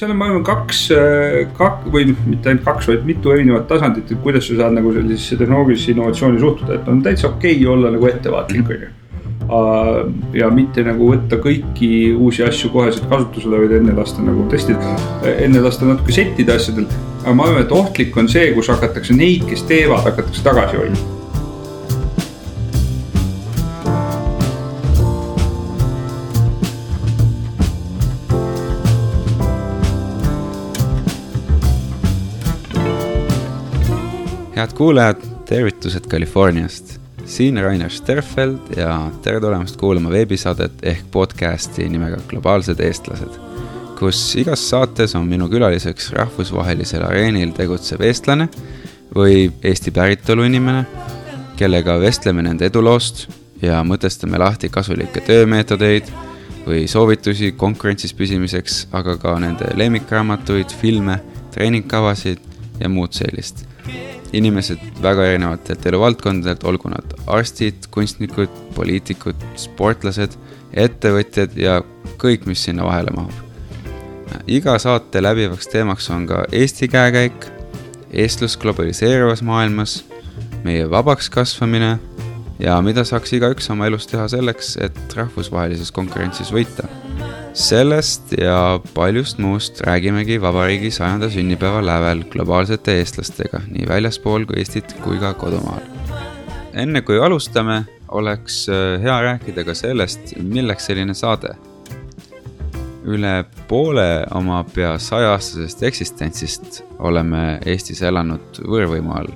seal on, ma arvan, kaks, kak- või noh, mitte ainult kaks, vaid mitu erinevat tasandit, et kuidas sa saad nagu sellisesse tehnoloogilisse innovatsiooni suhtuda, et on täitsa okei okay olla nagu ettevaatlik, on ju ja mitte nagu võtta kõiki uusi asju koheselt kasutusele, vaid enne lasta nagu testida, enne lasta natuke settida asjadel. aga ma arvan, et ohtlik on see, kus hakatakse neid, kes teevad, hakatakse tagasi hoidma head kuulajad, tervitused Californiast. siin Rainer Sterfeld ja tere tulemast kuulama veebisaadet ehk podcasti nimega Globaalsed eestlased, kus igas saates on minu külaliseks rahvusvahelisel areenil tegutsev eestlane või Eesti päritolu inimene, kellega vestleme nende eduloost ja mõtestame lahti kasulikke töömeetodeid või soovitusi konkurentsis püsimiseks, aga ka nende lemmikraamatuid, filme, treeningkavasid ja muud sellist inimesed väga erinevatelt eluvaldkondadelt, olgu nad arstid, kunstnikud, poliitikud, sportlased, ettevõtjad ja kõik, mis sinna vahele mahub. iga saate läbivaks teemaks on ka Eesti käekäik, eestlus globaliseeruvas maailmas, meie vabaks kasvamine ja mida saaks igaüks oma elus teha selleks, et rahvusvahelises konkurentsis võita sellest ja paljust muust räägimegi vabariigi sajanda sünnipäeva lävel globaalsete eestlastega nii väljaspool kui Eestit kui ka kodumaal. enne kui alustame, oleks äh, hea rääkida ka sellest, milleks selline saade. üle poole oma pea sajaaastasest eksistentsist oleme Eestis elanud võõrvõimu all.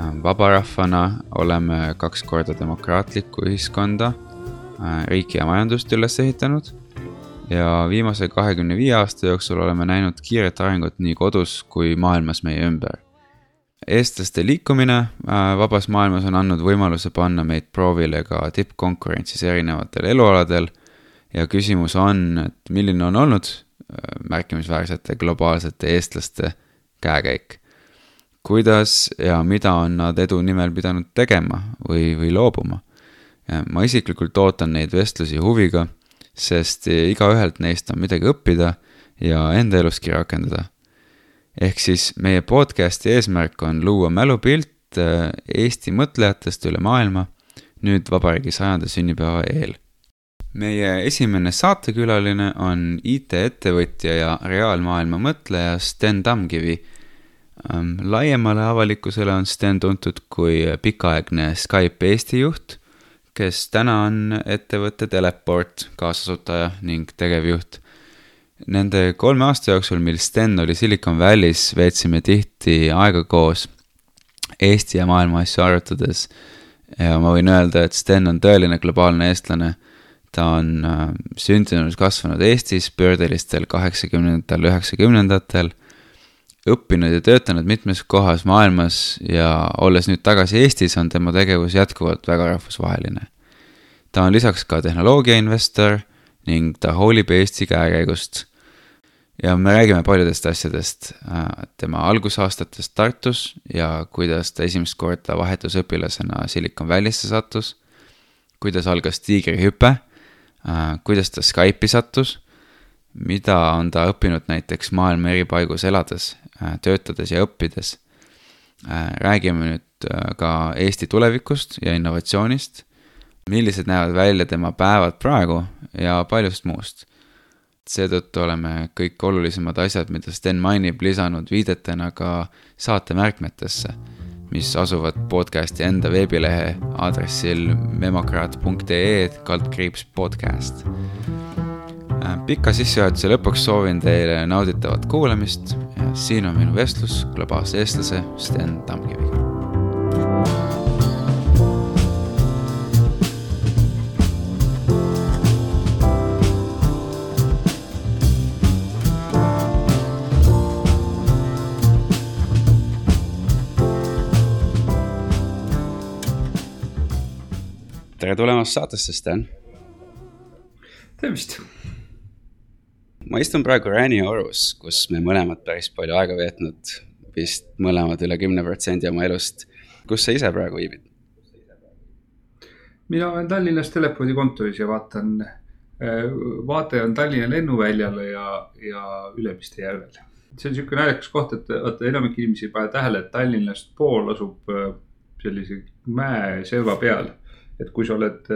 Äh, vabarahvana oleme kaks korda demokraatlikku ühiskonda, äh, riiki ja majandust üles ehitanud ja viimase kahekümne viie aasta jooksul oleme näinud kiiret arengut nii kodus kui maailmas meie ümber. eestlaste liikumine äh, vabas maailmas on andnud võimaluse panna meid proovile ka tippkonkurentsis erinevatel elualadel ja küsimus on, et milline on olnud äh, märkimisväärsete globaalsete eestlaste käekäik. kuidas ja mida on nad edu nimel pidanud tegema või, või loobuma? ma isiklikult ootan neid vestlusi huviga sest igaühelt neist on midagi õppida ja enda eluski rakendada. ehk siis meie podcast'i eesmärk on luua mälupilt äh, Eesti mõtlejatest üle maailma nüüd vabariigi sajanda sünnipäeva eel. meie esimene saatekülaline on IT-ettevõtja ja reaalmaailma mõtleja Sten Tamkivi. Ähm, laiemale avalikkusele on Sten tuntud kui pikaaegne Skype Eesti juht kes täna on ettevõtte Teleport kaasasutaja ning tegevjuht. Nende kolme aasta jooksul, mil Sten oli Silicon Valley's, veetsime tihti aega koos Eesti ja maailma asju arutades. ja ma võin öelda, et Sten on tõeline globaalne eestlane. ta on äh, sündinud, kasvanud Eestis pöördelistel kaheksakümnendatel, üheksakümnendatel õppinud ja töötanud mitmes kohas maailmas ja olles nüüd tagasi Eestis, on tema tegevus jätkuvalt väga rahvusvaheline. ta on lisaks ka tehnoloogiainvestor ning ta hoolib Eesti käekäigust. ja me räägime paljudest asjadest, äh, tema algusaastatest Tartus ja kuidas ta esimest korda vahetusõpilasena Silicon Valley'sse sattus, kuidas algas tiigrihüpe, äh, kuidas ta Skype'i sattus mida on ta õppinud näiteks maailma eri paigus elades, äh, töötades ja õppides. Äh, räägime nüüd äh, ka Eesti tulevikust ja innovatsioonist, millised näevad välja tema päevad praegu ja paljust muust. seetõttu oleme kõik olulisemad asjad, mida Sten mainib, lisanud viidetena ka saate märkmetesse, mis asuvad podcasti enda veebilehe aadressil memokraat.ee kaldkriips podcast pika sissejuhatuse lõpuks soovin teile nauditavat kuulamist siin on minu vestlus globaalse eestlase Sten Tamkiviga. tere tulemast saatesse, Sten. tervist ma istun praegu Rani orus, kus me mõlemad päris palju aega veetnud, vist mõlemad üle kümne protsendi oma elust. kus sa ise praegu viibid? mina olen Tallinnas telefonikontoris ja vaatan vaataja on Tallinna lennuväljale ja, ja Ülemiste järvel. see on niisugune naljakas koht, et vaata enamik inimesi ei pane tähele, et Tallinnast pool asub sellise mäeserva peal. et kui sa oled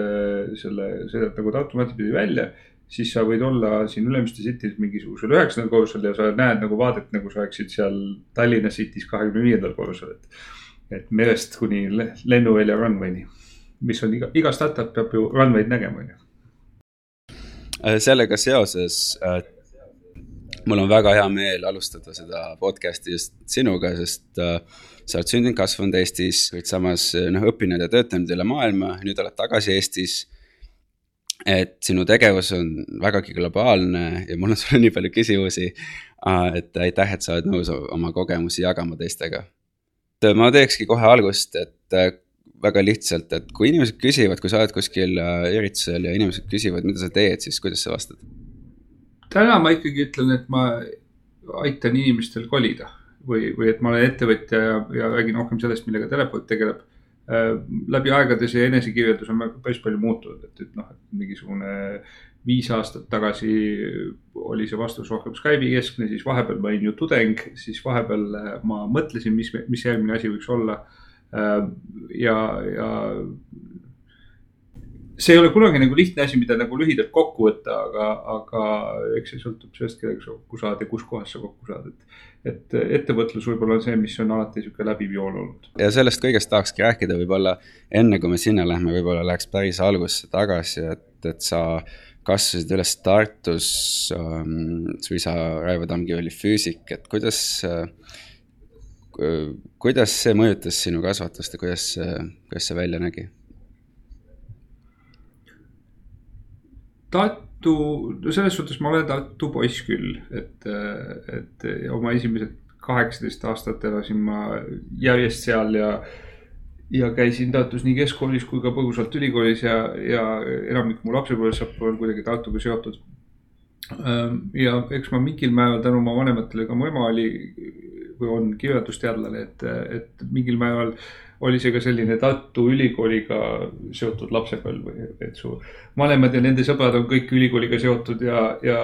selle, sõidad nagu Tartu maantee pidi välja siis sa võid olla siin Ülemiste City's mingisugusel üheksandal korrusel ja sa näed nagu vaadet, nagu sa oleksid seal Tallinna City's kahekümne viiendal korrusel, et. et merest kuni lennuvälja runway'ni, mis on iga, iga startup peab ju runway'd nägema, on ju. Äh, sellega seoses äh, mul on väga hea meel alustada seda podcast'i just sinuga, sest äh, sa oled sündinud, kasvanud Eestis, kuid samas noh, õppinud ja töötanud üle maailma, nüüd oled tagasi Eestis et sinu tegevus on vägagi globaalne ja mul on sulle nii palju küsimusi. et aitäh, et sa oled nõus oma kogemusi jagama teistega. ma teekski kohe algust, et äh, väga lihtsalt, et kui inimesed küsivad, kui sa oled kuskil äh, üritusel ja inimesed küsivad, mida sa teed, siis kuidas sa vastad? täna ma ikkagi ütlen, et ma aitan inimestel kolida või, või et ma olen ettevõtja ja, ja räägin rohkem sellest, millega terapeut tegeleb Äh, läbi aegade see enesekirjeldus on päris palju muutunud, et, et noh, et mingisugune viis aastat tagasi oli see vastus rohkem Skype'i keskne, siis vahepeal ma olin ju tudeng, siis vahepeal äh, ma mõtlesin, mis, mis järgmine asi võiks olla. Äh, ja, ja see ei ole kunagi nagu lihtne asi, mida nagu lühidalt kokku võtta, aga, aga eks see sõltub sellest, kellega sa kokku saad ja kus kohas sa kokku saad, et. Et ettevõtlus võib-olla on see, mis on alati sihuke läbiv joon olnud. ja sellest kõigest tahakski rääkida, võib-olla enne kui me sinna lähme, võib-olla läheks päris algusesse tagasi, et, et sa kasvasid üles Tartus ähm,, su isa Raivo Tammkivi oli füüsik, et kuidas äh, kuidas see mõjutas sinu kasvatust ja kuidas, kuidas see välja nägi? Tartu, no selles suhtes ma olen Tartu poiss küll, et, et oma esimesed kaheksateist aastat elasin ma järjest seal ja. ja käisin Tartus nii keskkoolis kui ka põgusalt ülikoolis ja, ja enamik mu lapsepõlvesõpru on kuidagi Tartuga seotud. ja eks ma mingil määral tänu oma vanematele, ka mu ema oli või on kirjandusteadlane, et, et mingil määral oli see ka selline Tartu Ülikooliga seotud lapsepõlv või et su vanemad ja nende sõbrad on kõik ülikooliga seotud ja, ja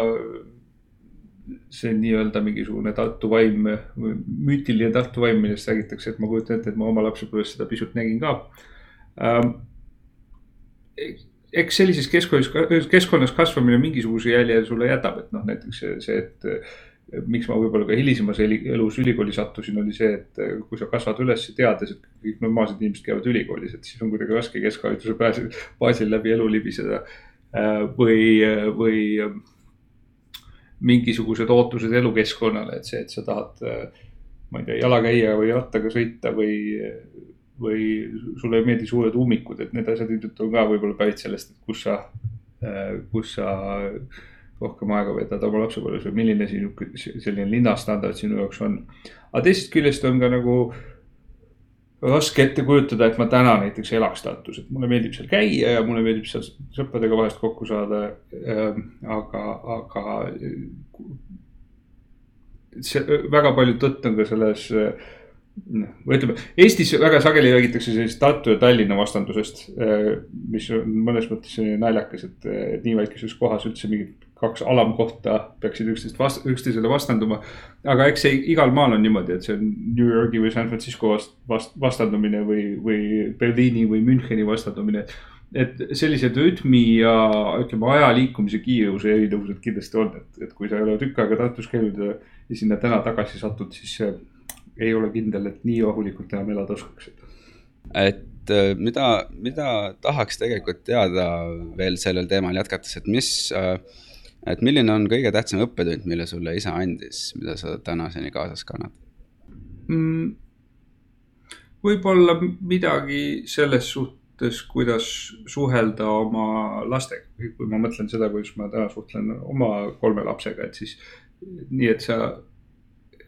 see nii-öelda mingisugune Tartu vaim, müütiline Tartu vaim, millest räägitakse, et ma kujutan ette, et ma oma lapsepõlves seda pisut nägin ka ähm,. eks sellises keskkonnas, keskkonnas kasvamine mingisuguse jälje sulle jätab, et noh, näiteks see, see, et miks ma võib-olla ka hilisemas elus ülikooli sattusin, oli see, et äh, kui sa kasvad üles teades, et kõik normaalsed inimesed käivad ülikoolis, et siis on kuidagi raske keskhariduse pääse, baasil läbi elu libiseda. Äh, või, või äh, mingisugused ootused elukeskkonnale, et see, et sa tahad, ma ei tea, jala käia või rattaga sõita või, või sulle ei meeldi suured ummikud, et need asjad ilmselt on ka võib-olla pärit sellest, et kus sa, kus sa rohkem aega veedad oma lapsepõlves või milline sinu selline linnastandard sinu jaoks on. aga teisest küljest on ka nagu raske ette kujutada, et ma täna näiteks elaks Tartus, et mulle meeldib seal käia ja mulle meeldib seal sõpradega vahest kokku saada äh,. aga, aga see väga palju tõtt on ka selles äh, noh, ütleme, Eestis väga sageli räägitakse sellisest Tartu ja Tallinna vastandusest, äh, mis on mõnes mõttes naljakas, et nii väikeses kohas üldse mingit kaks alamkohta peaksid üksteist vast-, üksteisele vastanduma. aga eks see igal maal on niimoodi, et see on New Yorgi või San Francisco vast-, vast-, vastandumine või, või Berliini või Müncheni vastandumine. et sellised rütmi ja ütleme, aja liikumise kiiruse erinevused kindlasti on, et, et kui sa ei ole tükk aega Tartus käinud ja, ja sinna täna tagasi satud, siis ei ole kindel, et nii rahulikult enam elada oskaksid. et äh, mida, mida tahaks tegelikult teada veel sellel teemal jätkates, et mis äh, et milline on kõige tähtsam õppetund, mille sulle isa andis, mida sa tänaseni kaasas kannad mm,? võib-olla midagi selles suhtes, kuidas suhelda oma lastega, kui ma mõtlen seda, kuidas ma täna suhtlen oma kolme lapsega, et siis nii, et sa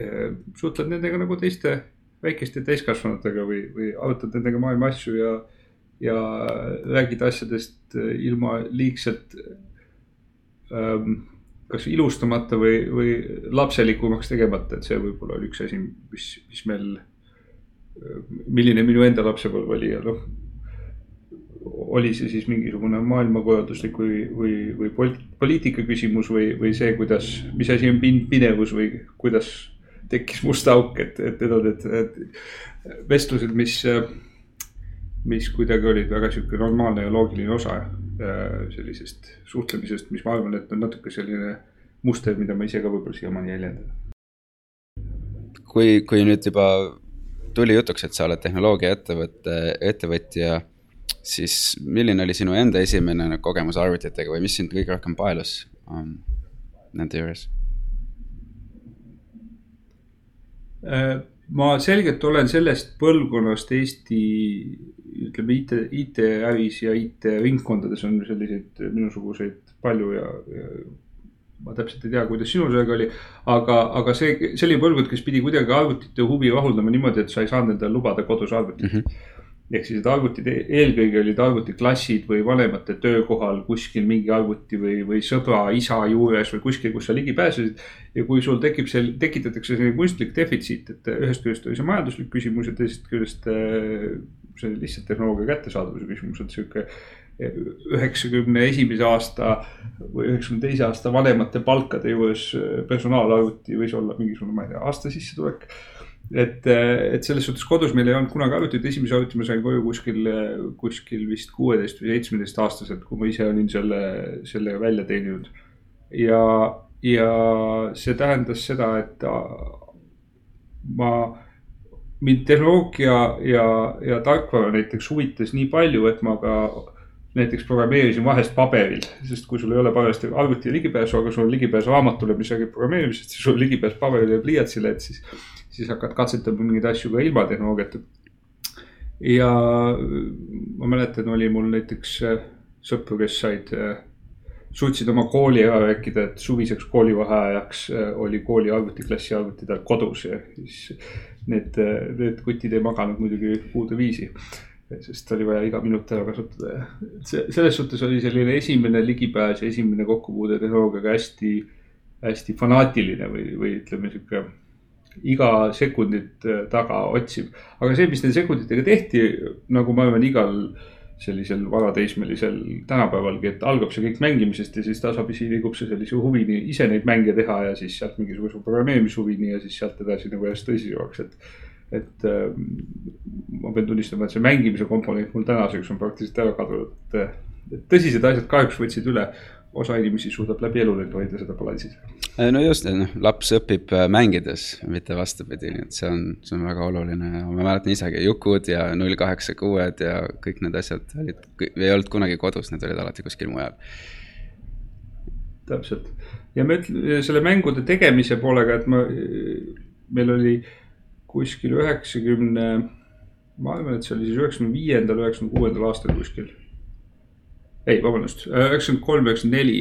äh, suhtled nendega nagu teiste väikeste täiskasvanutega või, või arutad nendega maailma asju ja, ja räägid asjadest äh, ilma liigselt kas ilustamata või, või lapselikumaks tegemata, et see võib-olla oli üks asi, mis, mis meil, milline minu enda lapsepõlv oli ja noh. oli see siis mingisugune maailmakorralduslik või, või, või poliitika küsimus või, või see, kuidas, mis asi on pinevus või kuidas tekkis must auk, et, et need on need vestlused, mis, mis kuidagi olid väga sihuke normaalne ja loogiline osa sellisest suhtlemisest, mis ma arvan, et on natuke selline muster, mida ma ise ka võib-olla siiamaani jäljendan. kui, kui nüüd juba tuli jutuks, et sa oled tehnoloogiaettevõtte, ettevõtja, siis milline oli sinu enda esimene kogemus arvutitega või mis sind kõige rohkem paelus um, nende juures? Äh, ma selgelt olen sellest põlvkonnast Eesti, ütleme IT, IT-äris ja IT-ringkondades on selliseid minusuguseid palju ja, ja ma täpselt ei tea, kuidas sinul sellega oli. aga, aga see, see oli põlvkond, kes pidi kuidagi arvutite huvi rahuldama niimoodi, et sa ei saanud endale lubada kodus arvutit mm. -hmm ehk siis, et arvutid, eelkõige olid arvutiklassid või vanemate töökohal kuskil mingi arvuti või, või sõbra isa juures või kuskil, kus sa ligi pääsesid. ja kui sul tekib see, tekitatakse selline kunstlik defitsiit, et ühest küljest oli see majanduslik küsimus ja teisest küljest äh, see lihtsalt tehnoloogia kättesaadavuse küsimus, et sihuke üheksakümne esimese aasta või üheksakümne teise aasta vanemate palkade juures personaalarvuti võis olla mingisugune, ma ei tea, aasta sissetulek. et, et selles suhtes kodus meil ei olnud kunagi arvutit, esimese arvuti ma sain koju kuskil, kuskil vist kuueteist või seitsmeteist aastaselt, kui ma ise olin selle, selle välja teeninud. ja, ja see tähendas seda, et ma mind tehnoloogia ja, ja tarkvara näiteks huvitas nii palju, et ma ka näiteks programmeerisin vahest paberil, sest kui sul ei ole parajasti arvuti ligipääsu, aga sul on ligipääs raamatule, mis räägib programmeerimisest, siis sul on ligipääs paberile ja pliiatsile, et siis, siis hakkad katsetama mingeid asju ka ilma tehnoloogiata. ja ma mäletan, oli mul näiteks sõpru, kes said, äh, suutsid oma kooli ära rääkida, et suviseks koolivaheajaks äh, oli kooli arvutiklassi arvuti tal kodus ja siis need, need kutid ei maganud muidugi kuude viisi sest oli vaja iga minut ära kasutada ja see, selles suhtes oli selline esimene ligipääs ja esimene kokkupuude tehnoloogiaga hästi, hästi fanaatiline või, või ütleme sihuke iga sekundit äh, taga otsiv. aga see, mis nende sekunditega tehti, nagu ma arvan, igal sellisel varateismelisel tänapäevalgi, et algab see kõik mängimisest ja siis tasapisi liigub see sellise huvini ise neid mänge teha ja siis sealt mingisuguse programmeerimishuvini ja siis sealt edasi nagu järjest tõsisemaks, et et äh, ma pean tunnistama, et see mängimise komponent mul tänaseks on praktiliselt ära kadunud, et, et tõsised asjad kahjuks võtsid üle. Osa inimesi suudab läbi elu nüüd hoida seda balanssi. Äh, no just, noh, laps õpib äh, mängides, mitte vastupidi, nii et see on, see on väga oluline ja ma mäletan isegi Jukud ja null kaheksa kuued ja kõik need asjad olid, ei olnud kunagi kodus, need olid alati kuskil mujal täpselt ja me ütleme selle mängude tegemise poolega, et ma, meil oli kuskil üheksakümne, ma arvan, et see oli siis üheksakümne viiendal, üheksakümne kuuendal aastal kuskil. Ei, vabandust, üheksakümmend kolm, üheksakümmend neli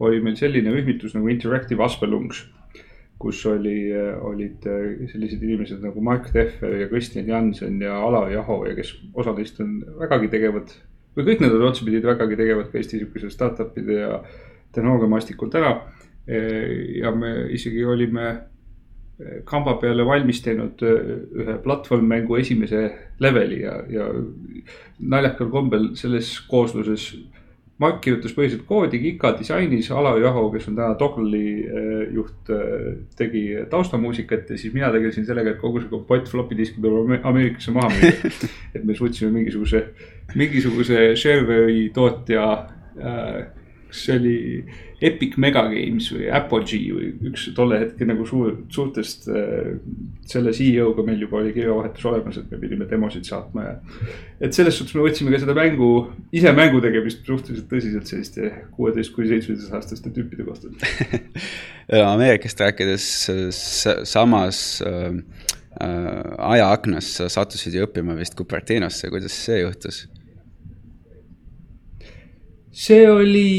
oli meil selline rühmitus nagu Interactive Aspelungs. kus oli, olid sellised inimesed nagu Mark Tehver ja Kristjan Jansen ja Alar Jaho ja kes osa neist on vägagi tegevad. või kõik nad on otsapidi vägagi tegevad ka Eesti sihukese startup'ide ja tehnoloogiamaastikul täna. ja me isegi olime kamba peale valmis teinud äh, ühe platvormmängu esimese leveli ja, ja naljakal kombel selles koosluses. Mark kirjutas põhiliselt koodi, Kika disainis, Alar Jaho, kes on täna Dogli äh, juht, äh, tegi taustamuusikat ja siis mina tegelesin sellega, et kogu see kompott floppy diski peab Ameerikasse maha müüa. et me suutsime mingisuguse, mingisuguse sharewari tootja äh, kas see oli Epic Mega Games või Apogee või üks tolle hetke nagu suur, suurtest äh,. selle CEO-ga meil juba oli kirjavahetus olemas, et me pidime demosid saatma ja. et selles suhtes me võtsime ka seda mängu, ise mängu tegemist suhteliselt tõsiselt selliste kuueteist kuni seitsmeteist aastaste tüüpide kohta Ameerikast rääkides samas äh, äh, ajaaknas sa sattusid ju õppima vist Cupertinosse, kuidas see juhtus? See oli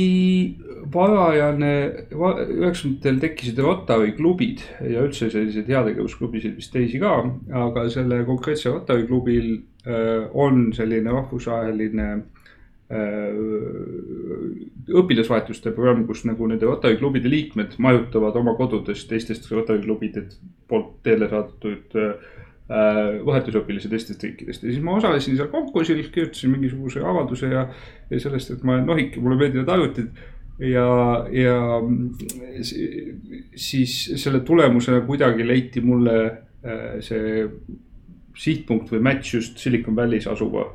varajane, üheksakümnendatel tekkisid Rotary klubid ja üldse selliseid heategevusklubisid vist teisi ka, aga selle konkreetse Rotary klubil äh, on selline rahvusvaheline äh, õpilasvahetuste programm, kus nagu nende Rotary klubide liikmed majutavad oma kodudes teistest Rotary klubide poolt teele saadetud äh, vahetusõpilasi teistest riikidest ja siis ma osalesin seal konkursil, kirjutasin mingisuguse avalduse ja, ja sellest, et ma olen nohik ja mulle meeldivad arvutid ja, ja siis selle tulemusena kuidagi leiti mulle see sihtpunkt või match just Silicon Valley's asuva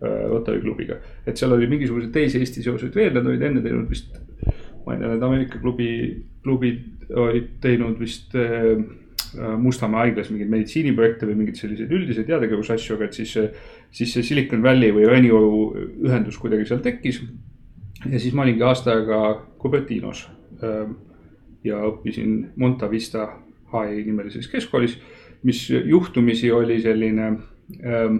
Rotary klubiga. et seal oli mingisuguseid teisi Eesti seoseid veel, nad olid enne teinud vist, ma ei tea, need Ameerika klubi, klubid olid teinud vist äh, Mustamäe haiglas mingeid meditsiiniprojekte või mingeid selliseid üldiseid heategevusasju, aga et siis, siis see Silicon Valley või Renioru ühendus kuidagi seal tekkis. ja siis ma olingi aasta aega Cupertinos äh, ja õppisin Monta Vista HI nimelises keskkoolis, mis juhtumisi oli selline ähm,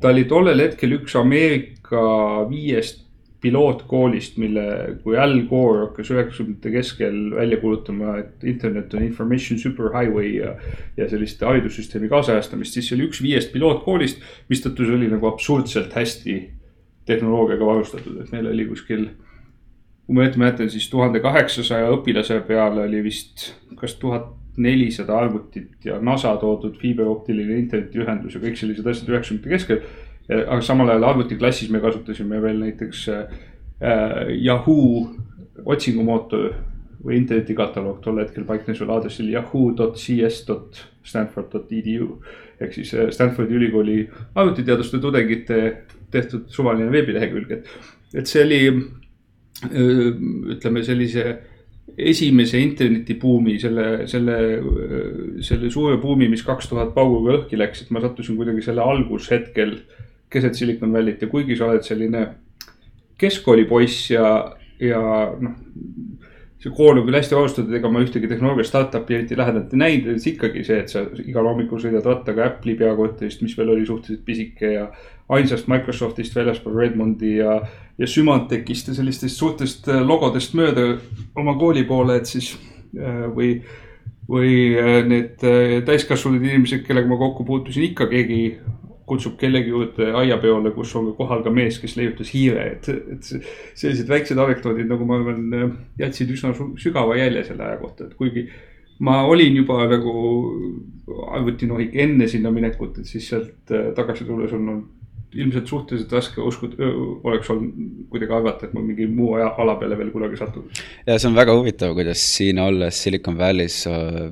ta oli tollel hetkel üks Ameerika viiest pilootkoolist, mille, kui Al Gore hakkas üheksakümnendate keskel välja kuulutama, et internet on information superhighway ja, ja sellist haridussüsteemi kaasajastamist, siis see oli üks viiest pilootkoolist, mistõttu see oli nagu absurdselt hästi tehnoloogiaga varustatud, et meil oli kuskil. kui ma õieti mäletan, siis tuhande kaheksasaja õpilase peale oli vist kas tuhat nelisada arvutit ja NASA toodud fiiberoptiline internetiühendus ja kõik sellised asjad üheksakümnendate keskel. Aga samal ajal arvutiklassis me kasutasime veel näiteks äh, Yahoo otsingumootor või internetikataloog, tol hetkel paiknes veel aadressil yahoo.cs.stanford.edu. ehk siis äh, Stanfordi ülikooli arvutiteaduste tudengite tehtud suvaline veebilehekülg, et, et see oli äh, ütleme sellise esimese internetibuumi, selle, selle, selle suure buumi, mis kaks tuhat pauguga lõhki läks, et ma sattusin kuidagi selle algushetkel keset Silicon Valley't ja kuigi sa oled selline keskkoolipoiss ja, ja noh. see kool on küll hästi alustatud, ega ma ühtegi tehnoloogia startup'i eriti lähedalt ei näinud, et ikkagi see, et sa igal hommikul sõidad rattaga Apple'i peakorterist, mis veel oli suhteliselt pisike ja ainsast Microsoftist väljaspool Redmondi ja ja Symantecist ja sellistest suurtest äh, logodest mööda oma kooli poole, et siis äh, või, või äh, need täiskasvanud inimesed, kellega ma kokku puutusin, ikka keegi kutsub kellegi juurde aiapeole, kus on kohal ka mees, kes leiutas hiire, et, et sellised väiksed anekdoodid, nagu ma arvan, jätsid üsna sügava jälje selle aja kohta, et kuigi ma olin juba nagu arvutinohik enne sinna minekut, et siis sealt tagasi tulles on olnud ilmselt suhteliselt raske uskuda, oleks olnud kuidagi arvata, et ma mingi muu aja, ala peale veel kunagi satun. ja see on väga huvitav, kuidas siin olles Silicon Valley's äh,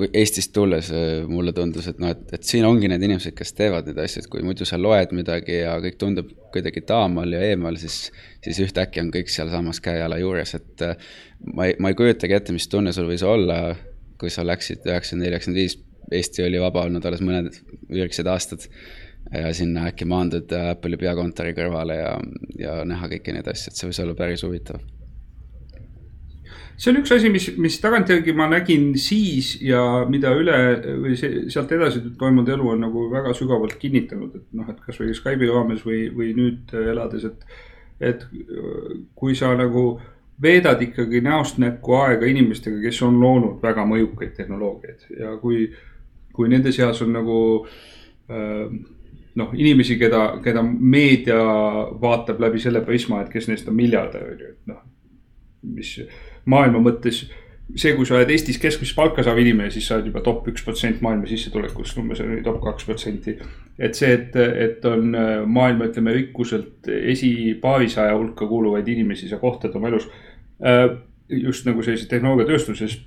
kui Eestist tulles äh, mulle tundus, et noh, et, et siin ongi need inimesed, kes teevad neid asju, et kui muidu sa loed midagi ja kõik tundub kuidagi taamal ja eemal, siis, siis ühtäkki on kõik sealsamas käe-jala juures, et äh, ma ei, ma ei kujutagi ette, mis tunne sul võis olla, kui sa läksid üheksakümmend neli, üheksakümmend viis, Eesti oli vaba olnud alles mõned üheksad aastad ja sinna äkki maanduda Apple'i peakontori kõrvale ja, ja näha kõiki neid asju, et see võis olla päris huvitav. See on üks asi, mis, mis tagantjärgi ma nägin siis ja mida üle või see, sealt edasi toimunud elu on nagu väga sügavalt kinnitanud, et noh, et kasvõi Skype'i raames või, või nüüd elades, et. et kui sa nagu veedad ikkagi näost näkku aega inimestega, kes on loonud väga mõjukaid tehnoloogiaid ja kui, kui nende seas on nagu äh, noh, inimesi, keda, keda meedia vaatab läbi selle prisma, et kes neist on miljardär, on ju, et noh. mis maailma mõttes, see, kui sa oled Eestis keskmist palka saav inimene, siis sa oled juba top üks protsent maailma sissetulekust, umbes top kaks protsenti. et see, et, et on maailma, ütleme rikkuselt esipaarisaja hulka kuuluvaid inimesi sa kohtad oma elus. just nagu sellises tehnoloogiatööstuses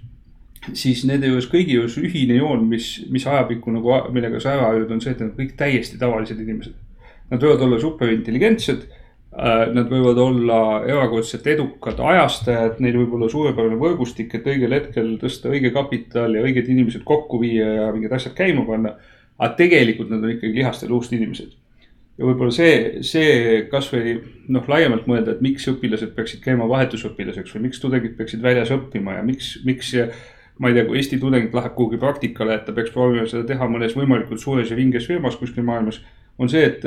siis nende juures kõigi juures ühine joon, mis, mis ajapikku nagu, millega sa ära ajud, on see, et nad on kõik täiesti tavalised inimesed. Nad võivad olla superintelligentsed. Äh, nad võivad olla erakordselt edukad ajastajad, neil võib olla suurepärane võrgustik, et õigel hetkel tõsta õige kapital ja õiged inimesed kokku viia ja mingid asjad käima panna. aga tegelikult nad on ikkagi lihast ja luust inimesed. ja võib-olla see, see kasvõi noh, laiemalt mõelda, et miks õpilased peaksid käima vahetusõpilaseks või miks tudengid peaksid väljas õppima ja miks, miks ma ei tea, kui Eesti tudeng läheb kuhugi praktikale, et ta peaks proovima seda teha mõnes võimalikult suures ja vinges firmas kuskil maailmas. on see, et,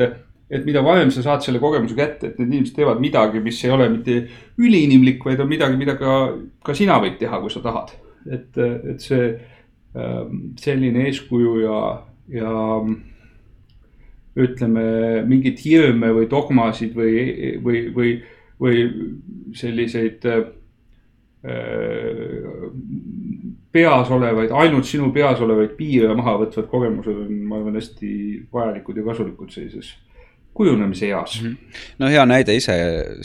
et mida varem sa saad selle kogemuse kätte, et need inimesed teevad midagi, mis ei ole mitte üliinimlik, vaid on midagi, mida ka, ka sina võid teha, kui sa tahad. et, et see ähm, selline eeskuju ja, ja ütleme, mingeid hirme või dogmasid või, või, või, või selliseid äh, peas olevaid, ainult sinu peas olevaid piire maha võtvad kogemused on, ma arvan, hästi vajalikud ja kasulikud sellises kujunemise eas mm. -hmm. no hea näide ise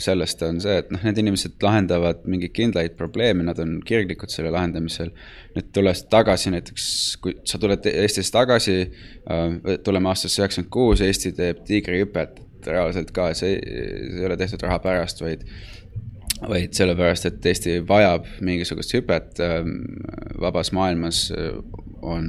sellest on see, et noh, need inimesed lahendavad mingeid kindlaid probleeme, nad on kirglikud selle lahendamisel. nüüd tulles tagasi näiteks, kui sa tuled Eestisse tagasi äh,, tuleme aastasse üheksakümmend kuus, Eesti teeb tiigrihüpet reaalselt ka, see, see ei ole tehtud raha pärast, vaid vaid sellepärast, et Eesti vajab mingisugust hüpet ähm, vabas maailmas äh, on,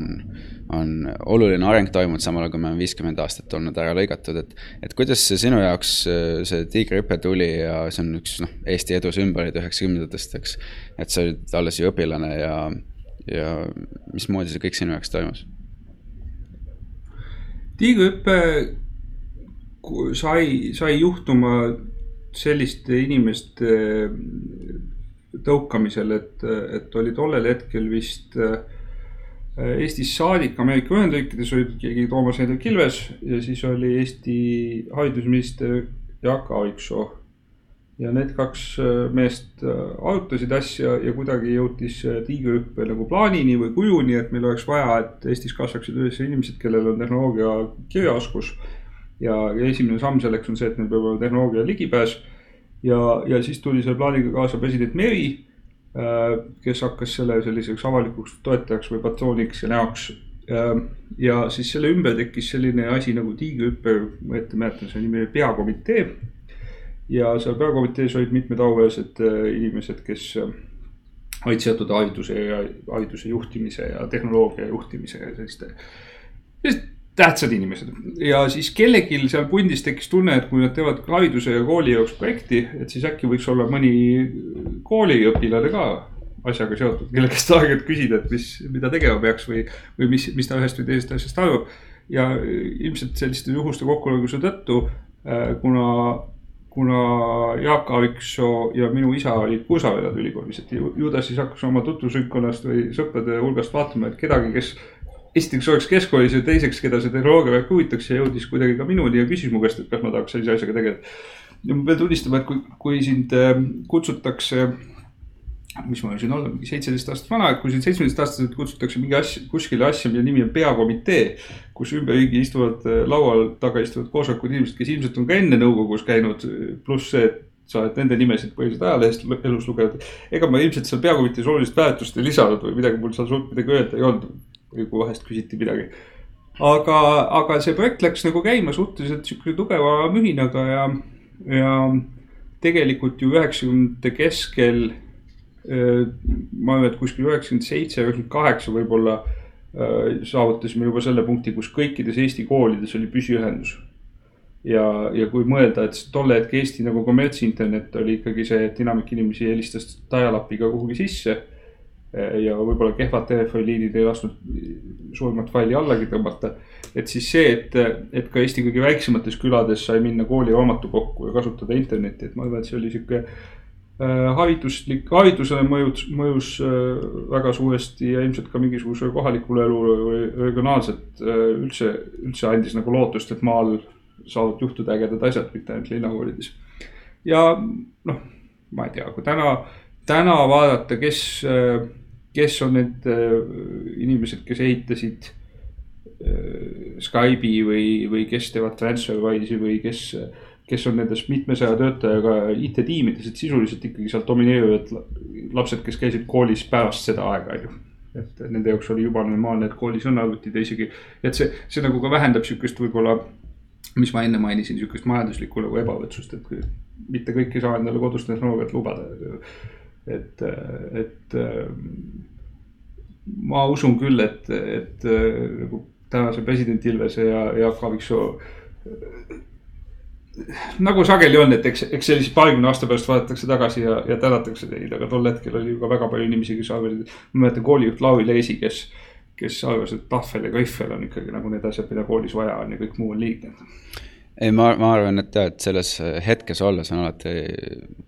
on oluline areng toimunud, samal ajal kui me oleme viiskümmend aastat olnud ära lõigatud, et. et kuidas see sinu jaoks äh, see tiigrihüpe tuli ja see on üks noh, Eesti edu sümbolid üheksakümnendatest, eks. et sa olid alles ju õpilane ja, ja mismoodi see kõik sinu jaoks toimus? tiigrihüpe sai, sai juhtuma selliste inimeste äh, tõukamisel, et, et oli tollel hetkel vist äh, Eestis saadik Ameerika Ühendriikides oli keegi Toomas Hendrik Ilves ja siis oli Eesti haridusminister Jaak Aaviksoo. ja need kaks äh, meest arutasid asja ja kuidagi jõutis tiigrihüppe nagu plaanini või kujuni, et meil oleks vaja, et Eestis kasvaksid üles inimesed, kellel on tehnoloogia kirjaoskus ja, esimene samm selleks on see, et neil peab olema tehnoloogia ligipääs. ja, ja siis tuli selle plaaniga kaasa president Meri, äh, kes hakkas selle selliseks avalikuks toetajaks või patrooniks ja näoks. Äh, ja siis selle ümber tekkis selline asi nagu tiigrihüppe, ma ette mäletan, selle nimi oli peakomitee. ja seal peakomitees olid mitmed auväärsed äh, inimesed, kes olid seotud hariduse ja hariduse juhtimise ja tehnoloogia juhtimise ja selliste, selliste tähtsad inimesed ja siis kellelgi seal pundis tekkis tunne, et kui nad teevad hariduse ja kooli jaoks projekti, et siis äkki võiks olla mõni kooliõpilane ka asjaga seotud, kelle käest aeg-ajalt küsida, et mis, mida tegema peaks või, või mis, mis ta ühest või teisest asjast arvab. ja ilmselt selliste juhuste kokkulanguse tõttu, äh, kuna, kuna Jaak Aaviksoo ja minu isa olid kursavedajad ülikoolis, et ju, ju ta siis hakkas oma tutvusringkonnast või sõprade hulgast vaatama, et kedagi, kes esiteks oleks keskkoolis ja teiseks, keda see tehnoloogia väga huvitaks ja jõudis kuidagi ka minuni ja küsis mu käest, et kas ma tahaks sellise asjaga tegeleda. ja ma pean tunnistama, et kui, kui sind äh, kutsutakse, mis ma olen siin olnud, mingi seitseteist aastat vana, et kui sind seitsmeteistaastaselt kutsutakse mingi asja, kuskile asja, mille nimi on peakomitee. kus ümberringi istuvad äh, laual taga istuvad koosolekud inimesed, kes ilmselt on ka enne nõukogus käinud, pluss see, et sa oled nende nimesid põhiliselt ajalehest elus lugenud. ega ma ilmselt seal peakomitees olulist väärtust ei lisanud või midagi mul seal suurt midagi öelda ei olnud või kui vahest küsiti midagi. aga, aga see projekt läks nagu käima suhteliselt sihukese tugeva mühinaga ja, ja tegelikult ju üheksakümnendate keskel. ma arvan, et kuskil üheksakümmend seitse, üheksakümmend kaheksa võib-olla saavutasime juba selle punkti, kus kõikides Eesti koolides oli püsiühendus. ja, ja kui mõelda, et tolle hetke Eesti nagu kommertsinternet oli ikkagi see, et enamik inimesi helistas dial-up'iga kuhugi sisse ja võib-olla kehvad telefoniliinid ei lasknud suurimat faili allagi tõmmata. et siis see, et, et ka Eesti kõige väiksemates külades sai minna kooli raamatukokku ja kasutada internetti, et ma arvan, et see oli sihuke äh, hariduslik, haridusele mõjus, mõjus äh, väga suuresti ja ilmselt ka mingisugusele kohalikule elule või regionaalselt äh, üldse, üldse andis nagu lootust, et maal saavad juhtuda ägedad asjad, mitte ainult linnakoolides. ja noh, ma ei tea, kui täna, täna vaadata, kes kes on need äh, inimesed, kes ehitasid äh, Skype'i või, või kes teevad TransferWise'i või kes, kes on nendest mitmesaja töötajaga IT-tiimides, et sisuliselt ikkagi seal domineerivad lapsed, kes käisid koolis pärast seda aega, on ju. et nende jaoks oli juba normaalne, et koolis on arvutid ja isegi, et see, see nagu ka vähendab sihukest võib-olla, mis ma enne mainisin, sihukest majanduslikku nagu ebavõrdsust, et mitte kõik ei saa endale kodust tehnoloogiat lubada et, et ma usun küll, et, et nagu tänase president Ilvese ja Jaak Aaviksoo nagu sageli on, et eks, eks sellise paarikümne aasta pärast vaadatakse tagasi ja, ja tänatakse neid, aga tol hetkel oli ju ka väga palju inimesi, kes arvasid, ma mäletan koolijuht Lauri Leesi, kes, kes arvas, et tahvel ja kõihvel on ikkagi nagu need asjad, mida koolis vaja on ja kõik muu on liigne ei, ma, ma arvan, et jah, et selles hetkes olles on alati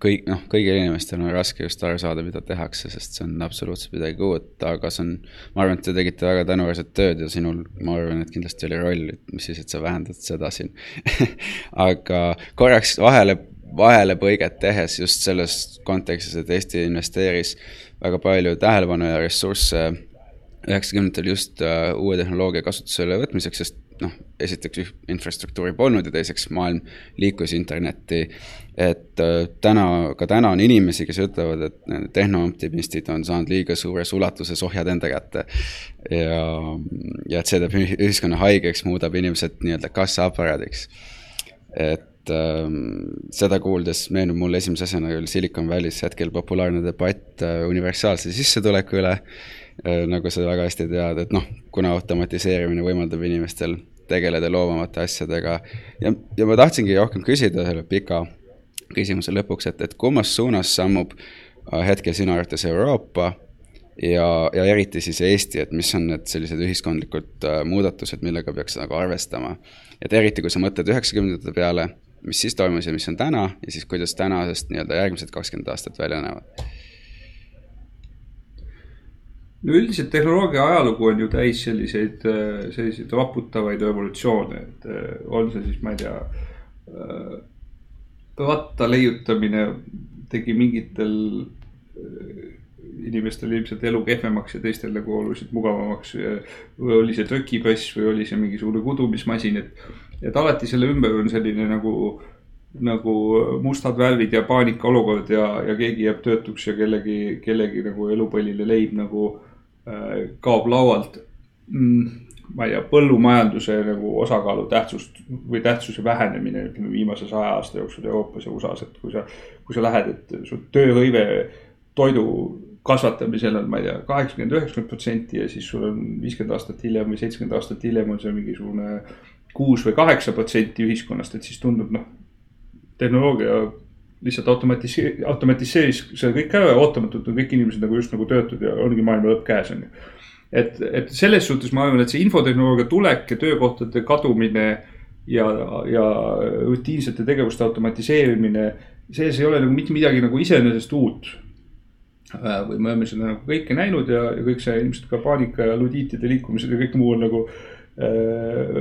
kõik, noh, kõigil inimestel on raske just aru saada, mida tehakse, sest see on absoluutselt midagi uut, aga see on. ma arvan, et te tegite väga tänuväärset tööd ja sinul, ma arvan, et kindlasti oli roll, mis siis, et sa vähendad seda siin aga korraks vahele vahelepõiget tehes just selles kontekstis, et Eesti investeeris väga palju tähelepanu ja ressursse üheksakümnendatel just uh, uue tehnoloogia kasutusele võtmiseks, sest noh, esiteks infrastruktuuri polnud ja teiseks maailm liikus internetti. et uh, täna, ka täna on inimesi, kes ütlevad, et tehnooptimistid on saanud liiga suures ulatuses ohjad enda kätte. ja, ja et see teeb ühiskonna haigeks, muudab inimesed nii-öelda kassaaparaadiks. et ähm, seda kuuldes meenub mulle esimese asjana küll Silicon Valley's hetkel populaarne debatt äh, universaalse sissetuleku üle Äh, nagu sa väga hästi tead, et noh, kuna automatiseerimine võimaldab inimestel tegeleda loovamate asjadega ja, ja ma tahtsingi rohkem küsida selle pika küsimuse lõpuks, et, et kummas suunas sammub äh, hetkel sinu arvates Euroopa ja, ja eriti siis Eesti, et mis on need sellised ühiskondlikud äh, muudatused, millega peaks nagu arvestama. et eriti, kui sa mõtled üheksakümnendate peale, mis siis toimus ja mis on täna ja siis kuidas tänasest nii-öelda järgmised kakskümmend aastat välja näevad no üldiselt tehnoloogia ajalugu on ju täis selliseid, äh, selliseid raputavaid revolutsioone, et äh, on see siis, ma ei tea, äh, ratta leiutamine tegi mingitel inimestel ilmselt elu kehvemaks ja teistel nagu oluliselt mugavamaks. või oli see trükipress või oli see mingisugune kudumismasin, et, et alati selle ümber on selline nagu, nagu mustad värvid ja paanikaolukord ja, ja keegi jääb töötuks ja kellegi, kellegi nagu elupõline leib nagu kaob laualt. Mm, ma ei tea, põllumajanduse nagu osakaalu tähtsust või tähtsuse vähenemine, ütleme viimase saja aasta jooksul Euroopas ja USA-s, et kui sa, kui sa lähed, et su tööhõive toidu kasvatamisel on, ma ei tea, kaheksakümmend, üheksakümmend protsenti ja siis sul on viiskümmend aastat hiljem või seitsekümmend aastat hiljem on see mingisugune kuus või kaheksa protsenti ühiskonnast, et siis tundub noh, tehnoloogia lihtsalt automatise-, automatiseeris selle kõik ära ja ootamatult on kõik inimesed nagu just nagu töötud ja ongi maailma lõpp käes, on ju. et, et selles suhtes ma arvan, et see infotehnoloogia tulek ja töökohtade kadumine ja, ja rutiinsete tegevuste automatiseerimine, selles ei ole nagu mitte midagi nagu iseenesest uut äh, või me oleme seda nagu kõike näinud ja, ja kõik see ilmselt ka paanika ja ludiitide liikumised ja kõik muu on nagu äh,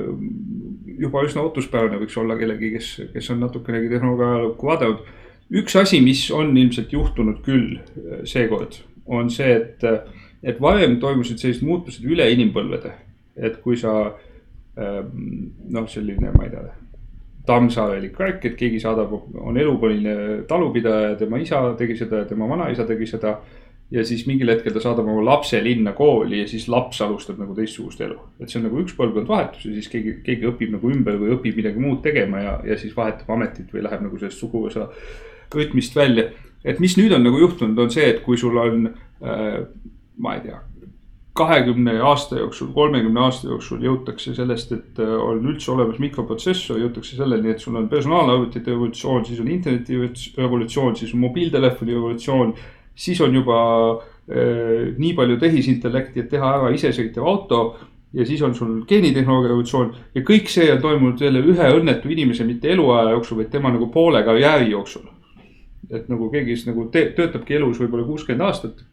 juba üsna ootuspärane võiks olla kellegi, kes, kes on natukenegi tehnoloogia ajalukku vaadanud üks asi, mis on ilmselt juhtunud küll äh, seekord, on see, et, äh, et varem toimusid sellised muutused üle inimpõlvede. et kui sa ähm, noh, selline, ma ei tea, tammsaarelik värk, et keegi saadab, on elupõline talupidaja, tema isa tegi seda ja tema vanaisa tegi seda. ja siis mingil hetkel ta saadab oma lapse linna kooli ja siis laps alustab nagu teistsugust elu. et see on nagu üks põlvkond vahetus ja siis keegi, keegi õpib nagu ümber või õpib midagi muud tegema ja, ja siis vahetab ametit või läheb nagu sellest suguvõsa rütmist välja. et mis nüüd on nagu juhtunud, on see, et kui sul on äh,, ma ei tea, kahekümne aasta jooksul, kolmekümne aasta jooksul jõutakse sellest, et äh, on üldse olemas mikroprotsessor, jõutakse selleni, et sul on personaalarvutite revolutsioon, siis on interneti revolutsioon, siis on mobiiltelefoni revolutsioon. siis on juba äh, nii palju tehisintellekti, et teha ära isesõitev auto ja siis on sul geenitehnoloogia revolutsioon ja kõik see on toimunud jälle ühe õnnetu inimese, mitte eluaja jooksul, vaid tema nagu poole karjääri jooksul et nagu keegi siis nagu te, töötabki elus võib-olla kuuskümmend aastat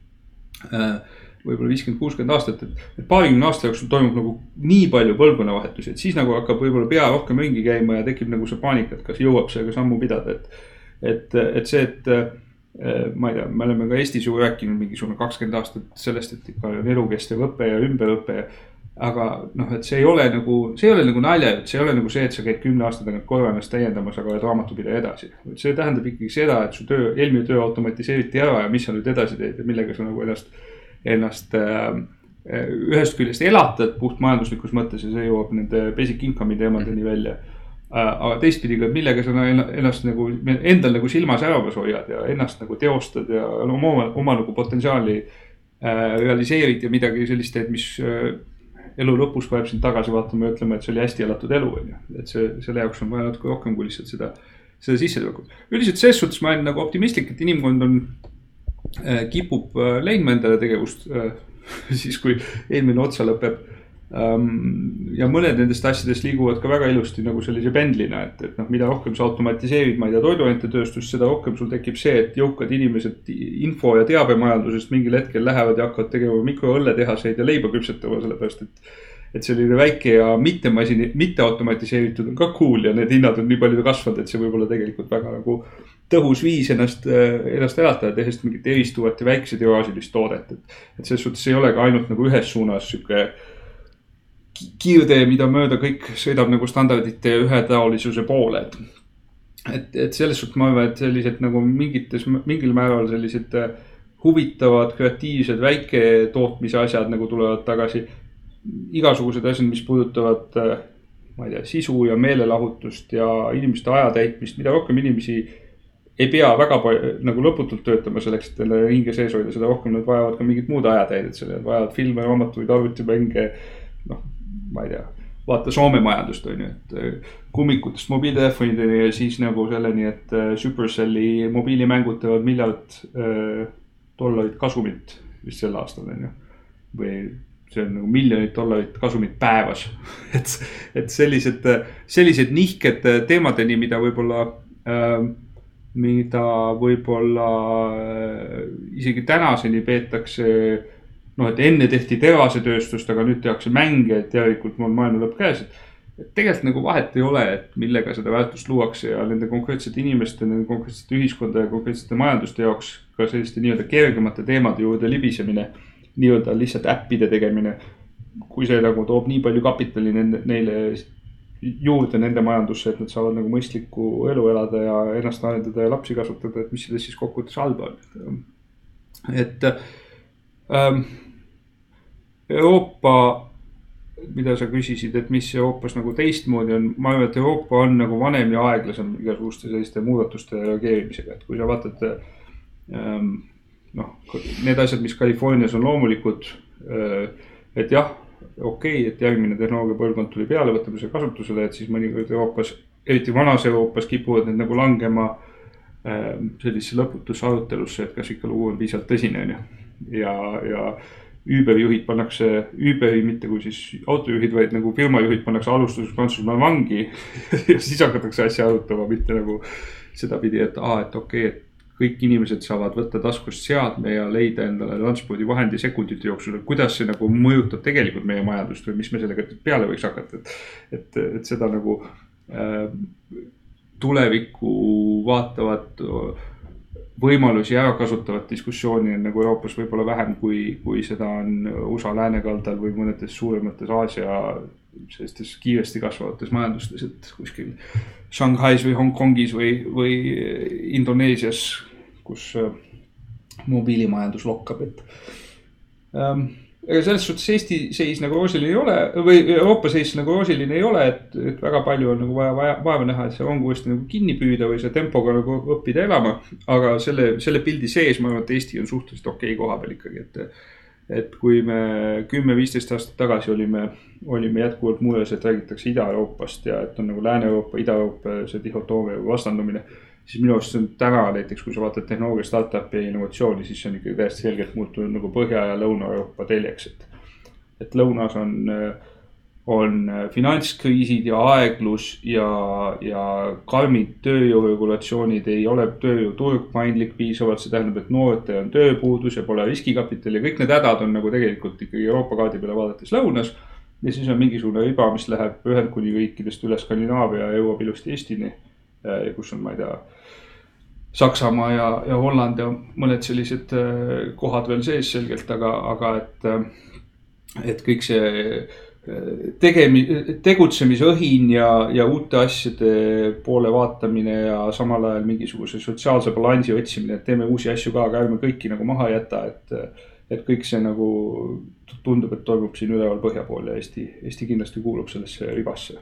äh, võib-olla viiskümmend, kuuskümmend aastat, et, et paarikümne aasta jooksul toimub nagu nii palju põlvkonnavahetusi, et siis nagu hakkab võib-olla pea rohkem ringi käima ja tekib nagu see paanika, et kas jõuab sellega sammu pidada, et. et, et see, et äh, ma ei tea, me oleme ka Eestis ju rääkinud mingisugune kakskümmend aastat sellest, et ikka on elukestev õpe ja ümberõpe aga noh, et see ei ole nagu, see ei ole nagu naljajutt, see ei ole nagu see, et sa käid kümne aasta tagant korra ennast täiendamas, aga oled raamatupidaja edasi. see tähendab ikkagi seda, et su töö, eelmine töö automatiseeriti ära ja mis sa nüüd edasi teed ja millega sa nagu ennast, ennast äh, ühest küljest elatad puht majanduslikus mõttes ja see jõuab nende basic income'i teemadeni välja äh,. aga teistpidi ka, millega sa ennast nagu, endal nagu silma säravas hoiad ja ennast nagu teostad ja oma, oma nagu potentsiaali äh, realiseerid ja midagi sellist teed, mis äh, elu lõpus paneb sind tagasi vaatama ja ütlema, et see oli hästi elatud elu, on ju. et see, selle jaoks on vaja natuke rohkem kui lihtsalt seda, seda sissetulekut. üldiselt selles suhtes ma olen nagu optimistlik, et inimkond on äh,, kipub äh, leidma endale tegevust äh, siis, kui eelmine otsa lõpeb ja mõned nendest asjadest liiguvad ka väga ilusti nagu sellise pendlina, et, et noh, mida rohkem sa automatiseerid, ma ei tea, toiduainetööstust, seda rohkem sul tekib see, et jõukad inimesed info ja teabemajandusest mingil hetkel lähevad ja hakkavad tegema mikroõlletehaseid ja leiba küpsetama, sellepärast et. et selline väike ja mitte masini, mitte automatiseeritud on ka cool ja need hinnad on nii palju kasvanud, et see võib olla tegelikult väga nagu tõhus viis ennast, ennast elatada, tehes mingit eristuvat ja väiksetiraažilist toodet, et. et selles suhtes ei ole ka ainult nagu ühes suunas sihuke kiirtee, mida mööda kõik sõidab nagu standardite ühetaolisuse poole, et. et, et selles suhtes ma arvan, et sellised nagu mingites, mingil määral sellised äh, huvitavad, kreatiivsed väiketootmise asjad nagu tulevad tagasi. igasugused asjad, mis puudutavad, äh, ma ei tea, sisu ja meelelahutust ja inimeste aja täitmist, mida rohkem inimesi ei pea väga palju nagu lõputult töötama selleks, et endale hinge sees hoida, seda rohkem nad vajavad ka mingit muud ajatäidet, selle vajavad filme, raamatuid, arvutimänge. noh, ma ei tea, vaata Soome majandust on ju, et äh, kummikutest mobiiltelefonideni ja siis nagu selleni, et äh, Supercelli mobiilimängud teevad miljard äh, dollarit kasumit vist sel aastal on ju. või see on nagu miljonit dollarit kasumit päevas et, et sellised, sellised nihked teemadeni, mida võib-olla äh, mida võib-olla isegi tänaseni peetakse noh, et enne tehti terasetööstust, aga nüüd tehakse mänge, et järelikult mul maailma lõpp käes. et tegelikult nagu vahet ei ole, et millega seda väärtust luuakse ja nende konkreetsete inimeste, nende konkreetsete ühiskonda ja konkreetsete majanduste jaoks ka selliste nii-öelda kergemate teemade juurde libisemine. nii-öelda lihtsalt äppide tegemine. kui see nagu toob nii palju kapitali nende, neile juurde nende majandusse, et nad saavad nagu mõistlikku elu elada ja ennast arendada ja lapsi kasvatada, et mis selles siis kokkuvõttes halba on. et ähm, Euroopa, mida sa küsisid, et mis Euroopas nagu teistmoodi on, ma arvan, et Euroopa on nagu vanem ja aeglasem igasuguste selliste muudatuste reageerimisega, et kui sa vaatad ähm,. noh, need asjad, mis Californias on loomulikud äh,, et jah, okei okay,, et järgmine tehnoloogia põlvkond tuli peale, võtame selle kasutusele, et siis mõnikord Euroopas, eriti vanas Euroopas kipuvad need nagu langema äh, sellisesse lõputusse arutelusse, et kas ikka lugu on piisavalt tõsine, on ju. Ja, ja Uberi juhid pannakse, Uberi mitte kui siis autojuhid, vaid nagu firmajuhid pannakse alustuseks Prantsusmaal vangi ja siis hakatakse asja arutama, mitte nagu sedapidi, et aa, et okei okay,, et kõik inimesed saavad võtta taskust seadme ja leida endale transpordivahendi sekundite jooksul, et kuidas see nagu mõjutab tegelikult meie majandust või mis me sellega peale võiks hakata, et. et, et seda nagu äh, tulevikku vaatavat võimalusi ära kasutavat diskussiooni on nagu Euroopas võib-olla vähem, kui, kui seda on USA läänekaldal või mõnedes suuremates Aasia sellistes kiiresti kasvavates majandustes, et kuskil Shanghais või Hongkongis või, või Indoneesias, kus äh, mobiilimajandus lokkab, et ähm, ega selles suhtes Eesti seis nagu roosiline ei ole või Euroopa seis nagu roosiline ei ole, et, et väga palju on nagu vaja, vaja vaeva näha, et see rong uuesti nagu kinni püüda või selle tempoga nagu õppida elama. aga selle, selle pildi sees ma arvan, et Eesti on suhteliselt okei okay koha peal ikkagi, et. et kui me kümme-viisteist aastat tagasi olime, olime jätkuvalt mures, et räägitakse Ida-Euroopast ja et on nagu Lääne-Euroopa, Ida-Euroopa see dihhotoomia või vastandumine siis minu arust see on täna näiteks, kui sa vaatad tehnoloogia startup'i innovatsiooni, siis see on ikkagi täiesti selgelt muutunud nagu Põhja- ja Lõuna-Euroopa teljeks, et. et lõunas on, on finantskriisid ja aeglus ja, ja karmid tööjõuregulatsioonid, ei ole tööjõuturg paindlik piisavalt, see tähendab, et noortel on tööpuudus ja pole riskikapitali ja kõik need hädad on nagu tegelikult ikkagi Euroopa kaardi peale vaadates lõunas. ja siis on mingisugune riba, mis läheb Ühendkuningriikidest üle Skandinaavia ja jõuab ilusti Eestini kus on, ma ei tea, Saksamaa ja, ja Holland ja mõned sellised äh, kohad veel sees selgelt, aga, aga et, äh, et kõik see äh, tegemi-, tegutsemisõhin ja, ja uute asjade poole vaatamine ja samal ajal mingisuguse sotsiaalse balansi otsimine, et teeme uusi asju ka, aga ärme kõiki nagu maha jäta, et. et kõik see nagu tundub, et toimub siin üleval põhja pool ja Eesti, Eesti kindlasti kuulub sellesse ribasse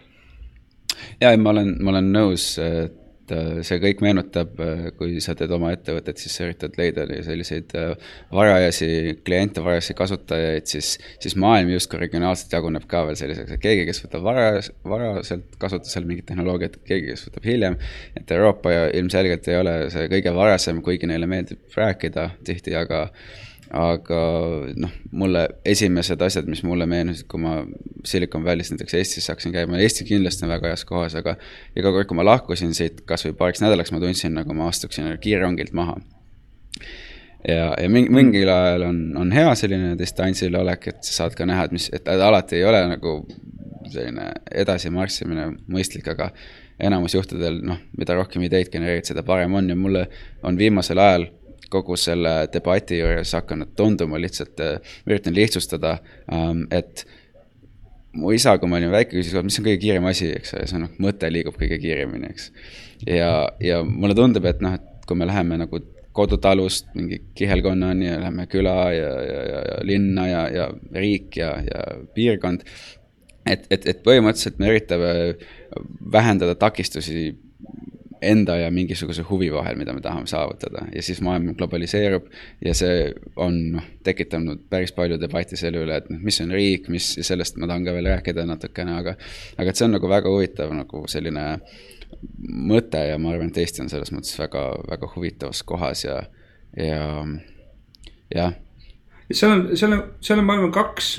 ja, ma olen, ma olen nõus, et äh, see kõik meenutab, äh, kui sa teed oma ettevõtet, siis sa üritad leida selliseid äh, varajasi kliente, varajasi kasutajaid, siis, siis maailm justkui regionaalselt jaguneb ka veel selliseks, et keegi, kes võtab varas, varaselt kasutusele mingit tehnoloogiat, keegi, kes võtab hiljem. et Euroopa ilmselgelt ei ole see kõige varasem, kuigi neile meeldib rääkida tihti, aga aga noh, mulle esimesed asjad, mis mulle meenusid, kui ma Silicon Valley'st näiteks Eestis hakkasin käima, Eesti kindlasti on väga heas kohas, aga iga kord, kui ma lahkusin siit kasvõi paariks nädalaks, ma tundsin, nagu ma astuksin kiirrongilt maha. ja, ja mingi, mingil ajal on, on hea selline distantsil olek, et sa saad ka näha, et mis, et alati ei ole nagu selline edasimarssimine mõistlik, aga enamus juhtudel, noh, mida rohkem ideid genereerid, seda parem on ja mulle on viimasel ajal kogu selle debati juures hakanud tunduma lihtsalt, üritan lihtsustada, ähm, et mu isa, kui ma olin väike, küsis, mis on kõige kiirem asi, eks ole, see on noh, mõte liigub kõige kiiremini, eks. ja, ja mulle tundub, et noh, et kui me läheme nagu kodutalust mingi kihelkonnani ja lähme küla ja, ja, ja, ja linna ja, ja riik ja, ja piirkond. et, et, et põhimõtteliselt me üritame vähendada takistusi enda ja mingisuguse huvi vahel, mida me tahame saavutada. Ja siis maailm globaliseerub ja see on noh, tekitanud päris palju debatti selle üle, et noh, mis on riik, mis sellest ma tahan ka veel rääkida natukene, aga aga et see on nagu väga huvitav nagu selline mõte ja ma arvan, et Eesti on selles mõttes väga, väga huvitavas kohas ja, ja jah seal on, seal on, seal on, ma arvan, kaks,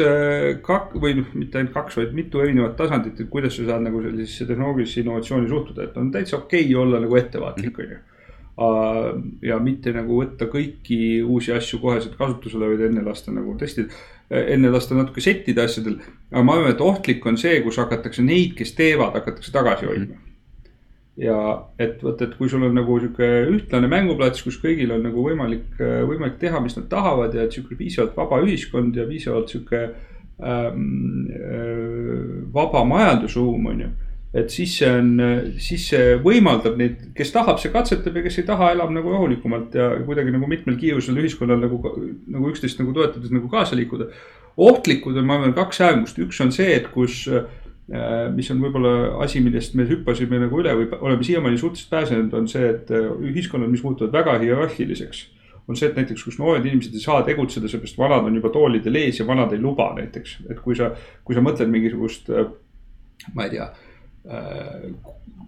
kak- või noh, mitte ainult kaks, vaid mitu erinevat tasandit, et kuidas sa saad nagu sellisesse tehnoloogilisse innovatsiooni suhtuda, et on täitsa okei okay olla nagu ettevaatlik, on ju. ja mitte nagu võtta kõiki uusi asju koheselt kasutusele, vaid enne lasta nagu testida, enne lasta natuke settida asjadel. aga ma arvan, et ohtlik on see, kus hakatakse neid, kes teevad, hakatakse tagasi hoidma ja et vot, et kui sul on nagu sihuke ühtlane mänguplats, kus kõigil on nagu võimalik, võimalik teha, mis nad tahavad ja et sihuke piisavalt vaba ühiskond ja piisavalt sihuke ähm, äh, vaba majandusruum on ju. et siis see on, siis see võimaldab neid, kes tahab, see katsetab ja kes ei taha, elab nagu rahulikumalt ja kuidagi nagu mitmel kiirusel ühiskonnal nagu, nagu üksteist nagu toetades nagu kaasa liikuda. ohtlikud on, ma arvan, kaks äärmust, üks on see, et kus äh, Äh, mis on võib-olla asi, millest me hüppasime nagu üle või oleme siiamaani suhteliselt pääsenud, on see, et äh, ühiskonnad, mis muutuvad väga hierarhiliseks. on see, et näiteks, kus noored inimesed ei saa tegutseda, seepärast vanad on juba toolidel ees ja vanad ei luba näiteks, et kui sa, kui sa mõtled mingisugust, äh, ma ei tea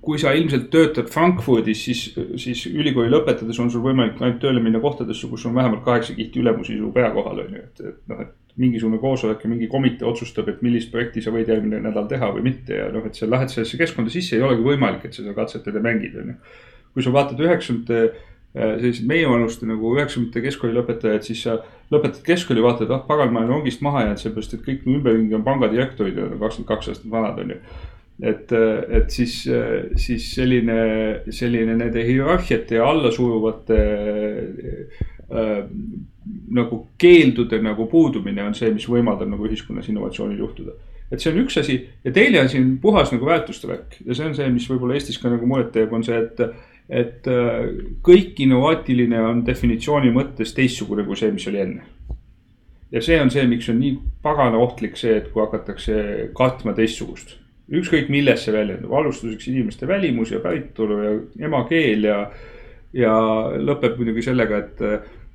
kui sa ilmselt töötad Frankfurdis, siis, siis ülikooli lõpetades on sul võimalik ainult tööle minna kohtadesse, kus on vähemalt kaheksa kihti ülemusi su pea kohal, on ju, et, et noh, et mingisugune koosolek ja mingi komitee otsustab, et millist projekti sa võid järgmine nädal teha või mitte ja noh, et sa lähed sellesse keskkonda sisse, ei olegi võimalik, et sa seda katsetad ja mängid, on ju. kui sa vaatad üheksakümnendate äh, sellised meievanuste nagu üheksakümnendate keskkooli lõpetajad, siis sa lõpetad keskkooli, vaatad, ah pagan, ma olen rongist maha jäänud, sellepärast et kõik ümberringi on pangadirektorid ja kakskümmend kaks aastat vanad, on ju et, et siis, siis selline, selline nende hierarhiate ja allasuruvate äh, nagu keeldude nagu puudumine on see, mis võimaldab nagu ühiskonnas innovatsioonil juhtuda. et see on üks asi ja teine asi on puhas nagu väärtuste värk ja see on see, mis võib-olla Eestis ka nagu muret teeb, on see, et. et äh, kõik innovaatiline on definitsiooni mõttes teistsugune kui see, mis oli enne. ja see on see, miks on nii pagana ohtlik see, et kui hakatakse katma teistsugust ükskõik milles see väljendub, alustuseks inimeste välimus ja päritolu ja emakeel ja. ja lõpeb muidugi sellega, et,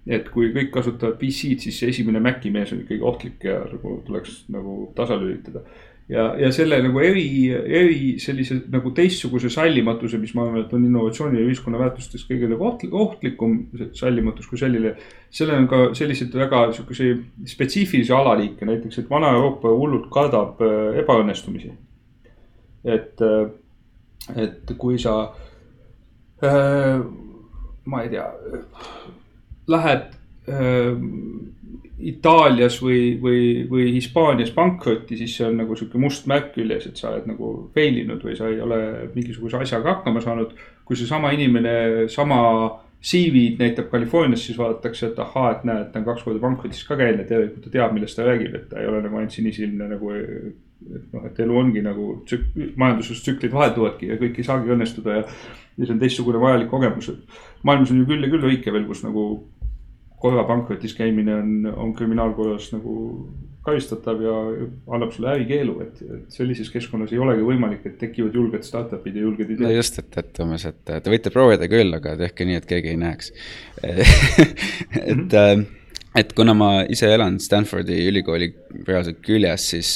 et kui kõik kasutavad PC-d, siis see esimene Maci mees on ikkagi ohtlik ja nagu tuleks nagu tasalülitada. ja, ja selle nagu eri, eri sellise nagu teistsuguse sallimatuse, mis ma arvan, et on innovatsiooni ja ühiskonna väärtustes kõige nagu ohtlik, ohtlikum sallimatus kui selline. sellel on ka selliseid väga sihukeseid spetsiifilisi alaliike, näiteks, et Vana-Euroopa hullult kardab äh, ebaõnnestumisi et, äh, et kui sa äh,, ma ei tea, lähed äh, Itaalias või, või, või Hispaanias pankrotti, siis see on nagu sihuke must märk küljes, et sa oled nagu fail inud või sa ei ole mingisuguse asjaga hakkama saanud. kui seesama inimene sama CV-d näitab Californias, siis vaadatakse, et ahaa, et näed, ta on kaks korda pankrotis ka käinud ja tegelikult ta teab, millest ta räägib, et ta ei ole nagu ainult sinisilmne nagu et noh, et elu ongi nagu tsük-, majanduses tsüklid vahetuvadki ja kõik ei saagi õnnestuda ja. ja see on teistsugune vajalik kogemus, et maailmas on ju küll ja küll riike veel, kus nagu korra pankrotis käimine on, on kriminaalkorras nagu karistatav ja annab sulle ärikeelu, et, et sellises keskkonnas ei olegi võimalik, et tekivad julged startup'id ja julged ideed. no just, et, et umbes, et te võite proovida küll, aga tehke nii, et keegi ei näeks et mm, -hmm. et kuna ma ise elan Stanfordi ülikooli reaalselt küljes, siis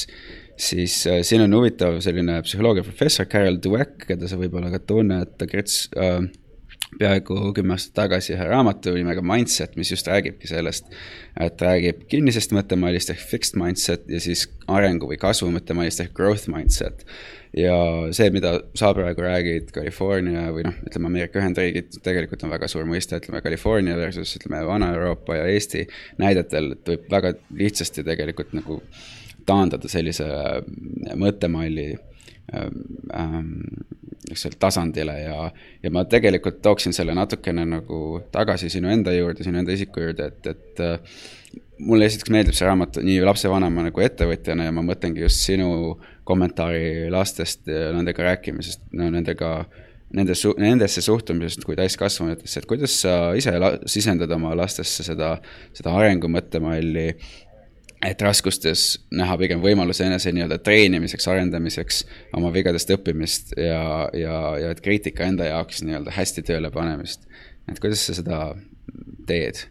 siis äh, siin on huvitav selline psühholoogiaprofessor Carol Dweck, keda sa võib-olla ka tunned, ta kirjutas äh, peaaegu kümme aastat tagasi ühe raamatu nimega Mindset, mis just räägibki sellest, et räägib kinnisest mõttemallist ehk fixed mindset ja siis arengu või kasvu mõttemallist ehk growth mindset. ja see, mida sa praegu räägid, California või noh, ütleme Ameerika Ühendriigid, tegelikult on väga suur mõiste, ütleme California versus ütleme Vana-Euroopa ja Eesti näidetel, et võib väga lihtsasti tegelikult nagu taandada sellise mõttemalli ähm, ole, tasandile ja, ja ma tegelikult tooksin selle natukene nagu tagasi sinu enda juurde, sinu enda isiku juurde, et, et äh, mulle esiteks meeldib see raamat nii lapsevanema nagu ettevõtjana ja ma mõtlengi just sinu kommentaari lastest ja nendega rääkimisest, no nendega, nende su-, nendesse suhtumisest kui täiskasvanutesse, et kuidas sa ise la-, sisendad oma lastesse seda, seda arengu mõttemalli et raskustes näha pigem võimaluse enese nii-öelda treenimiseks, arendamiseks, oma vigadest õppimist ja, ja, ja et kriitika enda jaoks nii-öelda hästi tööle panemist. et kuidas sa seda teed?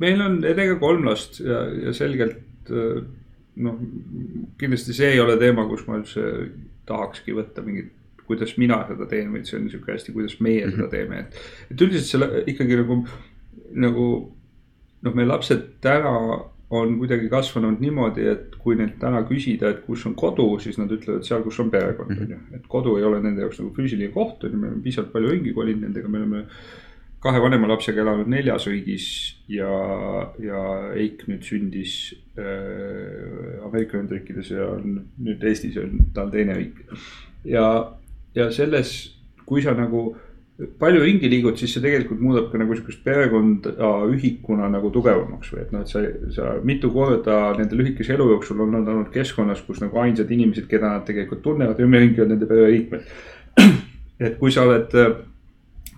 meil on Edega kolm last ja, ja selgelt noh, kindlasti see ei ole teema, kus ma üldse tahakski võtta mingit kuidas mina seda teen, vaid see on niisugune hästi, kuidas meie mm -hmm. seda mhm. teeme, et. et üldiselt selle ikkagi nagu, nagu noh, meie lapsed täna on kuidagi kasvanud niimoodi, et kui neilt täna küsida, et kus on kodu, siis nad ütlevad seal, kus on perekond, on ju. et kodu ei ole nende jaoks nagu füüsiline koht, on ju, me oleme piisavalt palju ringi kolinud nendega, me oleme kahe vanema lapsega elanud neljas riigis ja, ja Eik nüüd sündis äh, Ameerika Ühendriikides ja on nüüd Eestis on tal teine riik. ja, ja selles, kui sa nagu palju ringi liigud, siis see tegelikult muudab ka nagu sihukest perekonda ühikuna nagu tugevamaks või et noh, et sa, sa mitu korda nende lühikese elu jooksul on nad olnud keskkonnas, kus nagu ainsad inimesed, keda nad tegelikult tunnevad ümberringi on nende pereliikmed. et kui sa oled äh,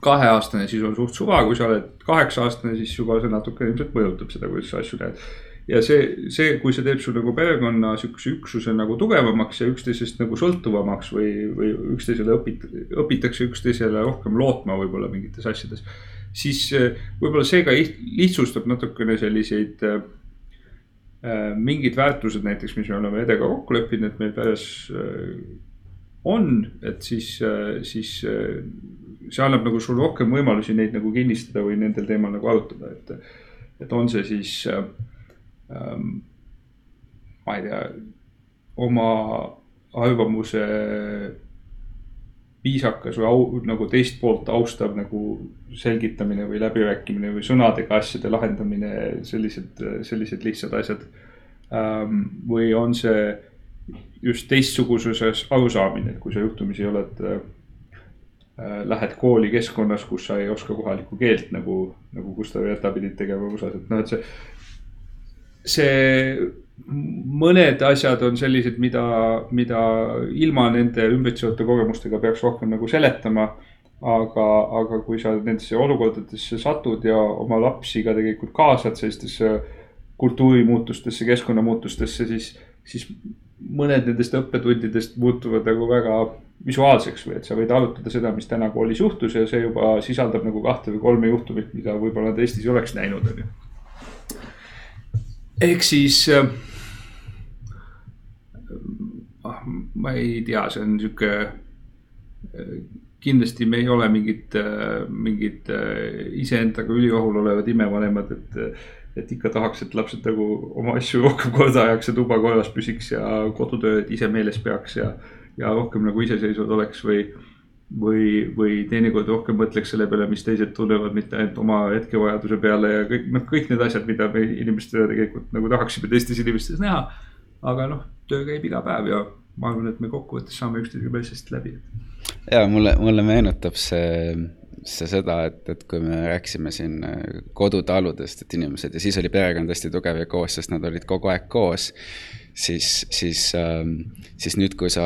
kaheaastane, siis on suht suva, kui sa oled kaheksa aastane, siis juba see natuke ilmselt mõjutab seda, kuidas sa asju näed ja see, see, kui see teeb su nagu perekonna sihukese üksuse nagu tugevamaks ja üksteisest nagu sõltuvamaks või, või üksteisele õpit-, õpitakse üksteisele rohkem lootma võib-olla mingites asjades. siis eh, võib-olla see ka lihtsustab natukene selliseid äh, mingid väärtused näiteks, mis me oleme Edega kokku leppinud, et meil peres äh, on, et siis äh,, siis see annab nagu sulle rohkem võimalusi neid nagu kinnistada või nendel teemal nagu arutada, et, et on see siis äh, ma ei tea, oma arvamuse viisakas või au, nagu teist poolt austav nagu selgitamine või läbirääkimine või sõnadega asjade lahendamine, sellised, sellised lihtsad asjad ähm,. või on see just teistsuguses arusaamine, et kui sa juhtumisi oled äh,, lähed kooli keskkonnas, kus sa ei oska kohalikku keelt nagu, nagu Gustav Jõta pidid tegema USA-s, et noh, et see see mõned asjad on sellised, mida, mida ilma nende ümbritsevate kogemustega peaks rohkem nagu seletama. aga, aga kui sa nendesse olukordadesse satud ja oma lapsi ka tegelikult kaasad sellistesse kultuurimuutustesse, keskkonnamuutustesse, siis, siis mõned nendest õppetundidest muutuvad nagu väga visuaalseks või et sa võid arutada seda, mis täna koolis juhtus ja see juba sisaldab nagu kahte või kolme juhtumit, mida võib-olla nad Eestis ei oleks näinud, on ju ehk siis äh, ah, ma ei tea, see on sihuke, äh, kindlasti me ei ole mingid, äh, mingid iseendaga üliohul olevad imevanemad, et, et ikka tahaks, et lapsed nagu oma asju rohkem korda ajaks ja tuba korras püsiks ja kodutööd ise meeles peaks ja, ja rohkem nagu iseseisvad oleks või või, või teinekord rohkem mõtleks selle peale, mis teised tunnevad, mitte ainult oma hetkevajaduse peale ja kõik, noh, kõik need asjad, mida me inimestena tegelikult nagu tahaksime teistes inimestes näha. aga noh, töö käib iga päev ja ma arvan, et me kokkuvõttes saame üksteisega päris hästi läbi. ja mulle, mulle meenutab see, see seda, et, et kui me rääkisime siin kodutaludest, et inimesed ja siis oli perekond hästi tugev ja koos, sest nad olid kogu aeg koos siis, siis, ähm, siis nüüd, kui sa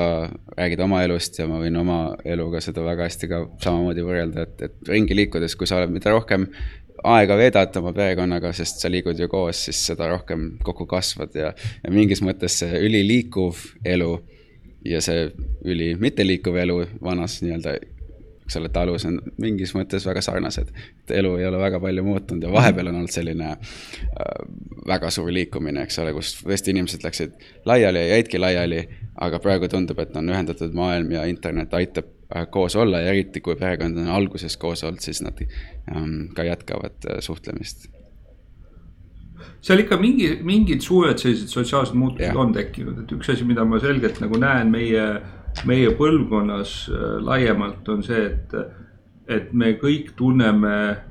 räägid oma elust ja ma võin oma eluga seda väga hästi ka samamoodi võrrelda, et, et ringi liikudes, kui sa oled, mida rohkem aega veedad oma perekonnaga, sest sa liigud ju koos, siis seda rohkem kokku kasvad ja, ja mingis mõttes see üliliikuv elu ja see üli mitteliikuv elu vanas nii-öelda eks ole, talus on mingis mõttes väga sarnased. et elu ei ole väga palju muutunud ja vahepeal on olnud selline äh, väga suur liikumine, eks ole, kus tõesti inimesed läksid laiali ja jäidki laiali, aga praegu tundub, et on ühendatud maailm ja internet aitab äh, koos olla ja eriti kui perekond on alguses koos olnud, siis nad ähm, ka jätkavad äh, suhtlemist seal ikka mingi, mingid suured sellised sotsiaalsed muutused yeah. on tekkinud, et üks asi, mida ma selgelt nagu näen meie äh, meie põlvkonnas äh, laiemalt on see, et, et me kõik tunneme äh,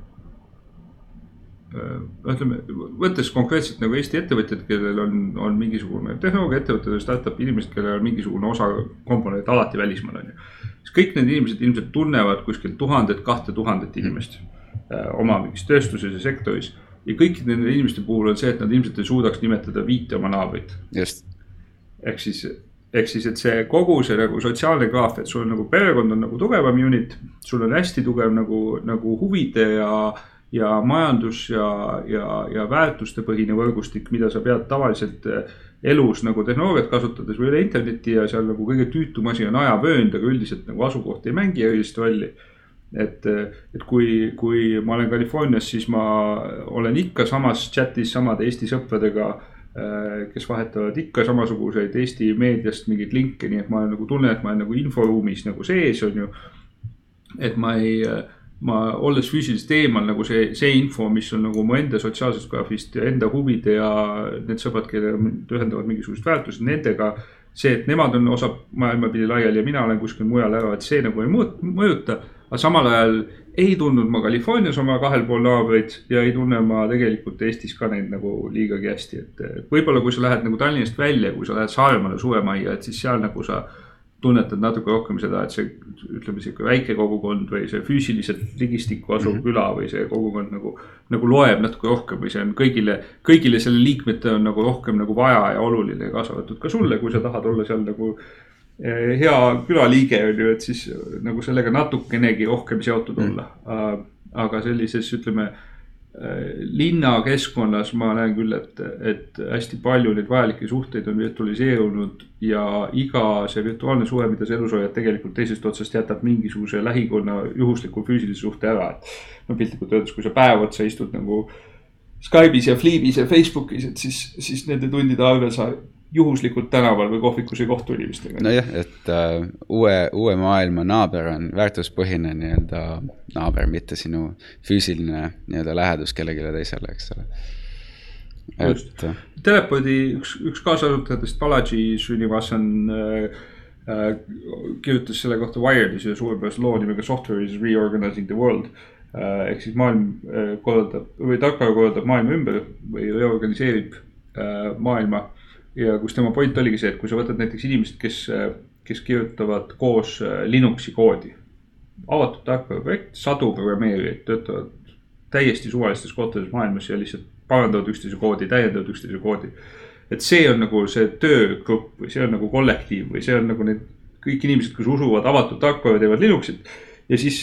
ütleme, võttes konkreetselt nagu Eesti ettevõtjad, kellel on, on mingisugune tehnoloogiaettevõtted või startup inimesed, kellel on mingisugune osa komponent alati välismaal on ju. siis kõik need inimesed ilmselt tunnevad kuskil tuhandet, kahte tuhandet inimest äh, oma mingis tööstuses ja sektoris. ja kõikide nende inimeste puhul on see, et nad ilmselt ei suudaks nimetada viite oma naabrit. just. ehk siis ehk siis, et see kogu see nagu sotsiaalne graaf, et sul on nagu perekond on nagu tugevam unit, sul on hästi tugev nagu, nagu huvide ja, ja majandus ja, ja, ja väärtustepõhine võrgustik, mida sa pead tavaliselt eh, elus nagu tehnoloogiat kasutades või üle interneti ja seal nagu kõige tüütum asi on ajavöönd, aga üldiselt nagu asukoht ei mängi erilist rolli. Et, et kui, kui ma olen Californias, siis ma olen ikka samas chat'is samade Eesti sõpradega Äh, kes vahetavad ikka samasuguseid Eesti meediast mingeid linke, nii et ma nagu tunnen, et ma olen nagu inforuumis nagu sees, on ju. et ma ei, ma olles füüsiliselt eemal nagu see, see info, mis on nagu mu enda sotsiaalsest graafist ja enda huvide ja need sõbrad, kellele mind ühendavad mingisugused väärtused, nendega. see, et nemad on osa maailma pidi laiali ja mina olen kuskil mujal ära, et see nagu ei mõjuta, aga samal ajal ei tundnud ma Californias oma kahel pool naabreid ja ei tunne ma tegelikult Eestis ka neid nagu liigagi hästi, et võib-olla kui sa lähed nagu Tallinnast välja, kui sa lähed Saaremaale suvemajja, et siis seal nagu sa tunnetad natuke rohkem seda, et see ütleme, sihuke väike kogukond või see füüsiliselt ligistikku asuv mm -hmm. küla või see kogukond nagu. nagu loeb natuke rohkem või see on kõigile, kõigile selle liikmete on nagu rohkem nagu vaja ja oluline, kaasa arvatud ka sulle, kui sa tahad olla seal nagu Eh, hea külaliige on ju, et siis nagu sellega natukenegi rohkem seotud mm. olla mm.. aga sellises, ütleme eh, linnakeskkonnas ma näen küll, et, et hästi palju neid vajalikke suhteid on virtualiseerunud ja iga see virtuaalne suhe, mida sa elus hoiad, tegelikult teisest otsast jätab mingisuguse lähikonna juhusliku füüsilise suhte ära, et. no piltlikult öeldes, kui sa päev otsa istud nagu Skype'is ja Fleep'is ja Facebook'is, et siis, siis nende tundide arvel sa juhuslikult tänaval või kohvikus ei kohtu inimestega. nojah, et uh, uue, uue maailma naaber on väärtuspõhine nii-öelda naaber, mitte sinu füüsiline nii-öelda lähedus kellelegi teisele, eks ole. et. Äh, Telepodi üks, üks kaasasutajatest, Balaji Srinivasan äh, äh, kirjutas selle kohta Wired'is ühe suurepärase loo nimega Software is reorganizing the world äh,. ehk siis maailm äh, korraldab või tarkvara korraldab maailma ümber või reorganiseerib äh, maailma ja kus tema point oligi see, et kui sa võtad näiteks inimesed, kes, kes kirjutavad koos äh, Linuxi koodi. avatud tarkvaraprojekt, sadu programmeerijaid töötavad täiesti suvalistes kohtades maailmas ja lihtsalt parandavad üksteise koodi, täiendavad üksteise koodi. et see on nagu see töögrupp või see on nagu kollektiiv või see on nagu need kõik inimesed, kes usuvad avatud tarkvara, teevad Linuxit ja siis,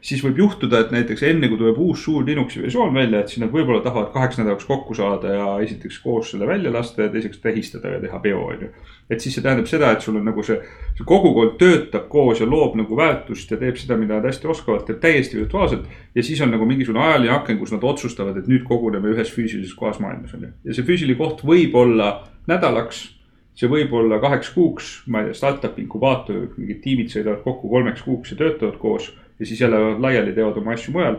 siis võib juhtuda, et näiteks enne kui tuleb uus suur Linuxi versioon välja, et siis nad võib-olla tahavad kaheks nädalaks kokku saada ja esiteks koos selle välja lasta ja teiseks tähistada ja teha peo, on ju. et siis see tähendab seda, et sul on nagu see, see kogukond töötab koos ja loob nagu väärtust ja teeb seda, mida nad hästi oskavad, teeb täiesti virtuaalselt. ja siis on nagu mingisugune ajaline aken, kus nad otsustavad, et nüüd koguneme ühes füüsilises kohas maailmas, on ju. ja see füüsiline koht võib olla nädalaks see võib olla kaheks kuuks, ma ei tea, startup inkubaator, mingid tiimid sõidavad kokku kolmeks kuuks ja töötavad koos ja siis jälle laiali teevad oma asju mujal.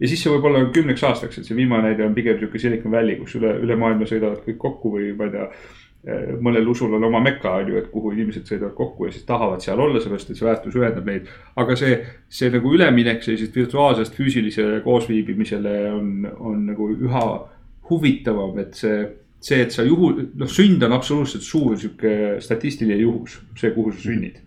ja siis see võib olla kümneks aastaks, et see viimane näide on pigem sihuke Silicon Valley, kus üle, üle maailma sõidavad kõik kokku või ma ei tea. Eh, mõnel usul on oma meka, on ju, et kuhu inimesed sõidavad kokku ja siis tahavad seal olla, sellepärast et see väärtus ühendab neid. aga see, see nagu üleminek sellisest virtuaalsest füüsilisele koosviibimisele on, on nagu üha huvitavam, et see see, et sa juhu, noh, sünd on absoluutselt suur sihuke statistiline juhus, see, kuhu sa sünnid.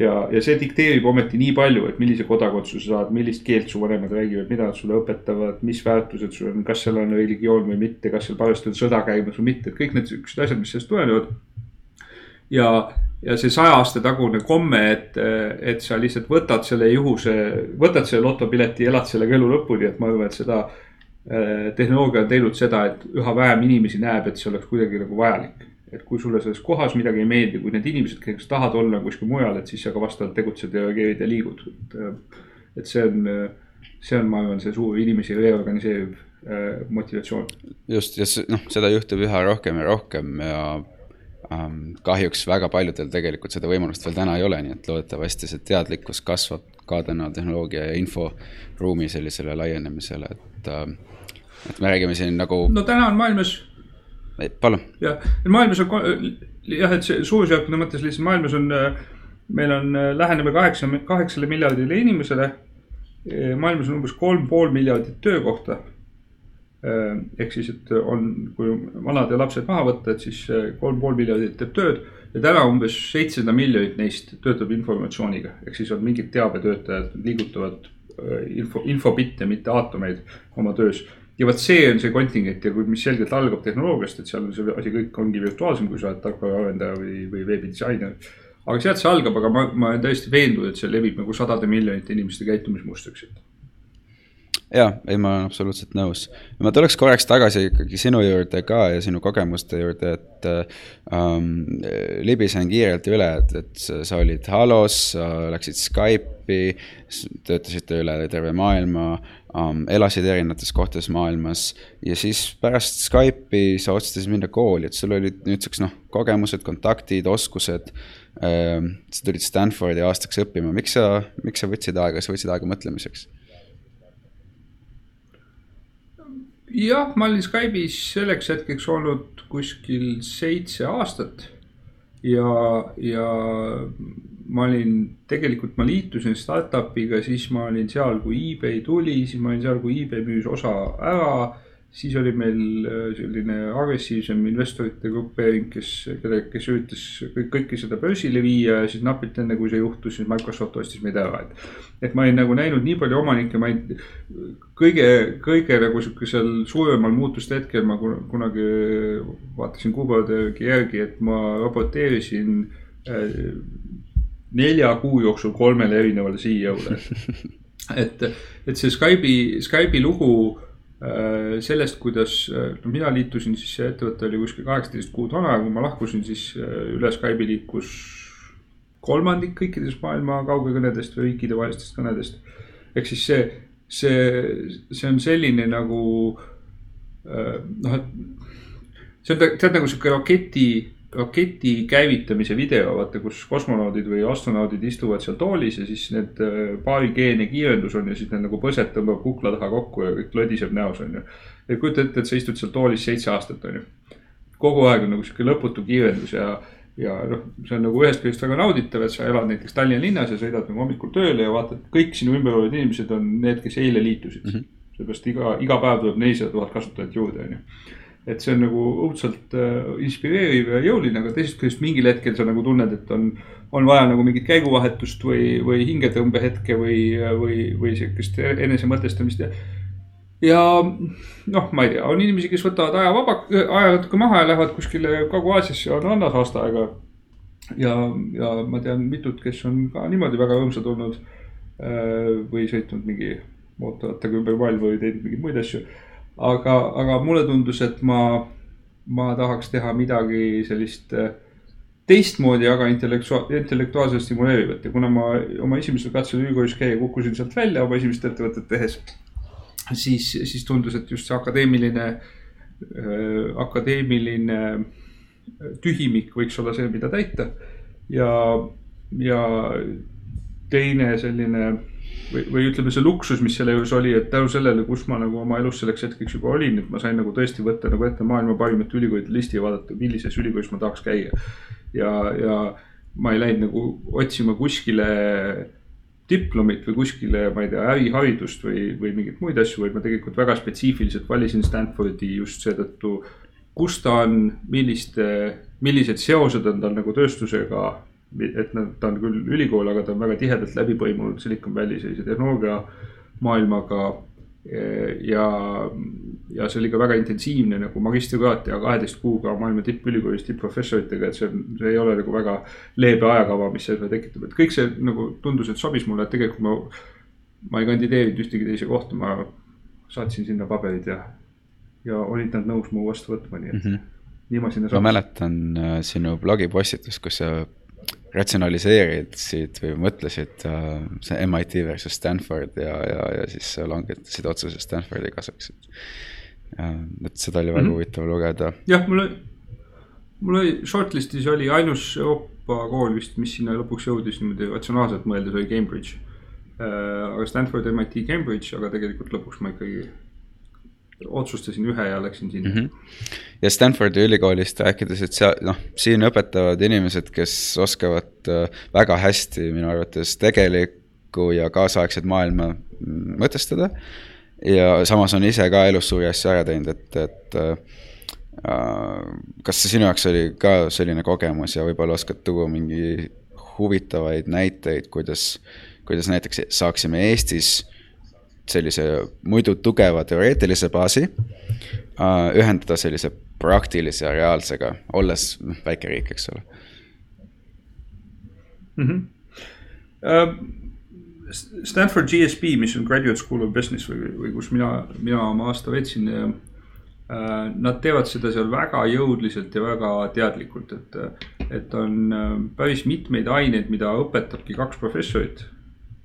ja, ja see dikteerib ometi nii palju, et millise kodakondsuse saad, millist keelt su vanemad räägivad, mida nad sulle õpetavad, mis väärtused sul on, kas seal on religioon või mitte, kas seal parajasti on sõda käimas või mitte, et kõik need siuksed asjad, mis sellest tulenevad. ja, ja see saja aasta tagune komme, et, et sa lihtsalt võtad selle juhuse, võtad selle lotopileti, elad sellega elu lõpuni, et ma arvan, et seda tehnoloogia on teinud seda, et üha vähem inimesi näeb, et see oleks kuidagi nagu vajalik. et kui sulle selles kohas midagi ei meeldi, kui need inimesed, kes tahavad olla kuskil mujal, et siis sa ka vastavalt tegutsed ja reageerid ja liigud, et. Äh, see on, see on, ma arvan, see suur inimesi reorganiseeriv äh, motivatsioon. just, ja noh, seda juhtub üha rohkem ja rohkem ja ähm, kahjuks väga paljudel tegelikult seda võimalust veel täna ei ole, nii et loodetavasti see teadlikkus kasvab ka täna tehnoloogia ja inforuumi sellisele laienemisele, et äh, et me räägime siin nagu. no täna on maailmas. palun. jah, maailmas on jah, et see suurusjärkude mõttes lihtsalt maailmas on meil on, äh, läheneme kaheksa, kaheksale miljardile inimesele. maailmas on umbes kolm pool miljardit töökohta. ehk siis, et on, kui vanad ja lapsed maha võtta, et siis kolm pool miljardit teeb tööd. ja täna umbes seitsesada miljonit neist töötab informatsiooniga, ehk siis on mingid teabetöötajad, liigutavad info, infobitte, mitte aatomeid oma töös ja vot see on see kontingent ja kui, mis selgelt algab tehnoloogiast, et seal on see asi kõik ongi virtuaalsem, kui sa oled tarkvaraarendaja või, või veebidisainer aga sealt see algab, aga ma, ma olen täiesti veendunud, et see levib nagu sadade miljonite inimeste käitumismustriks, et ja, ei, ma olen absoluutselt nõus. ma tuleks korraks tagasi ikkagi sinu juurde ka ja sinu kogemuste juurde, et ähm, libisen kiirelt üle, et, et sa olid Halos, läksid Skype'i, töötasid üle terve maailma um,, elasid erinevates kohtades maailmas ja siis pärast Skype'i sa otsustasid minna kooli, et sul olid nüüdseks noh, kogemused, kontaktid, oskused ähm,. sa tulid Stanfordi aastaks õppima, miks sa, miks sa võtsid aega, sa võtsid aega mõtlemiseks? Jah, ma olin Skype'is selleks hetkeks olnud kuskil seitse aastat. Ja, ja ma olin, tegelikult ma liitusin startup'iga, siis ma olin seal, kui eBay tuli, siis ma olin seal, kui eBay müüs osa ära siis oli meil äh, selline agressiivsem investorite grupeering, kes, kelle, kes üritas kõik, kõike seda börsile viia ja siis napilt enne, kui see juhtus, siis Microsoft ostis meid ära, et. et ma olin nagu näinud nii palju omanikke, ma ei, kõige, kõige nagu sihukesel suuremal muutuste hetkel ma kunagi vaatasin kuupäevade järgi, et ma raporteerisin äh, nelja kuu jooksul kolmele erinevale CEO-le. et, et see Skype'i, Skype'i lugu sellest, kuidas, äh, no mina liitusin, siis see ettevõte oli kuskil kaheksateist kuud vana kui ma lahkusin, siis äh, üle Skype'i liikus kolmandik kõikidest maailma kaugekõnedest või riikidevahelistest kõnedest. ehk siis see, see, see on selline nagu noh, et see on tead nagu sihuke raketi raketi käivitamise video, vaata, kus kosmonaudid või astronaudid istuvad seal toolis ja siis need äh, paari geene kiirendus on ja siis need nagu põset tõmbab kukla taha kokku ja kõik lodiseb näos, on ju. et kujuta ette, et sa istud seal toolis seitse aastat, on ju. kogu aeg on nagu sihuke lõputu kiirendus ja, ja noh, see on nagu ühest küljest väga nauditav, et sa elad näiteks Tallinna linnas ja sõidad nagu hommikul tööle ja vaatad, kõik sinu ümber olevad inimesed on need, kes eile liitusid mm. -hmm. seepärast iga, iga päev tuleb nelisada tuhat kasutajat juurde, on ju et see on nagu õudselt äh, inspireeriv ja jõuline, aga teisest küljest mingil hetkel sa nagu tunned, et on, on vaja nagu mingit käiguvahetust või, või hingetõmbehetke või, või, või sihukest enesemõtestamist ja. ja noh, ma ei tea, on inimesi, kes võtavad aja vaba, aja natuke maha ja lähevad kuskile Kagu-Aasiasse Anannas aasta aega. ja, ja ma tean mitut, kes on ka niimoodi väga rõõmsad olnud äh, või sõitnud mingi mootorrattaga ümber maailma või teinud mingeid muid asju aga, aga mulle tundus, et ma, ma tahaks teha midagi sellist äh, teistmoodi, aga intellektua-, intellektuaalselt stimuleerivat ja kuna ma oma esimesel katsel ülikoolis käia kukkusin sealt välja oma esimest ettevõtet tehes. siis, siis tundus, et just see akadeemiline äh,, akadeemiline tühimik võiks olla see, mida täita. ja, ja teine selline või, või ütleme, see luksus, mis selle juures oli, et tänu sellele, kus ma nagu oma elus selleks hetkeks juba olin, et ma sain nagu tõesti võtta nagu ette maailma parimate ülikoolide listi ja vaadata, millises ülikoolis ma tahaks käia. ja, ja ma ei läinud nagu otsima kuskile diplomit või kuskile, ma ei tea, äriharidust või, või mingeid muid asju, vaid ma tegelikult väga spetsiifiliselt valisin Stanfordi just seetõttu, kus ta on, milliste, millised seosed on tal nagu tööstusega et nad, ta on küll ülikool, aga ta on väga tihedalt läbi põimunud Silicon Valley sellise tehnoloogia maailmaga. ja, ja see oli ka väga intensiivne nagu magistrikraat ja kaheteist kuuga maailma tippülikoolis tippprofessoritega, et see on, see ei ole nagu väga leebe ajakava, mis seda tekitab, et kõik see nagu tundus, et sobis mulle, et tegelikult ma. ma ei kandideerinud ühtegi teise kohta, ma saatsin sinna paberid ja, ja olid nad nõus mu vastu võtma, nii et mm. -hmm nii ma sinna ma mäletan äh, sinu blogipostitust, kus sa ratsionaliseerisid või mõtlesid äh, see MIT versus Stanford ja, ja, ja siis langetasid otsuse Stanfordi kasuks, et äh,. et seda oli väga mm -hmm. huvitav lugeda. jah, mul oli, mul oli shortlist'is oli ainus Euroopa kool vist, mis sinna lõpuks jõudis niimoodi ratsionaalselt mõeldes, oli Cambridge äh,. aga Stanford, MIT, Cambridge, aga tegelikult lõpuks ma ikkagi otsustasin ühe ja läksin sinna mm. -hmm. ja Stanfordi ülikoolist rääkides, et seal noh, siin õpetavad inimesed, kes oskavad äh, väga hästi minu arvates tegelikku ja kaasaegset maailma mõtestada. ja samas on ise ka elus suuri asju ära teinud, et, et äh, kas see sinu jaoks oli ka selline kogemus ja võib-olla oskad tuua mingi huvitavaid näiteid, kuidas, kuidas näiteks saaksime Eestis sellise muidu tugeva teoreetilise baasi uh, ühendada sellise praktilise ja reaalsega, olles noh, väike riik, eks ole mm. -hmm. Stanford GSB, mis on Graduate School of Business või, või kus mina, mina oma aasta veetsin uh,. Nad teevad seda seal väga jõudliselt ja väga teadlikult, et, et on päris mitmeid aineid, mida õpetabki kaks professorit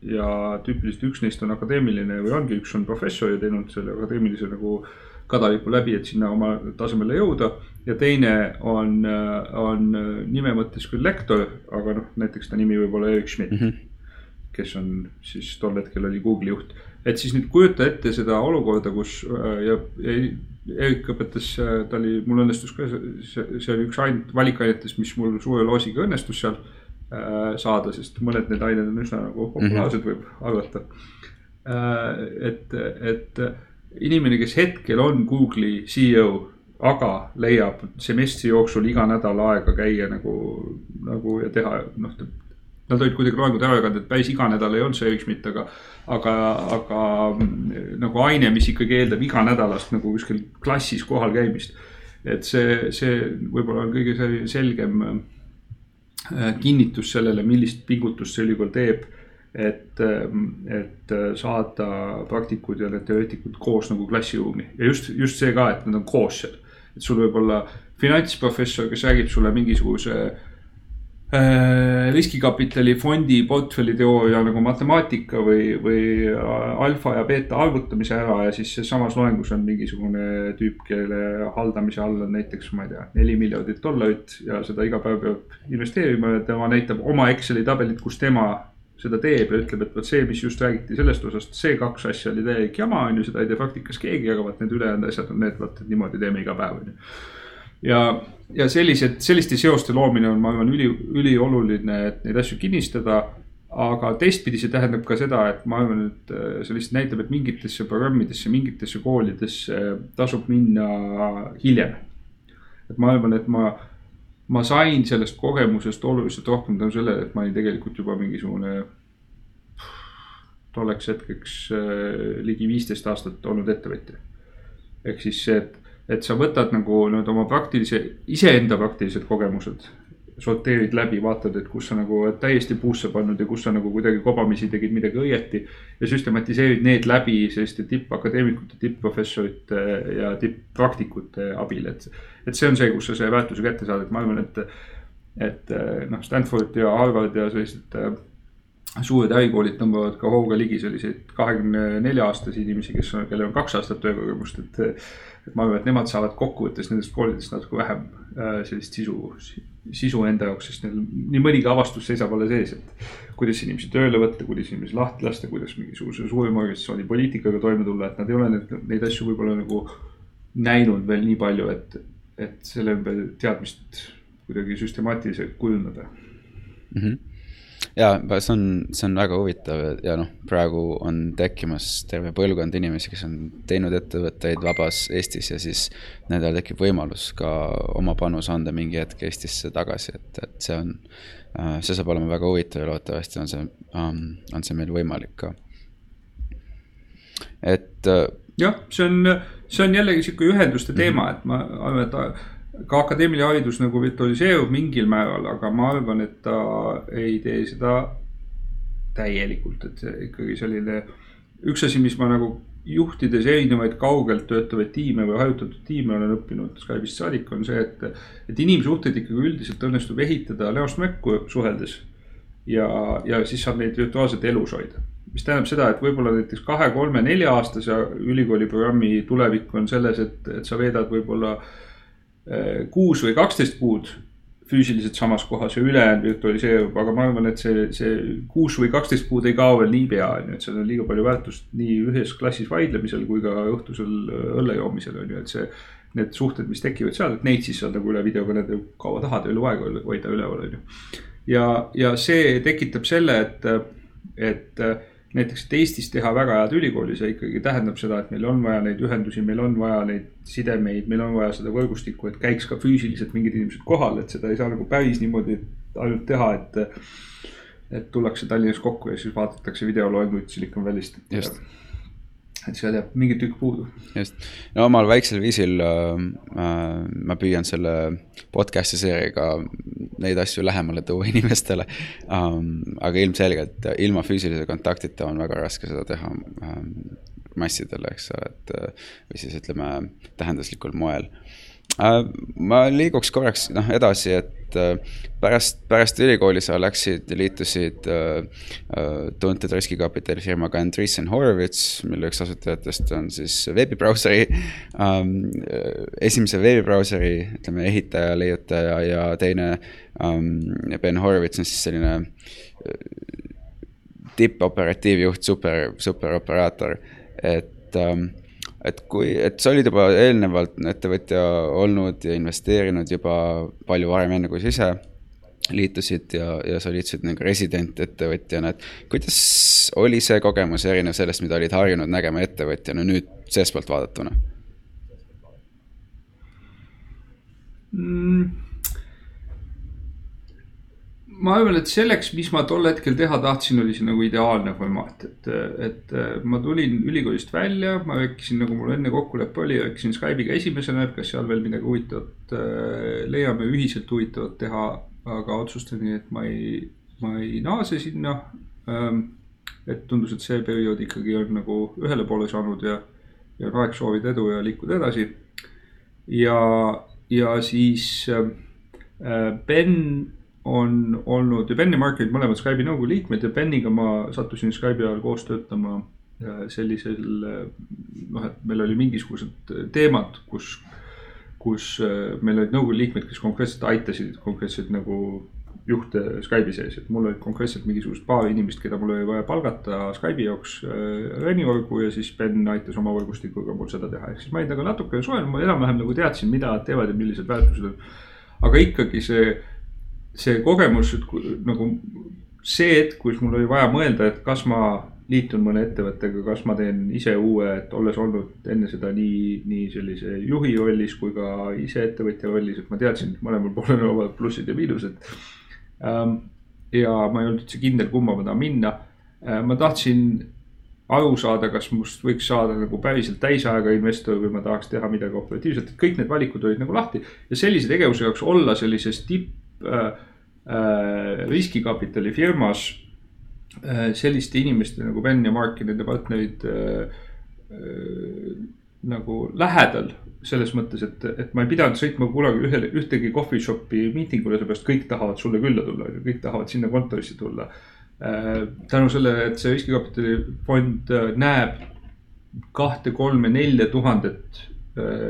ja tüüpiliselt üks neist on akadeemiline või ongi, üks on professor ja teinud selle akadeemilise nagu kadalipu läbi, et sinna oma tasemele jõuda. ja teine on, on nime mõttes küll lektor, aga noh, näiteks ta nimi võib olla Erik Schmidt mm. -hmm kes on siis tol hetkel oli Google'i juht. et siis nüüd kujuta ette seda olukorda, kus ja, ja Erik õpetas, ta oli, mul õnnestus ka see, oli üks ainult valikainetest, mis mul suure loosiga õnnestus seal saada, sest mõned need ained on üsna nagu populaarsed mm, -hmm. võib arvata. Äh, et, et inimene, kes hetkel on Google'i CEO, aga leiab semestri jooksul iga nädal aega käia nagu, nagu ja teha, noh. Nad olid kuidagi loengud ära jaganud, et päris iga nädal ei olnud see Erik Schmidt, aga, aga, aga nagu aine, mis ikkagi eeldab iganädalast nagu kuskil klassis kohal käimist. et see, see võib-olla on kõige selgem Äh, kinnitus sellele, millist pingutust see ülikool teeb. et, ähm, et äh, saada praktikud ja need teoreetikud koos nagu klassiruumi ja just, just see ka, et nad on koos seal. et sul võib olla finantsprofessor, kes räägib sulle mingisuguse Äh, riskikapitali fondi portfelliteooria nagu matemaatika või, või alfa ja beeta arvutamise ära ja siis samas loengus on mingisugune tüüp, kelle haldamise all on näiteks, ma ei tea, neli miljardit dollarit ja seda iga päev peab investeerima ja tema näitab oma Exceli tabelit, kus tema seda teeb ja ütleb, et vot see, mis just räägiti sellest osast, see kaks asja oli täielik jama, on ju, seda ei tee praktikas keegi, aga vot need ülejäänud asjad on need, vot niimoodi teeme iga päev, on ju ja, ja sellised, selliste seoste loomine on, ma arvan, üli, ülioluline, et neid asju kinnistada. aga teistpidi see tähendab ka seda, et ma arvan, et äh, see lihtsalt näitab, et mingitesse programmidesse, mingitesse koolidesse tasub minna hiljem. et ma arvan, et ma, ma sain sellest kogemusest oluliselt rohkem tänu sellele, et ma olin tegelikult juba mingisugune tolleks hetkeks äh, ligi viisteist aastat olnud ettevõtja. ehk siis see, et et sa võtad nagu nüüd oma praktilise, iseenda praktilised kogemused, sorteerid läbi, vaatad, et kus sa nagu täiesti puusse pannud ja kus sa nagu kuidagi kobamisi tegid midagi õieti. ja süstematiseerid need läbi selliste tippakadeemikute, tippprofessorite ja tipppraktikute abil, et. et see on see, kus sa selle väärtuse kätte saad, et ma arvan, et, et noh, Stanford ja Harvard ja sellised äh, suured ärikoolid tõmbavad ka hooga ligi selliseid kahekümne nelja aastasi inimesi, kes kellel on kaks aastat töökogemust, et et ma arvan, et nemad saavad kokkuvõttes nendest koolidest natuke vähem äh, sellist sisu, sisu enda jaoks, sest neil nii mõnigi avastus seisab alles ees, et. kuidas inimesi tööle võtta, kuidas inimesi lahti lasta, kuidas mingisuguse suurema organisatsiooni poliitikaga toime tulla, et nad ei ole neid, neid asju võib-olla nagu näinud veel nii palju, et, et selle ümber teadmist kuidagi süstemaatiliselt kujundada mm. -hmm ja see on, see on väga huvitav ja noh, praegu on tekkimas terve põlvkond inimesi, kes on teinud ettevõtteid vabas Eestis ja siis nendel tekib võimalus ka oma panus anda mingi hetk Eestisse tagasi, et, et see on, äh, see saab olema väga huvitav ja loodetavasti on see, ähm, on see meil võimalik ka. et. Äh, jah, see on, see on jällegi sihuke ühenduste teema, et ma arvan, et ka akadeemiline haridus nagu virtualiseerub mingil määral, aga ma arvan, et ta ei tee seda täielikult, et ikkagi selline. üks asi, mis ma nagu juhtides erinevaid kaugelt töötavaid tiime või hajutatud tiime olen õppinud Skype'ist saadik, on see, et, et inimsuhteid ikkagi üldiselt õnnestub ehitada näost näkku suheldes. ja, ja siis saab neid virtuaalselt elus hoida. mis tähendab seda, et võib-olla näiteks kahe, kolme, nelja aastase ülikooli programmi tulevik on selles, et, et sa veedad võib-olla eh, kuus või kaksteist kuud füüsiliselt samas kohas ja ülejäänud virtualiseerub, aga ma arvan, et see, see kuus või kaksteist kuud ei kao veel niipea, on ju, et seal on liiga palju väärtust nii ühes klassis vaidlemisel kui ka õhtusel õlle joomisel, on ju, et see. Need suhted, mis tekivad seal, et neid siis saad nagu üle videokõnede kaua tahad ja eluaega hoida üleval, on ju. ja, ja see tekitab selle, et, et näiteks, et Eestis teha väga head ülikooli, see ikkagi tähendab seda, et meil on vaja neid ühendusi, meil on vaja neid sidemeid, meil on vaja seda võrgustikku, et käiks ka füüsiliselt mingid inimesed kohal, et seda ei saa nagu päris niimoodi ainult teha, et. et tullakse Tallinnas kokku ja siis vaadatakse videoloenguid Silicon Valley'st. just et seal jääb mingi tükk puudu. just, no omal väiksel viisil äh, äh, ma püüan selle podcast'i seeriaga neid asju lähemale tuua inimestele um,. aga ilmselgelt ilma füüsilise kontaktita on väga raske seda teha um, massidele, eks ole, et või siis ütleme tähenduslikul moel. Ma liiguks korraks noh edasi, et äh, pärast, pärast ülikooli sa läksid liitusid äh, äh, tuntud riskikapitali firmaga Andreessen Horowitz, mille üks asutajatest on siis veebibrauseri ähm,, esimese veebibrauseri, ütleme, ehitaja, leiutaja ja teine ähm, Ben Horowitz on siis selline tippoperatiivjuht, super, superoperaator, et ähm, et kui, et sa olid juba eelnevalt ettevõtja olnud ja investeerinud juba palju varem, enne kui sa ise liitusid ja, ja sa liitusid nagu resident ettevõtjana, et kuidas oli see kogemus erinev sellest, mida olid harjunud nägema ettevõtjana nüüd seestpoolt vaadatuna mm.? Ma arvan, et selleks, mis ma tol hetkel teha tahtsin, oli see nagu ideaalne formaat, et, et ma tulin ülikoolist välja, ma rääkisin, nagu mul enne kokkulepe oli, rääkisin Skype'iga esimesena, et kas seal veel midagi huvitavat äh, leiame, ühiselt huvitavat teha. aga otsustasin, et ma ei, ma ei naase sinna. Ähm, et tundus, et see periood ikkagi on nagu ühele poole saanud ja, ja on aeg soovida edu ja liikuda edasi. ja, ja siis äh, Ben on olnud ja Ben ja Mark olid mõlemad Skype'i nõukogu liikmed ja Beniga ma sattusin Skype'i ajal koos töötama sellisel noh, et meil oli mingisugused teemad, kus, kus äh, meil olid nõukogu liikmed, kes konkreetselt aitasid konkreetselt nagu juhte Skype'i sees, et mul olid konkreetselt mingisugused paar inimest, keda mul oli vaja palgata Skype'i jaoks äh, ränivõrgu ja siis Ben aitas oma võrgustikuga mul seda teha, ehk siis ma olin temaga natukene suhelnud, ma enam-vähem nagu teadsin, mida teevad ja millised väärtused on. aga ikkagi see see kogemus, nagu see hetk, kus mul oli vaja mõelda, et kas ma liitun mõne ettevõttega, kas ma teen ise uue, et olles olnud enne seda nii, nii sellise juhi rollis kui ka ise ettevõtja rollis, et ma teadsin, et mõlemal poolel on omad plussid ja miinused ähm,. ja ma ei olnud üldse kindel, kumma ma tahan minna äh,. ma tahtsin aru saada, kas must võiks saada nagu päriselt täisajaga investor või ma tahaks teha midagi operatiivselt, et kõik need valikud olid nagu lahti. ja sellise tegevuse jaoks olla sellises tipp Äh, äh, riskikapitali firmas äh, selliste inimeste nagu Ben ja Mark ja nende partnerid nagu lähedal selles mõttes, et, et ma ei pidanud sõitma kunagi ühele, ühtegi coffee shop'i miitingule, seepärast kõik tahavad sulle külla tulla, kõik tahavad sinna kontorisse tulla. tänu sellele, et see riskikapitali fond näeb kahte, kolme, nelja tuhandet Äh,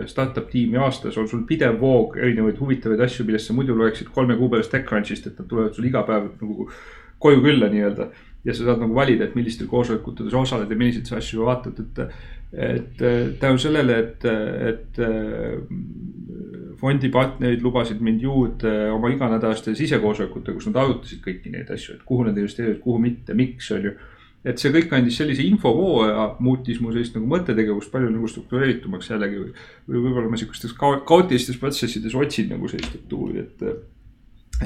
startup tiimi aastas, on sul pidev voog erinevaid huvitavaid asju, millest sa muidu loeksid kolme kuu pärast TechCrunchist, et nad tulevad sul iga päev nagu koju külla nii-öelda. ja sa saad nagu valida, et millistel koosolekutel sa osaled ja milliseid sa asju vaatad, et, et tänu sellele, et, et fondi partnerid lubasid mind juurde oma iganädalaste sisekoosolekute, kus nad arutasid kõiki neid asju, et kuhu nad investeerivad, kuhu mitte, miks on ju et see kõik andis sellise infovoo ja muutis mu sellist nagu mõttetegevust palju nagu struktureeritumaks jällegi või. või võib-olla ma sihukestes kaootilistes protsessides otsin nagu sellist struktuuri, et,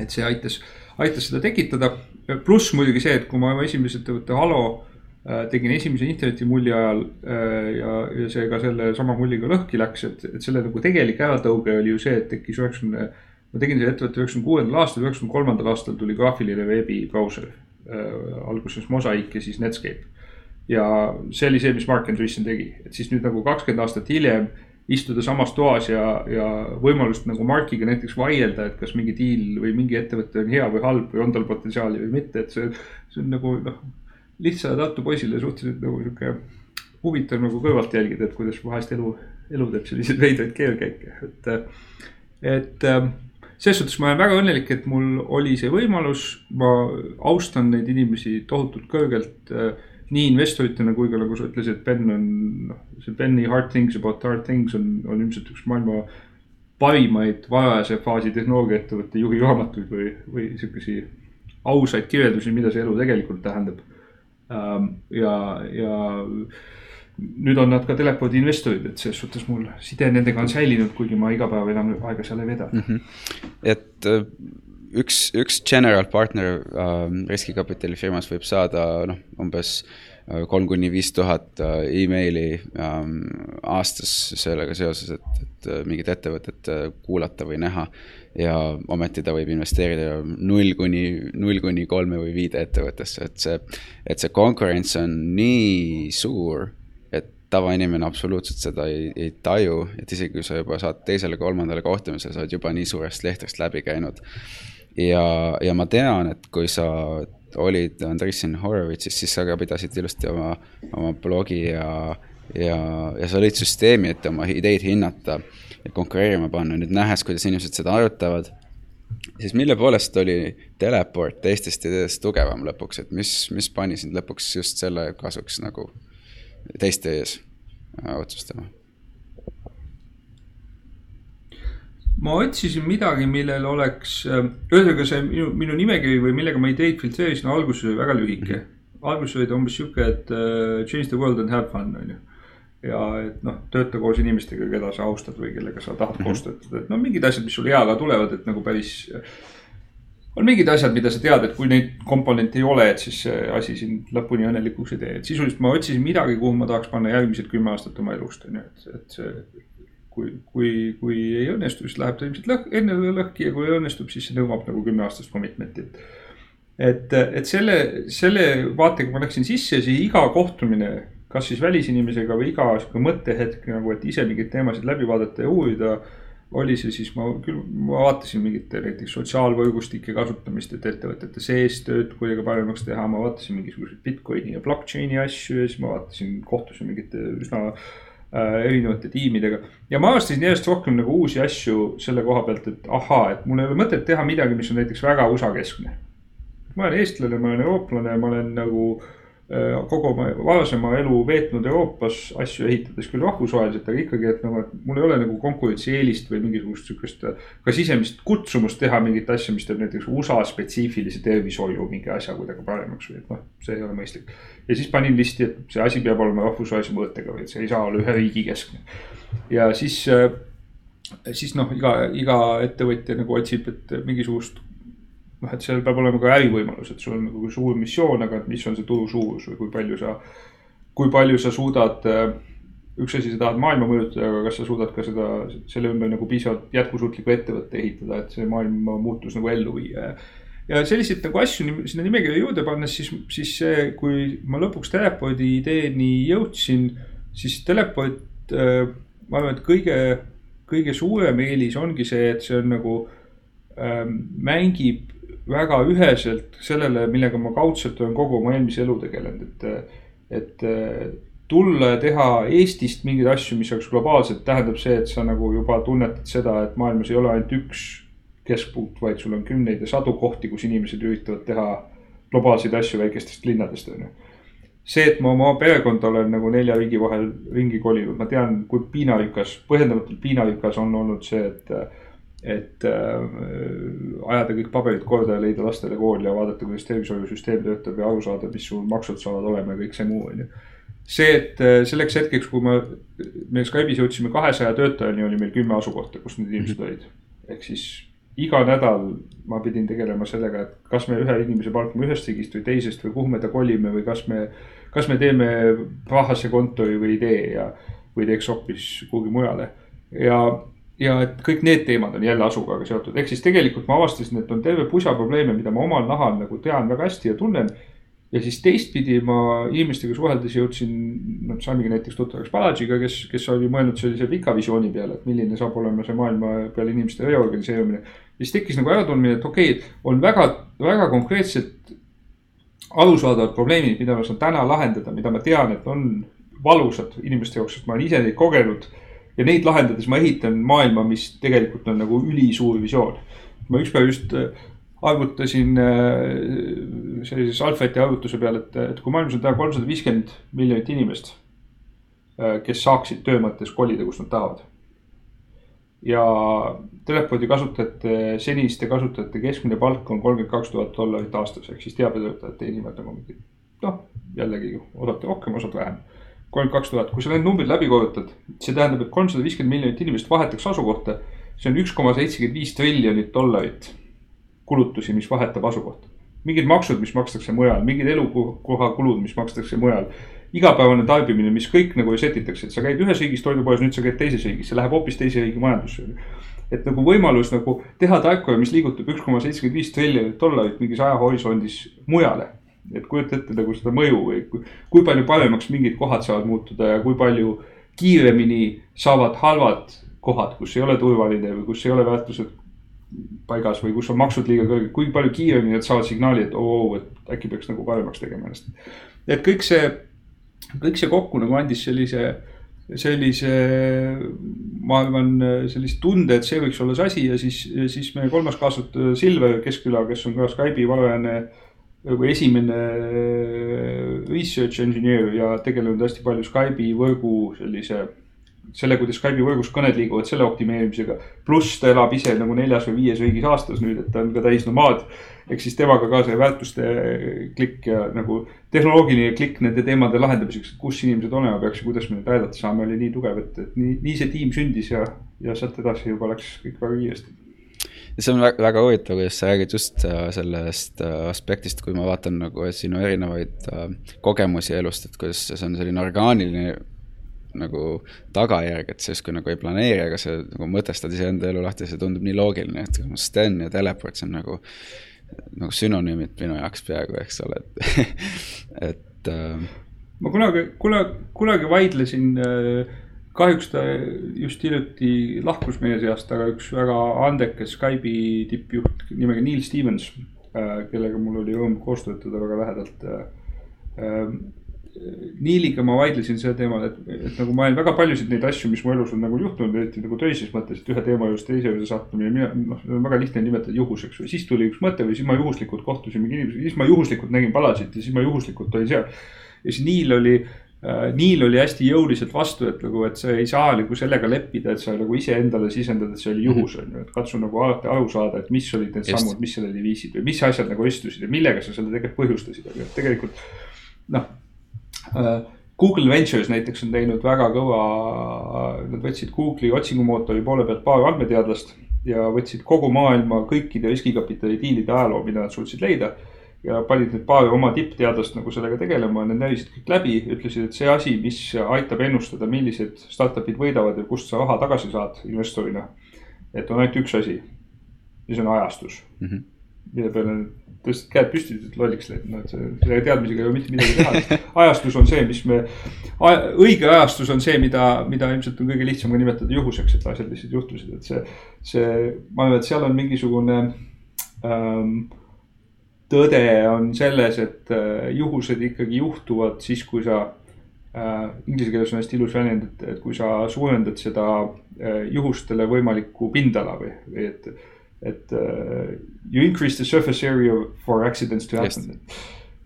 et see aitas, aitas seda tekitada. pluss muidugi see, et kui ma oma esimese ettevõtte Halo äh, tegin esimese internetimulli ajal äh, ja, ja see ka selle sama mulliga lõhki läks, et, et selle nagu tegelik äratõuge oli ju see, et tekkis üheksakümne. ma tegin selle ettevõtte üheksakümne kuuendal aastal, üheksakümne kolmandal aastal tuli graafiline veebibrauser alguses Mosaic ja siis Netscape. ja see oli see, mis Mark Andreessen tegi, et siis nüüd nagu kakskümmend aastat hiljem istuda samas toas ja, ja võimalust nagu Markiga näiteks vaielda, et kas mingi diil või mingi ettevõte on hea või halb või on tal potentsiaali või mitte, et see, see on nagu noh, lihtsale Tartu poisile suhteliselt nagu sihuke huvitav nagu kõrvalt jälgida, et kuidas vahest elu, elu teeb selliseid veidraid keelkäike, et, et ähm, selles suhtes ma olen väga õnnelik, et mul oli see võimalus, ma austan neid inimesi tohutult kõrgelt äh, nii investoritena kui ka nagu sa ütlesid, Ben on, noh, see Ben'i Hard Things about hard things on, on ilmselt üks maailma parimaid varajase faasi tehnoloogiaettevõtte juhi raamatuid või, või sihukesi ausaid kirjeldusi, mida see elu tegelikult tähendab. Ähm, ja, ja nüüd on nad ka Telepodi investorid, et selles suhtes mul side nendega on säilinud, kuigi ma iga päev enam aega seal ei veda mm. -hmm. et äh, üks, üks general partner äh, riskikapitali firmas võib saada noh, umbes äh, kolm kuni viis tuhat äh, emaili ähm, aastas sellega seoses, et, et mingit ettevõtet kuulata või näha. ja ometi ta võib investeerida null kuni, null kuni kolme või viide ettevõttesse, et see, et see konkurents on nii suur tavainimene absoluutselt seda ei, ei taju, et isegi kui sa juba saad teisele-kolmandale kohtumisele, sa oled juba nii suurest lehtrist läbi käinud ja, ja ma tean, et kui sa olid Andreessen Horowitsis, siis sa ka pidasid ilusti oma, oma blogi ja, ja, ja sa lõid süsteemi, et oma ideid hinnata ja konkureerima panna. nüüd nähes, kuidas inimesed seda arutavad, siis mille poolest oli teleport teistest ideedest tugevam lõpuks, et mis, mis pani sind lõpuks just selle kasuks nagu teiste ees äh, otsustama? ma otsisin midagi, millel oleks, äh, ühesõnaga see minu, minu nimekiri või millega ma ideid filtreerisin, alguses oli väga lühike mm. -hmm. alguses oli ta umbes sihuke, et uh, change the world and have fun, on ju. ja et noh, tööta koos inimestega, keda sa austad või kellega sa tahad mm -hmm. koos töötada, et no mingid asjad, mis sulle hea ka tulevad, et nagu päris. On mingid asjad, mida sa tead, et kui neid komponente ei ole, et siis see asi sind lõpuni õnnelikuks ei tee, et sisuliselt ma otsisin midagi, kuhu ma tahaks panna järgmised kümme aastat oma elust, on ju, et, et see kui, kui, kui ei õnnestu, siis läheb ta ilmselt lõh, enne lõhki ja kui õnnestub, siis see nõuab nagu kümneaastast commitment'i. et, et selle, selle vaatega ma läksin sisse siis iga kohtumine, kas siis välisinimesega või iga sihuke mõttehetk nagu, et ise mingeid teemasid läbi vaadata ja uurida oli see siis, ma küll, ma vaatasin mingit näiteks sotsiaalvõrgustike kasutamist, et ettevõtete sees tööd kuidagi paremaks teha, ma vaatasin mingisuguseid Bitcoini ja blockchain'i asju ja siis ma vaatasin, kohtusin mingite üsna äh, erinevate tiimidega. ja ma avastasin järjest rohkem nagu uusi asju selle koha pealt, et ahaa, et mul ei ole mõtet teha midagi, mis on näiteks väga USA keskne. ma olen eestlane, ma olen eurooplane, ma olen nagu äh, kogu oma varasema elu veetnud Euroopas asju ehitades küll rahvusvaheliselt, aga ikkagi, et nagu, et mul ei ole nagu konkurentsieelist või mingisugust sihukest ka sisemist kutsumust teha mingit asja, mis teeb näiteks USA spetsiifilise tervishoiu mingi asja kuidagi paremaks või et noh, see ei ole mõistlik ja siis panin listi, et see asi peab olema rahvusvahelise mõõtega või et see ei saa olla ühe riigi keskne. ja siis, äh, siis noh, iga, iga ettevõtja nagu otsib, et mingisugust noh, et seal peab olema ka ärivõimalus, et sul on nagu suur missioon, aga mis on see turu suurus või kui palju sa, kui palju sa suudad. Äh, üks asi, sa tahad maailma mõjutada, aga kas sa suudad ka seda, selle ümber nagu piisavalt jätkusuutlikku ettevõtte ehitada, et see maailma muutus nagu ellu viia ja selliseid nagu asju sinna nimekirja juurde pannes, siis, siis see, kui ma lõpuks Telepodi ideeni jõudsin, siis Telepod äh,, ma arvan, et kõige, kõige suurem eelis ongi see, et see on nagu äh,, mängib väga üheselt sellele, millega ma kaudselt olen kogu oma eelmise elu tegelenud, et, et tulla ja teha Eestist mingeid asju, mis oleks globaalsed, tähendab see, et sa nagu juba tunnetad seda, et maailmas ei ole ainult üks keskpunkt, vaid sul on kümneid ja sadu kohti, kus inimesed üritavad teha globaalseid asju väikestest linnadest, on ju. see, et ma oma perekonda olen nagu nelja riigi vahel ringi kolinud, ma tean, kui piinarikas, põhjendamatult piinarikas on olnud see, et et äh, ajada kõik paberid korda ja leida lastele kool ja vaadata, kuidas tervishoiusüsteem töötab ja aru saada, mis sul maksud saavad olema ja kõik see muu, on ju. see, et äh, selleks hetkeks, kui ma, me Skype'is jõudsime kahesaja töötajani, oli meil kümme asukohta, kus need inimesed olid. ehk siis iga nädal ma pidin tegelema sellega, et kas me ühe inimese palkame ühest riigist või teisest või kuhu me ta kolime või kas me, kas me teeme Prahasse kontori või ei tee ja, või teeks hoopis kuhugi mujale. ja, ja et kõik need teemad on jälle asukohaga seotud, ehk siis tegelikult ma avastasin, et on terve pusa probleeme, mida ma omal nahal nagu tean väga hästi ja tunnen. ja siis teistpidi ma inimestega suheldes jõudsin, noh saimegi näiteks tuttavaks Balajiga, kes, kes oli mõelnud sellise pika visiooni peale, et milline saab olema see maailma peale inimeste reorganiseerumine. ja siis tekkis nagu äratundmine, et okei okay,, on väga, väga konkreetsed arusaadavad probleemid, mida ma saan täna lahendada, mida ma tean, et on valusad inimeste jaoks, sest ma olen ise neid kogenud. Ja neid lahendades ma ehitan maailma, mis tegelikult on nagu ülisuur visioon. ma ükspäev just arvutasin äh, sellises Alfreti arvutuse peale, et, et kui maailmas on täna kolmsada viiskümmend miljonit inimest, äh, kes saaksid töö mõttes kolida, kus nad tahavad. ja telefoni kasutajate, seniste kasutajate keskmine palk on kolmkümmend kaks tuhat dollarit aastas, ehk siis teabetöötajad teenivad nagu mingi noh, jällegi osad rohkem, osad vähem. Kolmkümmend kaks tuhat, kui sa need numbrid läbi korrutad, see tähendab, et kolmsada viiskümmend miljonit inimest vahetaks asukohta. see on üks koma seitsekümmend viis triljonit dollarit kulutusi, mis vahetab asukohta. mingid maksud, mis makstakse mujal, mingid elukohakulud, mis makstakse mujal. igapäevane tarbimine, mis kõik nagu reset itakse, et sa käid ühes riigis toidupoes, nüüd sa käid teises riigis, see läheb hoopis teise riigi majandusse. et nagu võimalus nagu teha tarkvara, mis liigutab üks koma seitsekümmend viis triljonit dollarit mingis ajahorisondis mujale et kujuta ette nagu seda mõju või kui, kui palju paremaks mingid kohad saavad muutuda ja kui palju kiiremini saavad halvad kohad, kus ei ole turvaline või kus ei ole väärtused paigas või kus on maksud liiga kõrged, kui palju kiiremini nad saavad signaali, et oo oh,, et äkki peaks nagu paremaks tegema ennast. et kõik see, kõik see kokku nagu andis sellise, sellise, ma arvan, sellise tunde, et see võiks olla see asi ja siis, siis meie kolmas kaasutaja Silver Keskküla, kes on ka Skype'i valveääne või esimene research engineer ja tegelenud hästi palju Skype'i võrgu sellise selle, kuidas Skype'i võrgus kõned liiguvad, selle optimeerimisega. pluss ta elab ise nagu neljas või viies riigis aastas nüüd, et ta on ka täisnomaad. ehk siis temaga ka see väärtuste klikk ja nagu tehnoloogiline klikk nende teemade lahendamiseks, kus inimesed olema peaks ja kuidas me neid aidata saame, oli nii tugev, et, et nii, nii see tiim sündis ja, ja sealt edasi juba läks kõik väga kiiresti see on väga, väga huvitav, kuidas sa räägid just äh, sellest äh, aspektist, kui ma vaatan nagu sinu erinevaid äh, kogemusi elust, et kuidas see on selline orgaaniline nagu tagajärg, et sa justkui nagu ei planeeri, aga sa nagu mõtestad iseenda elu lahti see tundub nii loogiline, et Sten ja teleport, see on nagu, nagu sünonüümid minu jaoks peaaegu, eks ole, et, et äh.... ma kunagi, kunagi, kunagi vaidlesin äh, kahjuks ta just hiljuti lahkus meie seast, aga üks väga andekas Skype'i tippjuht nimega Neil Stevens, äh, kellega mul oli rõõm koos töötada väga lähedalt äh, Niiliga ma vaidlesin sel teemal, et, et nagu ma olen väga paljusid neid asju, mis mu elus on nagu juhtunud, eriti nagu töises mõttes, et ühe teema juurest teise juurde sattumine, mina noh, on väga lihtne nimetada juhuseks või siis tuli üks mõte või siis ma juhuslikult kohtusin mingi inimesega, siis ma juhuslikult nägin palasit ja siis ma juhuslikult olin seal. ja siis Niil oli äh,, Niil oli hästi jõuliselt vastu, et nagu, et sa ei saa nagu sellega leppida, et sa nagu iseendale sisendad, et see oli juhus on ju, et katsu nagu alati aru saada, et mis olid need Just. sammud, mis selleni viisid või mis asjad nagu istusid ja millega sa selle tegelikult põhjustasid, aga tegelikult noh Äh, Google Ventures näiteks on teinud väga kõva, nad võtsid Google'i otsingumootori poole pealt paar andmeteadlast ja võtsid kogu maailma kõikide riskikapitali diilide ajaloo, mida nad suutsid leida. Ja panid need paar oma tippteadlast nagu sellega tegelema, need närisid kõik läbi, ütlesid, et see asi, mis aitab ennustada, millised startup'id võidavad ja kust sa raha tagasi saad investorina. et on ainult üks asi ja see on ajastus mm. -hmm. mille peale tõstsid käed püsti, ütlesid lolliks läinud, no et see, selle teadmisega ei ole mitte midagi teha. ajastus on see, mis me, õige ajastus on see, mida, mida ilmselt on kõige lihtsam ka nimetada juhuseks, et asjad lihtsalt juhtusid, et see, see, ma arvan, et seal on mingisugune ähm, tõde on selles, et äh, juhused ikkagi juhtuvad siis, kui sa äh,. Inglise keeles on hästi ilus väljend, et, et kui sa suurendad seda äh, juhustele võimalikku pindala või, või et et uh, you increase the surface area for accidents to happen.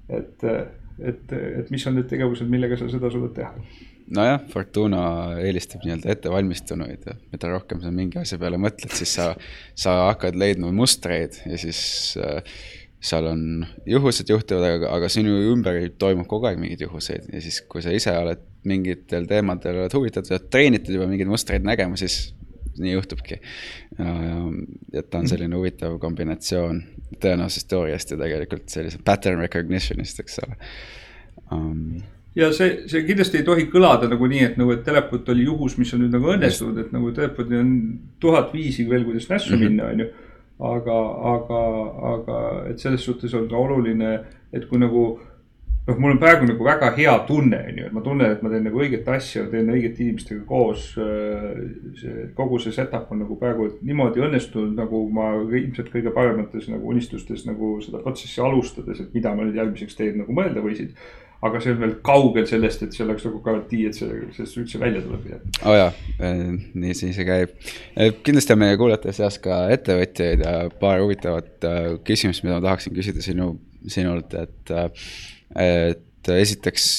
et, uh, et, et mis on need tegevused, millega sa seda suudad teha? nojah, Fortuna eelistab nii-öelda ettevalmistunuid ja mida rohkem sa mingi asja peale mõtled, siis sa, sa hakkad leidma mustreid ja siis äh, seal on juhused juhtuvad, aga, aga sinu ümber toimub kogu aeg mingeid juhuseid ja siis, kui sa ise oled mingitel teemadel oled huvitatud, treenitud juba mingeid mustreid nägema, siis nii juhtubki. et ta on selline huvitav kombinatsioon tõenäosusest teooriast ja tegelikult sellise pattern recognition'ist, eks ole um, ja see, see kindlasti ei tohi kõlada nagu nii, et nagu, et teleport oli juhus, mis on nüüd nagu õnnestunud, et nagu teleportil on tuhat viisi veel, kuidas nässu mm -hmm. minna, on ju. Aga, aga, aga et selles suhtes on ka oluline, et kui nagu noh, mul on praegu nagu väga hea tunne, on ju, et ma tunnen, et ma teen nagu õiget asja, teen õigete inimestega koos. see kogu see setup on nagu praegu niimoodi õnnestunud, nagu ma ilmselt kõige paremates nagu unistustes nagu seda protsessi alustades, et mida ma nüüd järgmiseks teen nagu mõelda võisid aga see on veel kaugel sellest, et see oleks nagu garantii, et see, sellest üldse välja tuleb midagi. oo oh jaa, nii see, see käib. kindlasti on meie kuulajate seas ka ettevõtjaid ja paar huvitavat küsimust, mida ma tahaksin küsida sinu, sinult, et et esiteks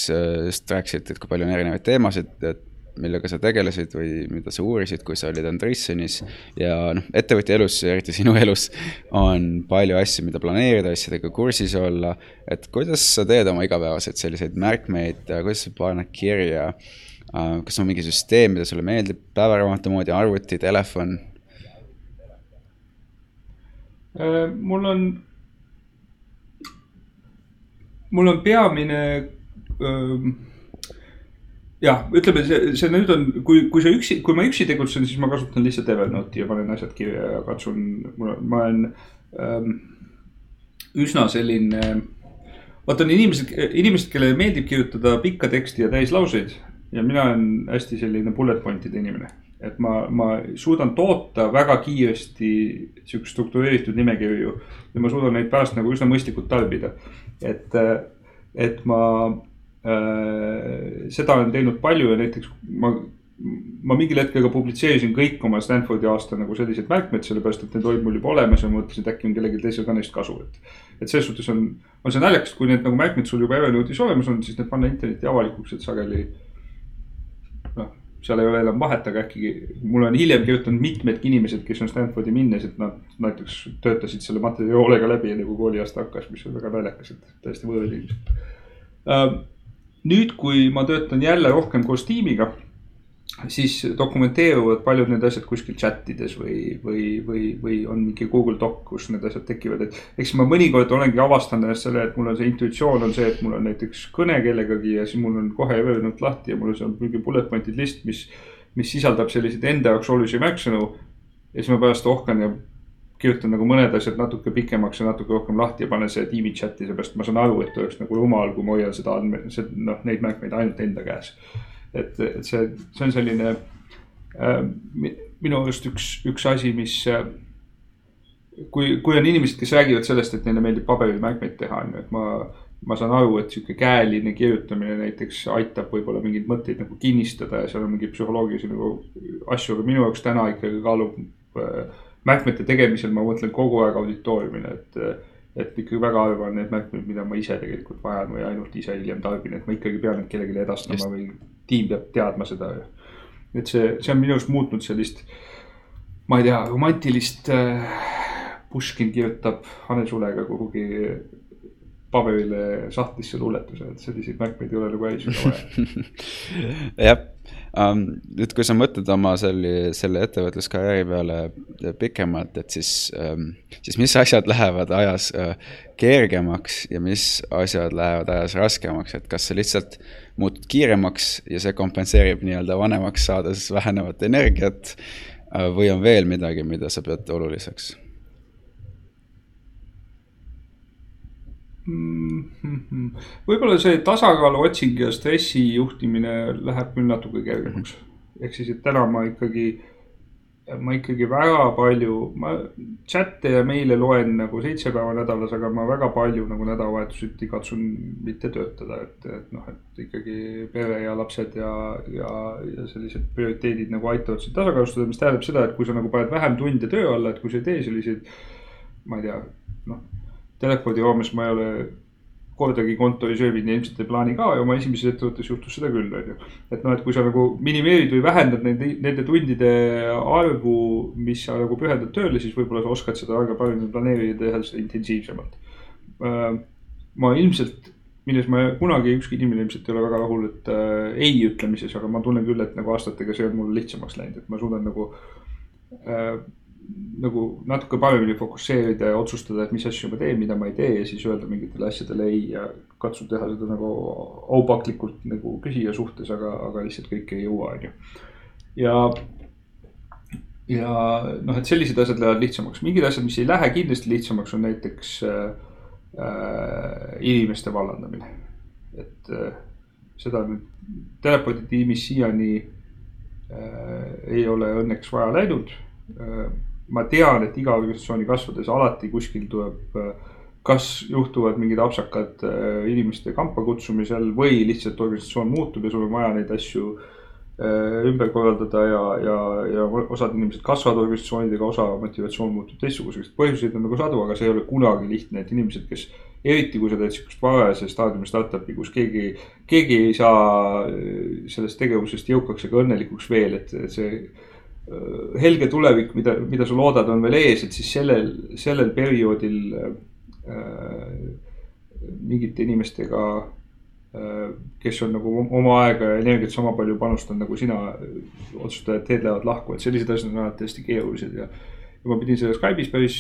just rääkisid, et kui palju on erinevaid teemasid, et millega sa tegelesid või mida sa uurisid, kui sa olid Andreessonis. ja noh, ettevõtja elus, eriti sinu elus, on palju asju, mida planeerida, asjadega kursis olla. et kuidas sa teed oma igapäevaseid selliseid märkmeid, kuidas sa paned kirja? kas on mingi süsteem, mida sulle meeldib, päevaraamatu moodi, arvuti, telefon? mul on mul on peamine jah, ütleme see, see nüüd on, kui, kui sa üksi, kui ma üksi tegutsen, siis ma kasutan lihtsalt Evernote'i ja panen asjad kirja ja katsun, ma olen ähm, üsna selline. vaata on inimesed, inimesed, kellele meeldib kirjutada pikka teksti ja täislauseid ja mina olen hästi selline bullet point'ide inimene. et ma, ma suudan toota väga kiiresti siukest struktureeritud nimekirju ja ma suudan neid pärast nagu üsna mõistlikult tarbida et, et ma seda olen teinud palju ja näiteks ma, ma mingil hetkel ka publitseerisin kõik oma Stanfordi aasta nagu sellised märkmed, sellepärast et need olid mul juba olemas ja ma mõtlesin, et äkki on kellelgi teisel ka neist kasu, et. et selles suhtes on, on see naljakas, kui need nagu märkmed sul juba Evernote'is olemas on, siis need panna internetti avalikuks, et sageli seal ei ole enam vahet, aga äkki mul on hiljem kirjutanud mitmedki inimesed, kes on Stanfordi minnes, et nad näiteks töötasid selle materjali hoolega läbi, enne kui kooliaasta hakkas, mis on väga naljakas, et täiesti võõrad inimesed. Ähm, nüüd, kui ma töötan jälle rohkem koos tiimiga siis dokumenteeruvad paljud need asjad kuskil chat ides või, või, või, või on mingi Google Doc, kus need asjad tekivad, et. eks ma mõnikord olengi avastanud ennast selle, et mul on see intuitsioon on see, et mul on näiteks kõne kellegagi ja siis mul on kohe Evernote lahti ja mul on seal mingi bullet point'id list, mis. mis sisaldab selliseid enda jaoks olulisi märksõnu. ja siis ma pärast ohkan ja kirjutan nagu mõned asjad natuke pikemaks ja natuke rohkem lahti ja panen selle tiimi chat'i, seepärast ma saan aru, et oleks nagu rumal, kui ma hoian seda andme, noh neid märkmeid ainult enda käes. et, et see, see on selline äh, minu arust üks, üks asi, mis äh, kui, kui on inimesed, kes räägivad sellest, et neile meeldib paberil märkmeid teha, on ju, et ma, ma saan aru, et sihuke käeline kirjutamine näiteks aitab võib-olla mingeid mõtteid nagu kinnistada ja seal on mingeid psühholoogilisi nagu asju, aga minu jaoks täna ikkagi kaalub äh, märkmete tegemisel, ma mõtlen kogu aeg auditooriumile, et et ikkagi väga harva on need märkmed, mida ma ise tegelikult vajan või ainult ise hiljem tarbin, et ma ikkagi pean need kellelegi edastama Just. või tiim peab teadma seda. et see, see on minu arust muutnud sellist, ma ei tea, romantilist äh,. Puškin kirjutab Hannes Ulega kuhugi paberile sahtlisse luuletuse, et selliseid märkmeid ei ole nagu välisüle vaja. jah um,, nüüd kui sa mõtled oma selle, selle ettevõtluskarjääri peale pikemalt, et siis um,, siis mis asjad lähevad ajas uh, kergemaks ja mis asjad lähevad ajas raskemaks, et kas sa lihtsalt uh, muutud kiiremaks ja see kompenseerib nii-öelda vanemaks saades vähenevat energiat. Äh, või on veel midagi, mida sa pead oluliseks? Võib-olla see tasakaalu otsing ja stressi juhtimine läheb küll natuke kergemaks. ehk siis, et täna ma ikkagi ma ikkagi väga palju, ma chat'e ja meile loen nagu seitse päeva nädalas, aga ma väga palju nagu nädalavahetuseti katsun mitte töötada, et, et noh, et ikkagi pere ja lapsed ja, ja, ja sellised prioriteedid nagu aitavad sind tasakaalustada, mis tähendab seda, et kui sa nagu paned vähem tunde töö alla, et kui sa ei tee selliseid, ma ei tea, noh, telefoni raames ma ei ole kordagi kontoris ööbid ja ilmselt ei plaani ka ja oma esimeses ettevõttes juhtus seda küll, on ju. et noh, et kui sa nagu minimeerid või vähendad nende, nende tundide arvu, mis sa nagu pühendad tööle, siis võib-olla sa oskad seda aega paremini planeerida ja teha seda intensiivsemalt. Äh, ma ilmselt, milles ma kunagi, ükski inimene ilmselt ei ole väga rahul, et äh, ei ütlemises, aga ma tunnen küll, et nagu aastatega see on mul lihtsamaks läinud, et ma suudan nagu äh, nagu natuke paremini fokusseerida ja otsustada, et mis asju ma teen, mida ma ei tee ja siis öelda mingitele asjadele ei ja katsun teha seda nagu aupaklikult nagu küsija suhtes, aga, aga lihtsalt kõike ei jõua, on ju. ja, ja noh, et sellised asjad lähevad lihtsamaks, mingid asjad, mis ei lähe kindlasti lihtsamaks, on näiteks äh, äh inimeste vallandamine et äh, seda nüüd telepordi tiimis siiani äh, ei ole õnneks vaja läinud äh,. Ma tean, et iga organisatsiooni kasvades alati kuskil tuleb äh, kas juhtuvad mingid apsakad äh, inimeste kampa kutsumisel või lihtsalt organisatsioon muutub ja sul on vaja neid asju äh, ümber korraldada ja, ja, ja osad inimesed kasvavad organisatsioonidega, osa motivatsioon muutub teistsuguseks. põhjuseid on nagu sadu, aga see ei ole kunagi lihtne, et inimesed, kes, eriti kui sa teed sihukest varajase staadiumi startup'i, kus keegi, keegi ei saa sellest tegevusest jõukaks ega õnnelikuks veel, et see helge tulevik, mida, mida sa loodad, on veel ees, et siis sellel, sellel perioodil Äh, mingite inimestega, äh, kes on nagu oma aega ja energiat sama palju panustanud nagu sina, otsustajad teed lähevad lahku, et sellised asjad on alati hästi keerulised ja. ja ma pidin seda Skype'is päris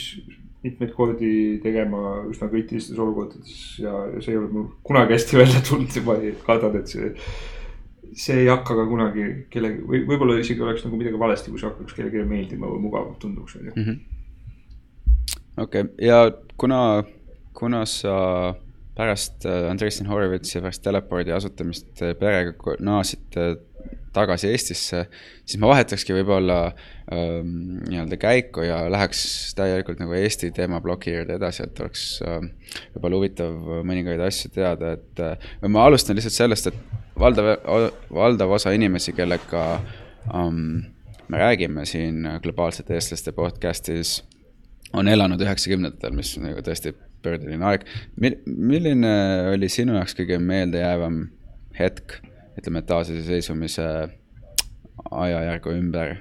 mitmeid kordi tegema üsna kriitilistes olukordades ja, ja see ei ole mul kunagi hästi välja tulnud ja ma kardan, et see see ei hakka ka kunagi kellegi või võib-olla isegi oleks nagu midagi valesti, kui see hakkaks kellelegi meeldima või mugav tunduks, on ju. Mhm. okei, ja kuna, kuna sa pärast äh, Andreessen Horowitzi pärast Telepordi asutamist äh, perega naasid tagasi Eestisse, siis ma vahetakski võib-olla ähm, nii-öelda käiku ja läheks täielikult nagu Eesti teemaploki juurde edasi, et oleks äh, võib-olla huvitav mõningaid asju teada, et äh, ma alustan lihtsalt sellest, et valdav, valdav osa inimesi, kellega ähm, me räägime siin globaalsete eestlaste podcast'is on elanud üheksakümnendatel, mis on nagu tõesti pöördeline aeg. milline oli sinu jaoks kõige meeldejäävam hetk, ütleme, taasiseseisvumise ajajärgu ümber?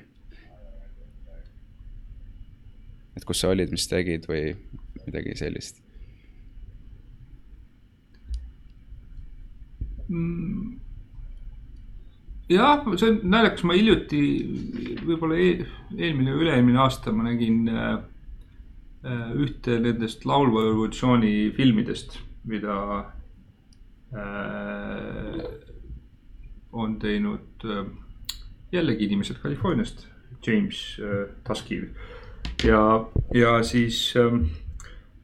et kus sa olid, mis tegid või midagi sellist mm.? jah, see on naljakas, ma hiljuti, võib-olla eel, eelmine, üle-eelmine aasta ma nägin Äh, ühte nendest laulva revolutsiooni filmidest, mida äh, on teinud äh, jällegi inimesed Californiast, James äh, Tuskiv. ja, ja siis äh,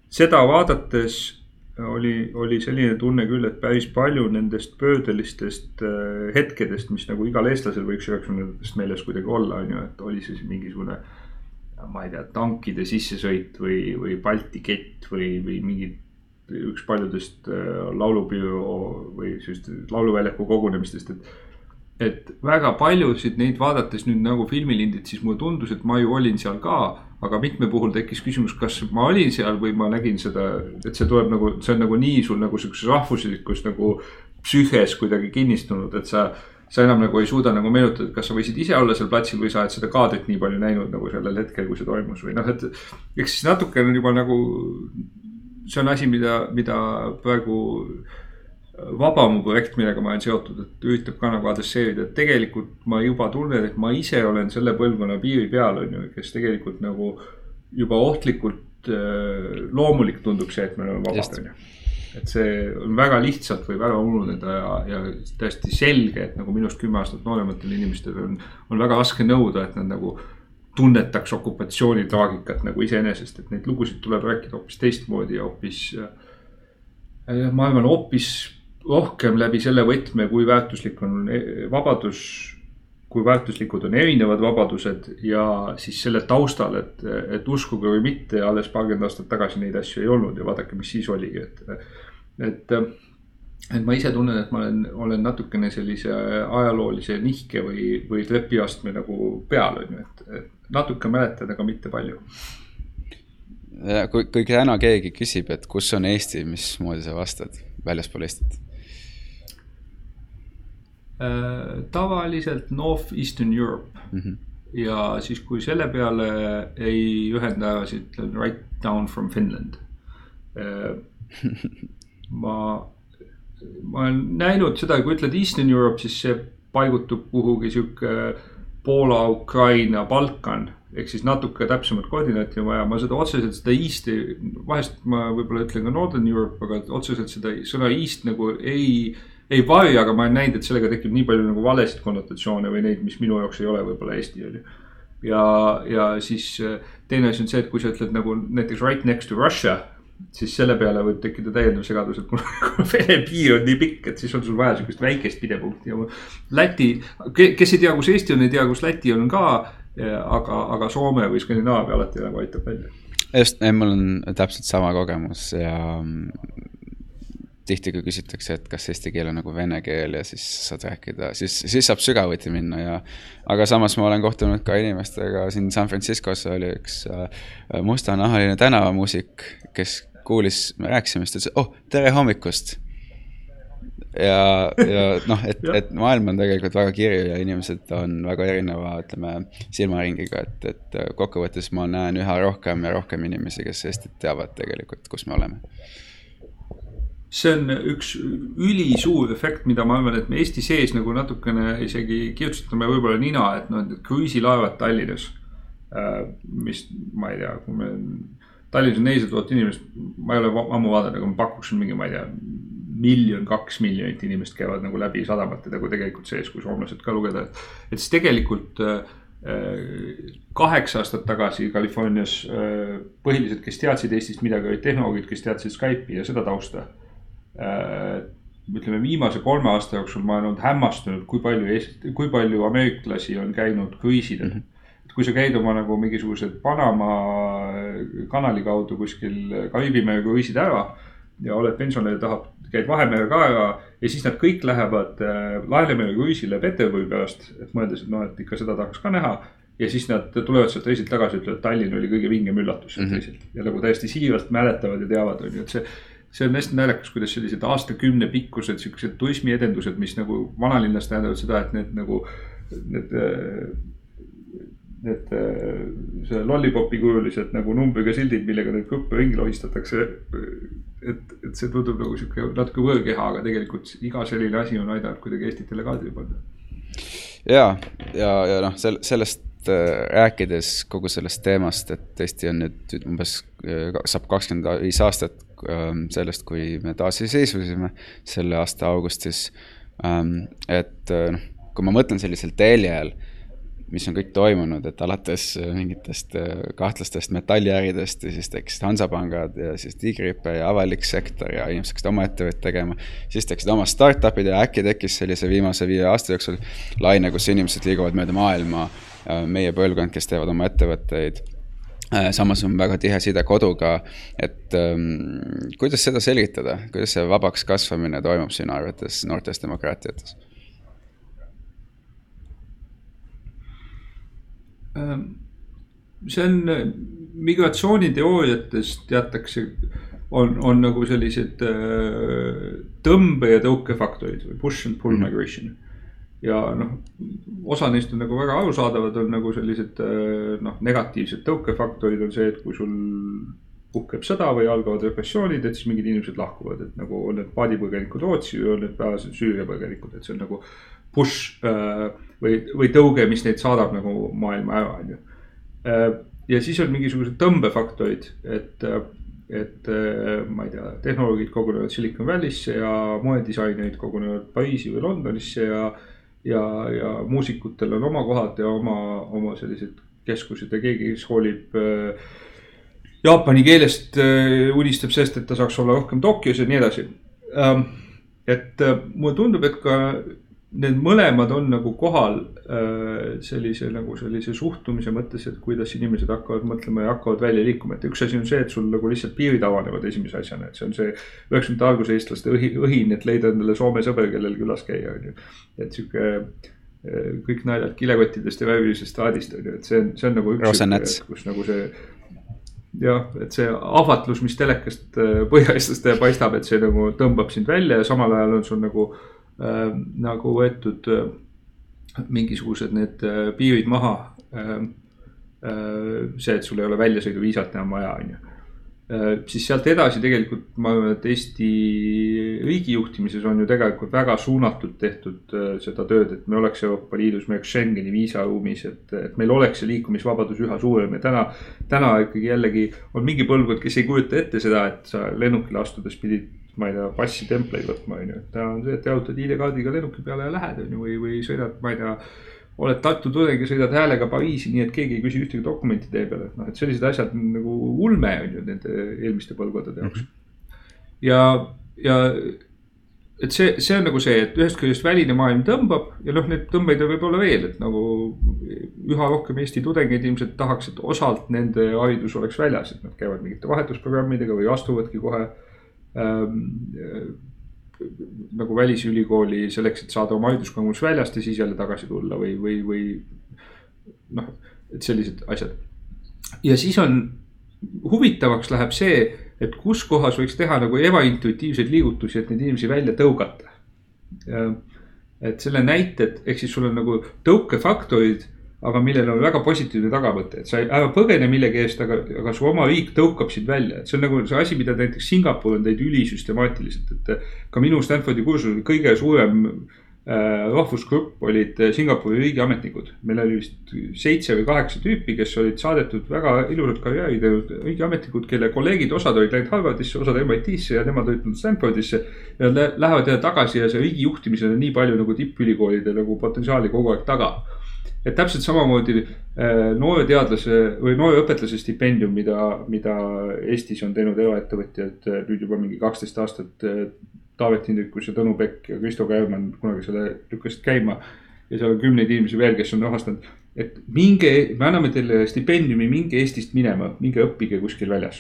seda vaadates oli, oli selline tunne küll, et päris palju nendest pöördelistest äh, hetkedest, mis nagu igal eestlasel võiks üheksakümnendatest meeles kuidagi olla, on ju, et oli siis mingisugune ma ei tea, tankide sissesõit või, või Balti kett või, või mingid üks paljudest äh, laulupeo või sellist lauluväljaku kogunemistest, et. et väga paljusid neid vaadates nüüd nagu filmilindid, siis mulle tundus, et ma ju olin seal ka. aga mitme puhul tekkis küsimus, kas ma olin seal või ma nägin seda, et see tuleb nagu, see on nagu nii sul nagu sihukeses rahvuslikus nagu psüühes kuidagi kinnistunud, et sa sa enam nagu ei suuda nagu meenutada, et kas sa võisid ise olla seal platsil või sa oled seda kaadrit nii palju näinud nagu sellel hetkel, kui see toimus või noh, et. eks siis natuke on juba nagu, see on asi, mida, mida praegu Vabamu projekt, millega ma olen seotud, et üritab ka nagu adresseerida, et tegelikult ma juba tunnen, et ma ise olen selle põlvkonna piiri peal, on ju, kes tegelikult nagu juba ohtlikult äh, loomulik tundub see, et me oleme vabad, on ju. Et see on väga lihtsalt võib ära ununeda ja, ja täiesti selge, et nagu minust kümme aastat noorematel inimestel on, on väga raske nõuda, et nad nagu tunnetaks okupatsiooni traagikat nagu iseenesest, et neid lugusid tuleb rääkida hoopis teistmoodi ja hoopis. ma arvan, hoopis rohkem läbi selle võtme, kui väärtuslik on e-, vabadus, kui väärtuslikud on erinevad vabadused ja siis selle taustal, et, et uskuge või mitte, alles paarkümmend aastat tagasi neid asju ei olnud ja vaadake, mis siis oligi, et et, et ma ise tunnen, et ma olen, olen natukene sellise ajaloolise nihke või, või trepiastme nagu peal, on ju, et, et natuke mäletan, aga mitte palju. ja kui, kui täna keegi küsib, et kus on Eesti, mismoodi sa vastad väljaspool Eestit? Äh, tavaliselt North Eastern Europe mm. -hmm ja siis, kui selle peale ei ühenda, siis ütlen right down from Finland äh, ma, ma olen näinud seda, kui ütled Eastern Europe, siis see paigutub kuhugi sihuke Poola, Ukraina, Balkan ehk siis natuke täpsemat koordinaati on vaja, ma seda otseselt seda East'i, vahest ma võib-olla ütlen ka Northern Europe, aga otseselt seda sõna East nagu ei, ei varja, aga ma olen näinud, et sellega tekib nii palju nagu valesid konnotatsioone või neid, mis minu jaoks ei ole võib-olla Eesti on ju. ja, ja siis teine asi on see, et kui sa ütled nagu näiteks right next to Russia siis selle peale võib tekkida täiendav segadus, et kuna Vene piir on nii pikk, et siis on sul vaja sihukest väikest pidepunkti ja Läti, kes ei tea, kus Eesti on, ei tea, kus Läti on ka. aga, aga Soome või Skandinaavia alati nagu aitab välja. just, mul on täpselt sama kogemus ja tihti, kui küsitakse, et kas eesti keel on nagu vene keel ja siis saad rääkida, siis, siis saab sügavuti minna ja. aga samas ma olen kohtunud ka inimestega, siin San Franciscos oli üks äh, mustanahaline tänavamuusik, kes kuulis, me rääkisime, siis ta ütles, oh, tere hommikust. ja, ja noh, et, et maailm on tegelikult väga kirju ja inimesed on väga erineva, ütleme, silmaringiga, et, et kokkuvõttes ma näen üha rohkem ja rohkem inimesi, kes Eestit teavad tegelikult, kus me oleme see on üks ülisuur efekt, mida ma arvan, et me Eesti sees nagu natukene isegi kirjutasime võib-olla nina, et noh, et kruiisilaevad Tallinnas. Äh, mis, ma ei tea, kui me, Tallinnas on nelisada tuhat inimest, ma ei ole ammu vaadanud, aga ma pakuksin mingi, ma ei tea. miljon, kaks miljonit inimest käivad nagu läbi sadamate nagu tegelikult sees, kui soomlased ka lugeda, et. et siis tegelikult äh, kaheksa aastat tagasi Californias äh, põhilised, kes teadsid Eestist midagi, olid tehnoloogid, kes teadsid Skype'i ja seda tausta Äh, ütleme viimase kolme aasta jooksul ma olen olnud hämmastunud, kui palju kui palju ameeriklasi on käinud kruiisidel mm. -hmm kui sa käid oma nagu mingisugused Panama kanali kaudu kuskil Kariibi mere kruiisid ära ja oled pensionär, tahab, käid Vahemere ka ära ja siis nad kõik lähevad äh, Läänemere kruiisile Peterburi pärast, et mõeldes, et noh, et ikka seda tahaks ka näha ja siis nad tulevad sealt reisilt tagasi, ütlevad, Tallinn oli kõige vingem üllatus mm -hmm. reisilt ja nagu täiesti siiralt mäletavad ja teavad, on ju, et see see on hästi naljakas, kuidas sellised aastakümne pikkused siuksed turismiedendused, mis nagu vanalinnas tähendavad seda, et need nagu need need see lollipopi kujulised nagu numbriga sildid, millega neid gruppe ringi lohistatakse. et, et see tundub nagu sihuke natuke võõrkeha, aga tegelikult iga selline asi on aidanud kuidagi Eestit jälle kaadri panna. ja, ja, ja noh, sel-, sellest Äh, rääkides kogu sellest teemast, et Eesti on nüüd umbes, äh, saab kakskümmend viis aastat ähm, sellest, kui me taasiseseisvusime selle aasta augustis. Ähm, et äh, noh, kui ma mõtlen sellisel teljel, mis on kõik toimunud, et alates mingitest kahtlastest metalliäridest ja siis tekkisid Hansapangad ja siis Tiigripe ja avalik sektor ja inimesed hakkasid oma ettevõtteid tegema. siis tekkisid oma startup'id ja äkki tekkis sellise viimase viie aasta jooksul laine, kus inimesed liiguvad mööda maailma Äh, meie põlvkond, kes teevad oma ettevõtteid äh, samas on väga tihe side koduga, et ähm, kuidas seda selgitada, kuidas see vabaks kasvamine toimub sinu arvates noortes demokraatiates? See on, äh, migratsiooniteooriates teatakse, on, on nagu sellised tõmbe- ja tõukefaktorid või push and pull -hmm. migration ja noh, osa neist on nagu väga arusaadavad, on nagu sellised äh, noh, negatiivsed tõukefaktorid on see, et kui sul puhkeb sõda või algavad repressioonid, et siis mingid inimesed lahkuvad, et nagu on need paadipõgenikud Rootsi või on need pääsed Süüria põgenikud, et see on nagu push äh, või, või tõuge, mis neid saadab nagu maailma ära, on ju. Äh, ja siis on mingisugused tõmbefaktorid, et, et ma ei tea, tehnoloogid kogunevad Silicon Valley'sse ja moedisainerid kogunevad Pariisi või Londonisse ja ja, ja muusikutel on oma kohad ja oma, oma sellised keskused ja keegi, kes hoolib äh, jaapani keelest äh,, unistab sellest, et ta saaks olla rohkem Tokyos ja nii edasi ähm,. et äh, mulle tundub, et ka need mõlemad on nagu kohal äh, sellise nagu sellise suhtumise mõttes, et kuidas inimesed hakkavad mõtlema ja hakkavad välja liikuma, et üks asi on see, et sul nagu lihtsalt piirid avanevad esimese asjana, et see on see. üheksakümnendate alguse eestlaste õhi, õhin, et leida endale Soome sõber, kellel külas käia, on ju. et sihuke äh, kõik naljad kilekottidest ja värvilisest traadist on ju, et see on, see on nagu üks, kus nagu see jah, et see ahvatlus, mis telekast äh, põhjaeestlastele paistab, et see nagu tõmbab sind välja ja samal ajal on sul nagu äh, äh, nagu võetud äh, mingisugused need äh, piirid maha äh,. äh see, et sul ei ole väljasõiduviisat enam vaja, on ju äh, siis sealt edasi tegelikult ma arvan, et Eesti riigijuhtimises on ju tegelikult väga suunatult tehtud äh, seda tööd, et me oleks Euroopa Liidus, me oleks Schengeni viisaruumis, et, et meil oleks see liikumisvabadus üha suurem ja täna. täna ikkagi jällegi on mingi põlvkond, kes ei kujuta ette seda, et sa lennukile astudes pidid ma ei tea, passitempleid võtma, on ju, et täna on see, et jalutad ID-kaardiga lennuki peale ja lähed, on ju, või, või sõidad, ma ei tea oled Tartu tudeng ja sõidad häälega Pariisi, nii et keegi ei küsi ühtegi dokumenti tee peal, et noh, et sellised asjad nagu ulme on ju nende eelmiste põlvkondade jaoks. ja, ja et see, see on nagu see, et ühest küljest väline maailm tõmbab ja noh, neid tõmbeid võib olla veel, et nagu üha rohkem Eesti tudengeid ilmselt tahaks, et osalt nende haridus oleks väljas, et nad käivad mingite vahetusprogrammidega või astuvadki kohe ähm, nagu välisülikooli selleks, et saada oma hariduskogemus väljast ja siis jälle tagasi tulla või, või, või noh, et sellised asjad. ja siis on, huvitavaks läheb see, et kus kohas võiks teha nagu ebaintuitiivseid liigutusi, et neid inimesi välja tõugata. et selle näited, ehk siis sul on nagu tõukefaktorid aga millel on väga positiivne tagamõte, et sa ei, ära põgene millegi eest, aga, aga su oma riik tõukab sind välja, et see on nagu see asi, mida näiteks Singapur on teinud ülisüstemaatiliselt, et. ka minu Stanfordi kursusel kõige suurem äh, rahvusgrupp olid Singapuri riigiametnikud. meil oli vist seitse või kaheksa tüüpi, kes olid saadetud väga ilusat karjääri teinud riigiametnikud, kelle kolleegid, osad olid läinud Harvardisse, osad MIT-sse ja nemad olid tulnud Stanfordisse. ja lähevad jälle tagasi ja see riigi juhtimisel on nii palju nagu tippülikoolide nagu potentsiaali kogu aeg taga et täpselt samamoodi äh, noore teadlase või noore õpetlase stipendium, mida, mida Eestis on teinud eraettevõtjad äh, nüüd juba mingi kaksteist aastat. Äh, Taavet Hindrikus ja Tõnu Pekk ja Kristo Käärmann kunagi selle lükkasid käima. ja seal on kümneid inimesi veel, kes on rahastanud, et minge, me anname teile stipendiumi, minge Eestist minema, minge õppige kuskil väljas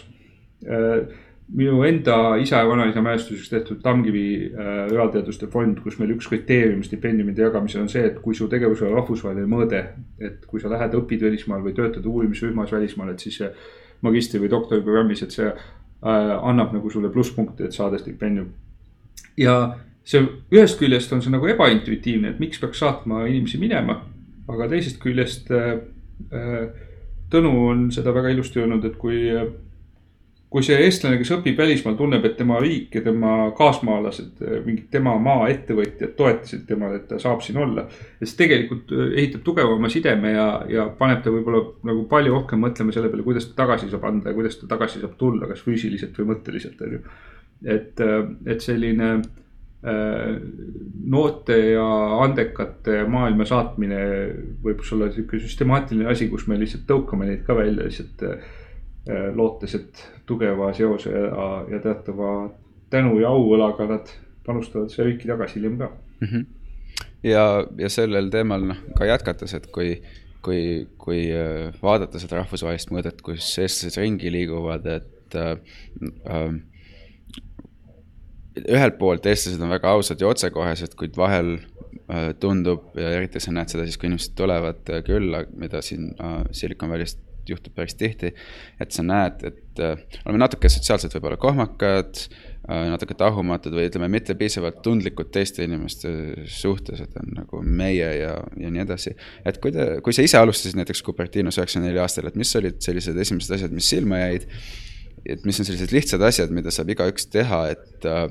minu enda isa ja vanaisa mälestuseks tehtud Tammkivi äh, reaalteaduste fond, kus meil üks kriteerium stipendiumide jagamisel on see, et kui su tegevusel on rahvusvaheline mõõde. et kui sa lähed, õpid välismaal või töötad uurimisrühmas välismaal, et siis magistri või doktoriprogrammis, et see äh, annab nagu sulle plusspunkte, et saada stipendium. ja see ühest küljest on see nagu ebaintuitiivne, et miks peaks saatma inimesi minema, aga teisest küljest äh, äh, Tõnu on seda väga ilusti öelnud, et kui äh, kui see eestlane, kes õpib välismaal, tunneb, et tema riik ja tema kaasmaalased, mingid tema maa ettevõtjad toetasid temale, et ta saab siin olla. ja see tegelikult äh, ehitab tugevama sideme ja, ja paneb ta võib-olla nagu palju rohkem mõtlema selle peale, kuidas ta tagasi saab anda ja kuidas ta tagasi saab tulla, kas füüsiliselt või mõtteliselt, on ju. et, äh, et selline äh, noorte ja andekate maailma saatmine võib olla sihuke süstemaatiline asi, kus me lihtsalt tõukame neid ka välja lihtsalt lootes, et tugeva seose ja, ja teatava tänu ja auõlaga nad panustavad siia riiki tagasi hiljem ka mm. -hmm. ja, ja sellel teemal noh, ka jätkates, et kui, kui, kui äh, vaadata seda rahvusvahelist mõõdet, kus eestlased ringi liiguvad, et äh, äh, ühelt poolt eestlased on väga ausad ja otsekohesed, kuid vahel äh, tundub ja eriti sa näed seda siis, kui inimesed tulevad külla, mida siin äh, Silicon Valley'st juhtub päris tihti. et sa näed, et äh, oleme natuke sotsiaalselt võib-olla kohmakad äh,, natuke tahumatud või ütleme, mitte piisavalt tundlikud teiste inimeste suhtes, et on nagu meie ja, ja nii edasi. et kui te, kui sa ise alustasid näiteks Cupertinos üheksakümne nelja aastal, et mis olid sellised esimesed asjad, mis silma jäid? et mis on sellised lihtsad asjad, mida saab igaüks teha, et äh,,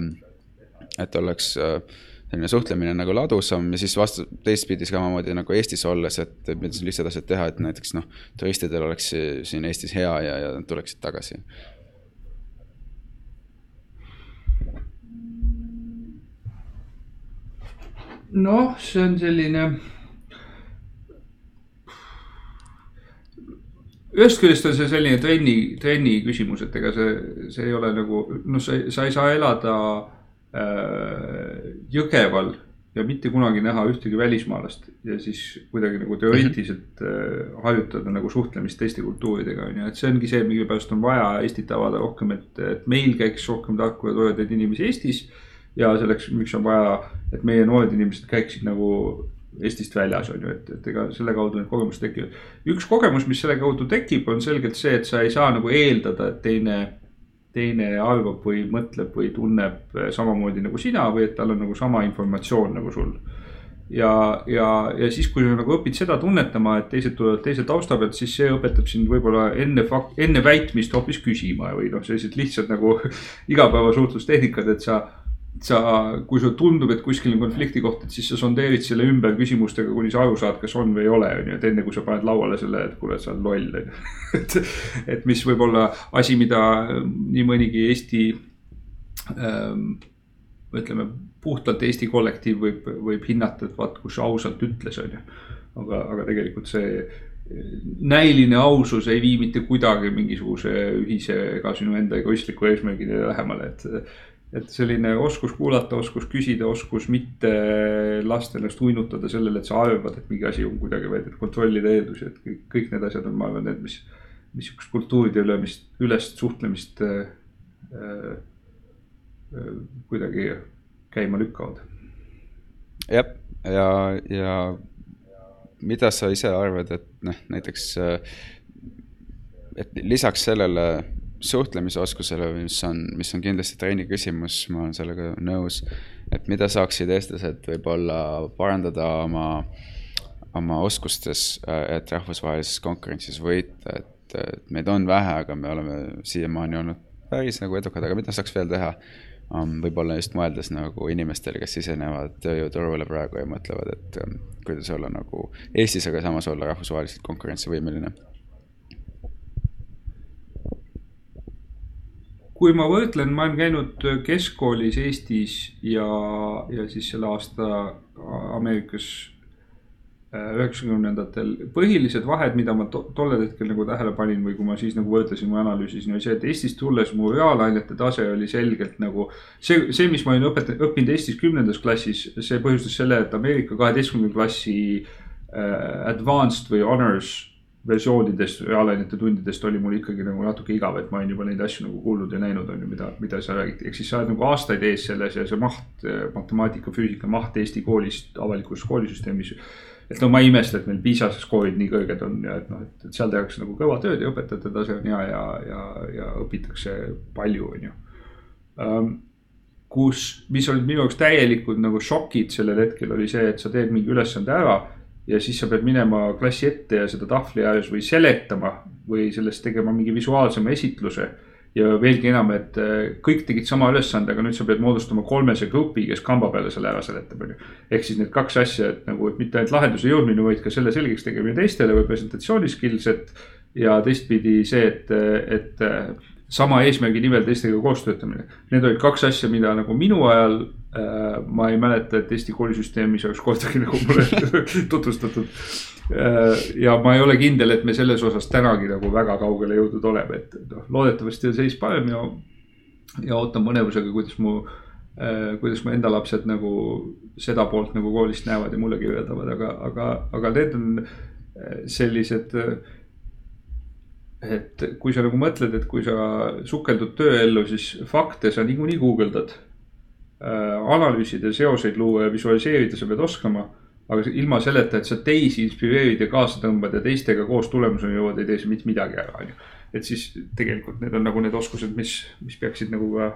et oleks äh, selline suhtlemine nagu ladusam ja siis vastu, teistpidi samamoodi nagu Eestis olles, et mida siis lihtsad asjad teha, et näiteks noh, turistidel oleks siin Eestis hea ja, ja nad tuleksid tagasi. noh, see on selline. ühest küljest on see selline trenni, trenni küsimus, et ega see, see ei ole nagu noh, sa, sa ei saa elada Äh, Jõgeval ja mitte kunagi näha ühtegi välismaalast ja siis kuidagi nagu teoreetiliselt äh, harjutada nagu suhtlemist teiste kultuuridega on ju, et see ongi see, mille pärast on vaja Eestit avada rohkem, et, et meil käiks rohkem tarku ja toredaid inimesi Eestis. ja selleks, miks on vaja, et meie noored inimesed käiksid nagu Eestist väljas on ju, et, et ega selle kaudu need kogemused tekivad. üks kogemus, mis selle kaudu tekib, on selgelt see, et sa ei saa nagu eeldada, et teine teine arvab või mõtleb või tunneb samamoodi nagu sina või et tal on nagu sama informatsioon nagu sul. ja, ja, ja siis, kui nagu õpid seda tunnetama, et teised tulevad teise tausta pealt, siis see õpetab sind võib-olla enne fakt-, enne väitmist hoopis küsima või noh, sellised lihtsad nagu igapäevasuhtlustehnikad, et sa sa, kui sulle tundub, et kuskil on konflikti koht, et siis sa sondeerid selle ümber küsimustega, kuni sa aru saad, kas on või ei ole, on ju, et enne kui sa paned lauale selle, et kuule, sa oled loll, on ju. et, et mis võib olla asi, mida nii mõnigi Eesti ähm,, ütleme puhtalt Eesti kollektiiv võib, võib hinnata, et vaat, kus ausalt ütles, on ju. aga, aga tegelikult see näiline ausus ei vii mitte kuidagi mingisuguse ühise ega sinu enda egoistliku eesmärgini lähemale, et et selline oskus kuulata, oskus küsida, oskus mitte lasta ennast uinutada sellele, et sa arvad, et mingi asi on kuidagi, vaid et kontrollida eeldusi, et kõik, kõik need asjad on, ma arvan, need, mis, mis sihukest kultuuride ülemist, ülest suhtlemist äh, äh, kuidagi käima lükkavad. jah, ja, ja mida sa ise arvad, et noh, näiteks, äh, et lisaks sellele suhtlemisoskusele, mis on, mis on kindlasti treeni küsimus, ma olen sellega nõus. et mida saaksid eestlased võib-olla parandada oma, oma oskustes, et rahvusvahelises konkurentsis võita, et, et meid on vähe, aga me oleme siiamaani olnud päris nagu edukad, aga mida saaks veel teha? Um, võib-olla just mõeldes nagu inimestele, kes sisenevad tööjõuturule praegu ja mõtlevad, et um, kuidas olla nagu Eestis, aga samas olla rahvusvaheliselt konkurentsivõimeline kui ma võrdlen, ma olen käinud keskkoolis Eestis ja, ja siis selle aasta Ameerikas äh, üheksakümnendatel. põhilised vahed, mida ma to tollel hetkel nagu tähele panin või kui ma siis nagu võrdlesin või analüüsisin, oli see, et Eestist tulles mu reaalainete tase oli selgelt nagu. see, see, mis ma olin õpetanud, õppinud Eestis kümnendas klassis, see põhjustas selle, et Ameerika kaheteistkümnenda klassi äh, advanced või honors versioonidest, reaalainete tundidest oli mul ikkagi nagu natuke igav, et ma olin juba neid asju nagu kuulnud ja näinud, on ju, mida, mida seal räägiti. ehk siis sa oled nagu aastaid ees selles ja see maht, matemaatika, füüsika maht Eesti koolist, avalikus koolisüsteemis. et no ma ei imesta, et meil PISA skoorid nii kõrged on ja et noh, et, seal tehakse nagu kõva tööd ja õpetajate tase on hea ja, ja, ja õpitakse palju, on ju um, kus, mis olid minu jaoks täielikud nagu šokid sellel hetkel oli see, et sa teed mingi ülesande ära ja siis sa pead minema klassi ette ja seda tahvli ääres või seletama või sellest tegema mingi visuaalsema esitluse. ja veelgi enam, et äh, kõik tegid sama ülesande, aga nüüd sa pead moodustama kolmese grupi, kes kamba peale selle ära seletab, on ju. ehk siis need kaks asja, et nagu, et mitte ainult lahenduse jõudmine, vaid ka selle selgeks tegemine teistele või presentatsiooni skills, et. ja teistpidi see, et, et sama eesmärgi nimel teistega koos töötamine. Need olid kaks asja, mida nagu minu ajal äh, ma ei mäleta, et Eesti koolisüsteemis oleks kordagi nagu mulle tutvustatud äh,. ja ma ei ole kindel, et me selles osas tänagi nagu väga kaugele jõudnud oleme, et noh, loodetavasti on seis parem ja. ja ootan põnevusega, kuidas mu äh,, kuidas mu enda lapsed nagu seda poolt nagu koolist näevad ja mulle kirjeldavad, aga, aga, aga need on äh, sellised äh, et kui sa nagu mõtled, et kui sa sukeldud tööellu, siis fakte sa niikuinii guugeldad äh,. analüüsida, seoseid luua ja visualiseerida sa pead oskama. aga ilma selleta, et sa teisi inspireerid ja kaasa tõmbad ja teistega koos tulemuseni jõuad, ei tee sa mitte midagi ära, on ju. et siis tegelikult need on nagu need oskused, mis, mis peaksid nagu ka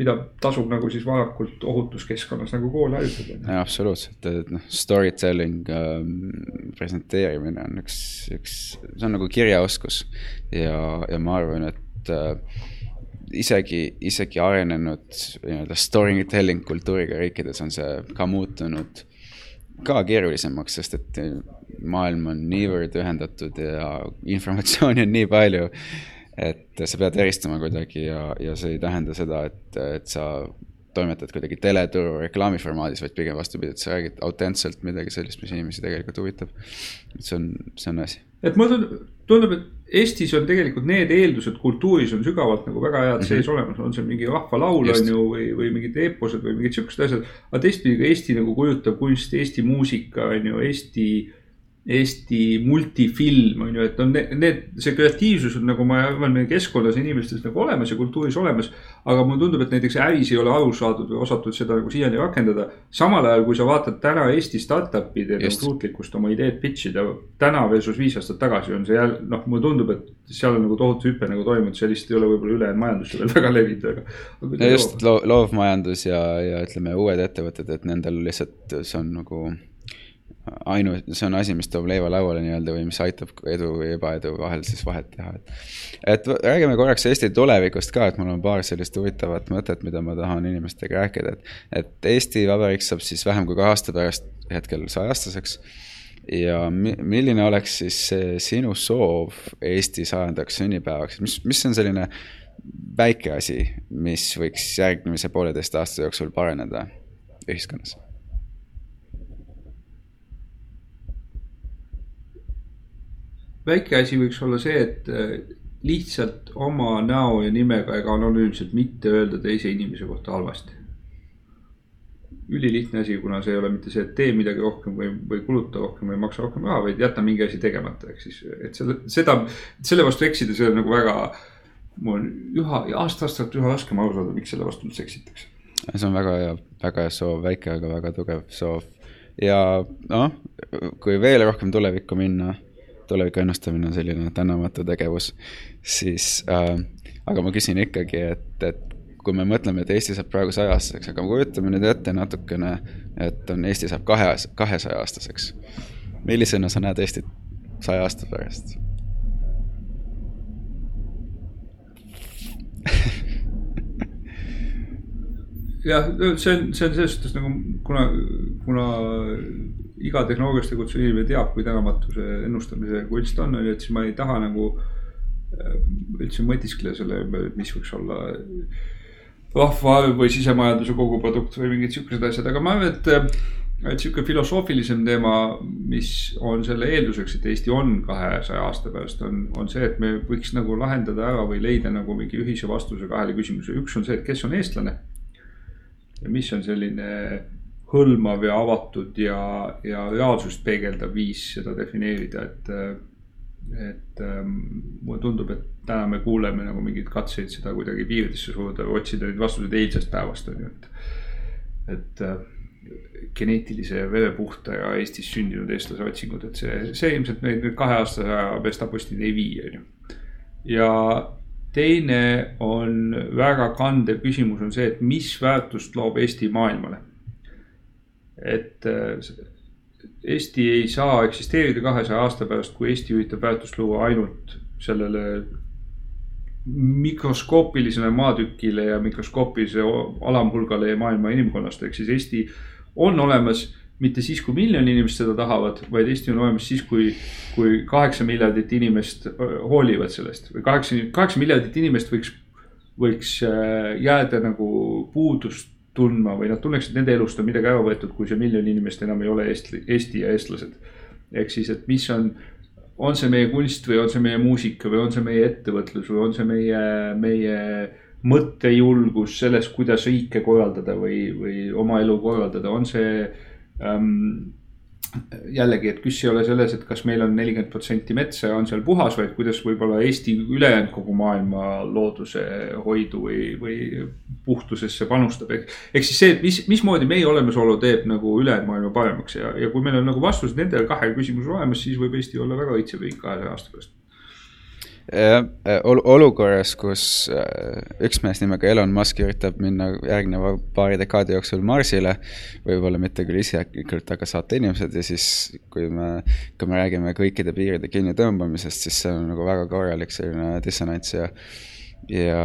mida tasub nagu siis varakult ohutuskeskkonnas nagu kooli harjutada. absoluutselt, et noh, story telling ähm,, presenteerimine on üks, üks, see on nagu kirjaoskus. ja, ja ma arvan, et äh, isegi, isegi arenenud nii-öelda story telling kultuuriga riikides on see ka muutunud ka keerulisemaks, sest et maailm on niivõrd ühendatud ja informatsiooni on nii palju et sa pead eristama kuidagi ja, ja see ei tähenda seda, et, et sa toimetad kuidagi teleturu reklaamiformaadis, vaid pigem vastupidi, et sa räägid autentselt midagi sellist, mis inimesi tegelikult huvitab. et see on, see on asi. et mulle tundub, tundub, et Eestis on tegelikult need eeldused kultuuris on sügavalt nagu väga head mm -hmm. sees olemas, on see mingi rahvalaul on ju või, või mingid eeposed või mingid siuksed asjad. aga teistpidi ka Eesti nagu kujutav kunst, Eesti muusika on ju, Eesti Eesti multifilm on ju, et on need, need, see kreatiivsus on nagu ma arvan, meie keskkonnas inimestes nagu olemas ja kultuuris olemas. aga mulle tundub, et näiteks äris ei ole aru saadud või osatud seda nagu siiani rakendada. samal ajal, kui sa vaatad täna Eesti startup'ide suutlikkust oma ideed pitch ida, täna versus viis aastat tagasi on see jälle noh, mulle tundub, et seal on nagu tohutu hüpe nagu toimunud, see lihtsalt ei ole võib-olla ülejäänud majandusse veel väga levinud, aga. no just lo loovmajandus ja, ja ütleme, uued ettevõtted, et nendel lihtsalt see on nagu ainu-, see on asi, mis toob leiva lauale nii-öelda või mis aitab edu või ebaedu vahel siis vahet teha, et. et räägime korraks Eesti tulevikust ka, et mul on paar sellist huvitavat mõtet, mida ma tahan inimestega rääkida, et. et Eesti Vabariik saab siis vähem kui kahe aasta pärast hetkel sajaaastaseks. ja mi-, milline oleks siis sinu soov Eesti sajandaks sünnipäevaks, mis, mis on selline väike asi, mis võiks järgmise pooleteist aasta jooksul paraneda ühiskonnas väike asi võiks olla see, et äh, lihtsalt oma näo ja nimega ega anonüümselt mitte öelda teise inimese kohta halvasti. ülilihtne asi, kuna see ei ole mitte see, et tee midagi rohkem või, või kuluta rohkem või maksa rohkem raha, vaid jäta mingi asi tegemata, ehk siis, et selle, seda, selle vastu eksida, see on nagu väga. mul on üha, aasta-aastalt üha raskem aru saada, miks selle vastu üldse eksitakse. see on väga hea, väga hea soov, väike, aga väga tugev soov ja noh, kui veel rohkem tulevikku minna tuleviku ennustamine on selline tänamatu tegevus, siis äh, aga ma küsin ikkagi, et, et kui me mõtleme, et Eesti saab praegu sajaaastaseks, aga kujutame nüüd ette natukene, et on, Eesti saab kahe, kahesaja aastaseks. millisena sa näed Eestit saja aasta pärast jah, see on, see on selles suhtes nagu kuna, kuna iga tehnoloogiast tegutsev inimene teab, kui tänamatu see ennustamise kunst on, on ju, et siis ma ei taha nagu äh, üldse mõtiskleda selle ümber, et mis võiks olla rahva või sisemajanduse koguprodukt või mingid siuksed asjad, aga ma arvan, et, et sihuke filosoofilisem teema, mis on selle eelduseks, et Eesti on kahesaja aasta pärast, on, on see, et me võiks nagu lahendada ära või leida nagu mingi ühise vastuse kahele küsimusele. üks on see, et kes on eestlane ja mis on selline hõlmav ja avatud ja, ja reaalsust peegeldav viis seda defineerida, et. et ähm, mulle tundub, et täna me kuuleme nagu mingeid katseid seda kuidagi piiridesse suruda või otsida neid vastuseid eilsest päevast on ju, et. et äh, geneetilise verepuhta ja Eestis sündinud eestlase otsingud, et see, see ilmselt meid nüüd kaheaastase aja verstapostini ei vii, on ju. ja teine on väga kandev küsimus on see, et mis väärtust loob Eesti maailmale et äh, Eesti ei saa eksisteerida kahesaja aasta pärast, kui Eesti üritab väärtust luua ainult sellele mikroskoopilisele maatükile ja mikroskoopilisele alamhulgale maailma inimkonnast, ehk siis Eesti on olemas mitte siis, kui miljon inimest seda tahavad, vaid Eesti on olemas siis, kui, kui kaheksa miljardit inimest hoolivad sellest. Või kaheksa, kaheksa miljardit inimest võiks, võiks äh, jääda nagu puudust tundma või nad tunneksid, et nende elust on midagi ära võetud, kui see miljon inimest enam ei ole Eesti, Eesti ja eestlased. ehk siis, et mis on, on see meie kunst või on see meie muusika või on see meie ettevõtlus või on see meie, meie mõttejulgus selles, kuidas riike korraldada või, või oma elu korraldada, on see ähm, jällegi, et küsimus ei ole selles, et kas meil on nelikümmend protsenti metsa ja on seal puhas, vaid kuidas võib-olla Eesti ülejäänud kogu maailma looduse hoidu või, või puhtusesse panustab. ehk siis see, et mis, mismoodi meie olemasolu teeb nagu ülejäänud maailma paremaks ja, ja kui meil on nagu vastused nendele kahele küsimusele olemas, siis võib Eesti olla väga õitsev riik kahesaja aasta pärast jah, äh, olukorras, kus äh, üks mees nimega Elon Musk üritab minna järgneva paari dekaadi jooksul Marsile, võib-olla mitte küll isiklikult, aga saata inimesed ja siis, kui me, kui me räägime kõikide piiride kinnitõmbamisest, siis see on nagu väga korralik selline dissonants ja ja,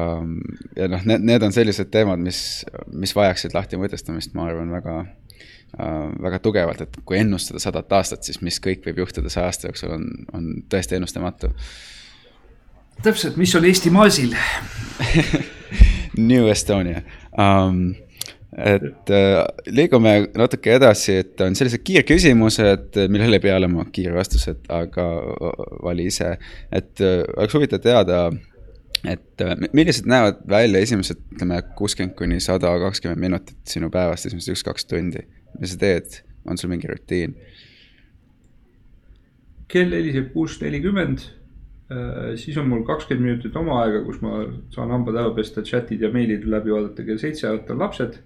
ja noh, need, need on sellised teemad, mis, mis vajaksid lahti mõtestamist, ma arvan, väga äh, väga tugevalt, et kui ennustada sadat aastat, siis mis kõik võib juhtuda saja aasta jooksul, on, on tõesti ennustamatu täpselt, mis on Eesti maasil New Estonia um, et äh, liigume natuke edasi, et on sellised kiirküsimused, millele ei pea olema kiirvastused, aga vali ise. et äh, oleks huvitav teada, et äh, millised näevad välja esimesed, ütleme kuuskümmend kuni sada kakskümmend minutit sinu päevast, esimesed üks-kaks tundi. mis sa teed, on sul mingi rutiin? kell heliseb kuus nelikümmend siis on mul kakskümmend minutit oma aega, kus ma saan hambad ära pesta, chat'id ja meilid läbi vaadata, kell seitse äratan lapsed.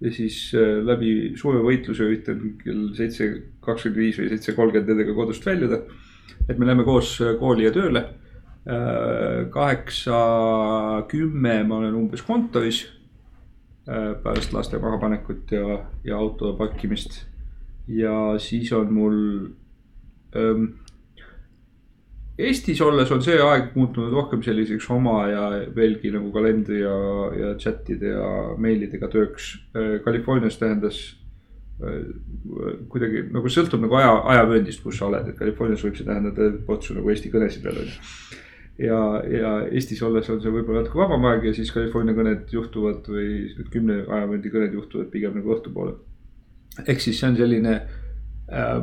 ja siis äh, läbi suure võitluse üritan kell seitse kakskümmend viis või seitse kolmkümmend nendega kodust väljuda. et me läheme koos äh, kooli ja tööle. kaheksa, kümme ma olen umbes kontoris. pärast laste mahapanekut ja, ja auto parkimist. ja siis on mul ähm, Eestis olles on see aeg muutunud rohkem selliseks oma ja veelgi nagu kalendri ja, ja chat'ide ja meilidega tööks. Californias tähendas äh, kuidagi nagu sõltub nagu aja, ajavööndist, kus sa oled, et Californias võib see tähendada potsu nagu eesti kõnesid veel on ju. ja, ja Eestis olles on see võib-olla natuke vabam aeg ja siis California kõned juhtuvad või kümne ajavööndi kõned juhtuvad pigem nagu õhtupoole. ehk siis see on selline äh,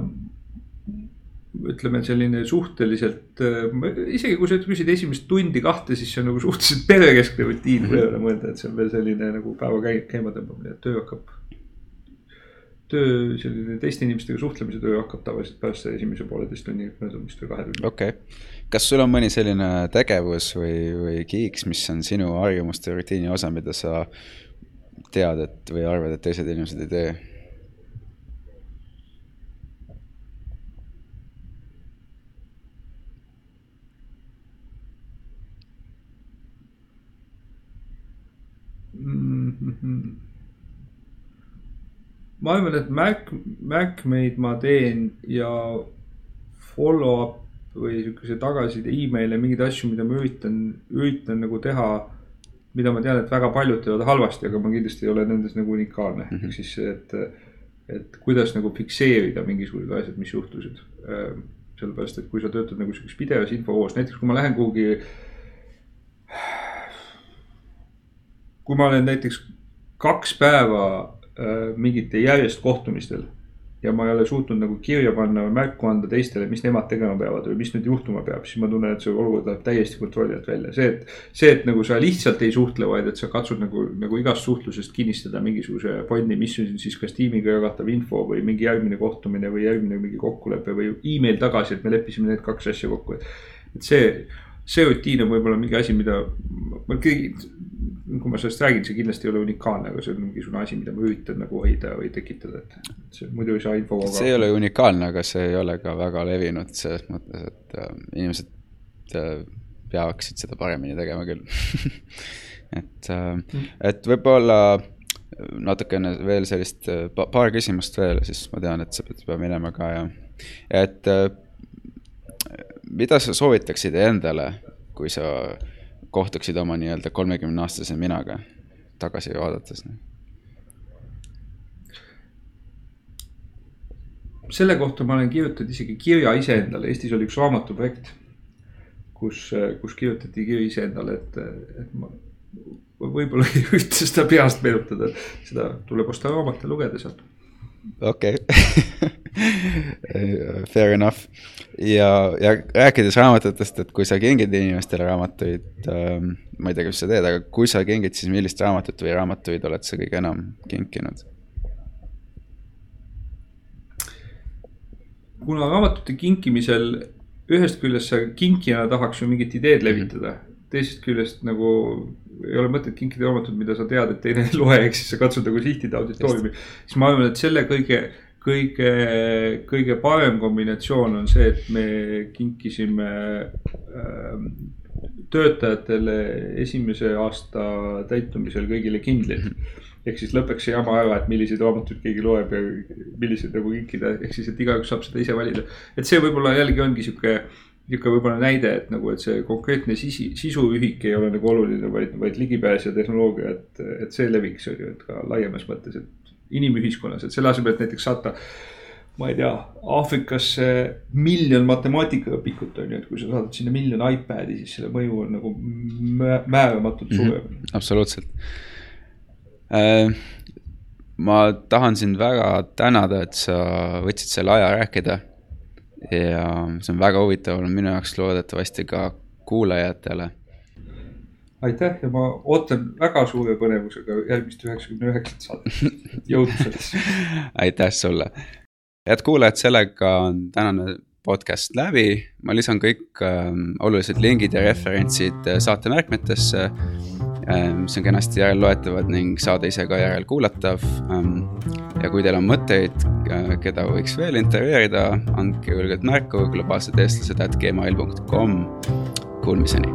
ütleme, selline suhteliselt, isegi kui sa küsid esimest tundi kahte, siis see on nagu suhteliselt perekeskne rutiin, kui ei ole mõelda, et see on veel selline nagu päeva käi-, käima tõmbamine, et töö hakkab. töö, selline teiste inimestega suhtlemise töö hakkab tavaliselt pärast esimese pooleteist tunni möödumist või kahe tunni. okei okay., kas sul on mõni selline tegevus või, või kiiks, mis on sinu harjumuste rutiini osa, mida sa tead, et või arvad, et teised inimesed ei tee? Ma arvan, et Mac, Macmeid ma teen ja follow-up või sihukese tagasiside email'e, mingeid asju, mida ma üritan, üritan nagu teha. mida ma tean, et väga paljud teevad halvasti, aga ma kindlasti ei ole nendes nagu unikaalne mm, -hmm. ehk siis see, et, et kuidas nagu fikseerida mingisugused asjad, mis juhtusid. Ehm, sellepärast, et kui sa töötad nagu sihukeses pidevas infovoos, näiteks kui ma lähen kuhugi kui ma olen näiteks kaks päeva äh, mingite järjest kohtumistel ja ma ei ole suutnud nagu kirja panna või märku anda teistele, mis nemad tegema peavad või mis nüüd juhtuma peab, siis ma tunnen, et see olukord läheb täiesti kontrolli alt välja. see, et, see, et nagu sa lihtsalt ei suhtle, vaid et sa katsud nagu, nagu igast suhtlusest kinnistada mingisuguse fondi, mis on siis kas tiimiga jagatav info või mingi järgmine kohtumine või järgmine mingi kokkulepe või email tagasi, et me leppisime need kaks asja kokku, et. et see, see rutiin on võib-olla mingi asi, mida ma kõigi kui ma sellest räägin, see kindlasti ei ole unikaalne, aga see on mingisugune asi, mida ma üritan nagu hoida või tekitada, et see muidu ei saa infoga. see ei ole unikaalne, aga see ei ole ka väga levinud selles mõttes, et äh, inimesed äh, peaksid seda paremini tegema küll et äh,, mm. et võib-olla natukene veel sellist äh, pa, paar küsimust veel, siis ma tean, et sa pead juba minema ka ja, et äh, mida sa soovitaksid endale, kui sa kohtuksid oma nii-öelda kolmekümne aastase minaga tagasi vaadates? selle kohta ma olen kirjutanud isegi kirja iseendale, Eestis oli üks raamatuprojekt, kus, kus kirjutati kiri iseendale, et, et ma võib-olla ei ürita seda peast meenutada, seda tuleb osta raamat ja lugeda sealt. Okei Fair enough ja, ja rääkides raamatutest, et kui sa kingid inimestele raamatuid ähm,, ma ei tea, kas sa teed, aga kui sa kingid, siis millist raamatut või raamatuid oled sa kõige enam kinkinud? kuna raamatute kinkimisel ühest küljest sa kinkijana tahaks ju mingit ideed levitada mm, -hmm. Teisest küljest nagu ei ole mõtet kinkida raamatut, mida sa tead, et teine ei loe, ehk siis sa katsud nagu sihtida auditooriumi. siis ma arvan, et selle kõige kõige, kõige parem kombinatsioon on see, et me kinkisime äh, töötajatele esimese aasta täitumisel kõigile kindlid. ehk siis lõpeks see jama ära, et milliseid raamatuid keegi loeb ja milliseid nagu kinkida, ehk siis, et igaüks saab seda ise valida. et see võib-olla jällegi ongi sihuke niisugune võib-olla näide, et nagu, et see konkreetne sisi, sisuühik ei ole nagu oluline, vaid, vaid ligipääs ja tehnoloogia, et, et see leviks, on ju, et ka laiemas mõttes, et inimühiskonnas, et selle asemel, et näiteks saata ma ei tea, Aafrikasse miljon matemaatikaõpikut on ju, et kui sa saadad sinna miljon iPad'i, siis selle mõju on nagu määramatult mhm. suurem mm. -hmm, absoluutselt äh,. ma tahan sind väga tänada, et sa võtsid selle aja rääkida. Ja see on väga huvitav olnud minu jaoks, loodetavasti ka kuulajatele aitäh ja ma ootan väga suure põnevusega järgmist üheksakümne üheksat saadet. jõudu sellesse aitäh sulle. head kuulajad, sellega on tänane podcast läbi. ma lisan kõik äh, olulised lingid ja referentsid äh, saate märkmetesse. Mis on kenasti järelloetavad ning saade ise ka järelkuulatav ähm,. ja kui teil on mõtteid äh,, keda võiks veel intervjueerida, andke julgelt märku globaalsed eestlased at gmail.com. Kuulmiseni.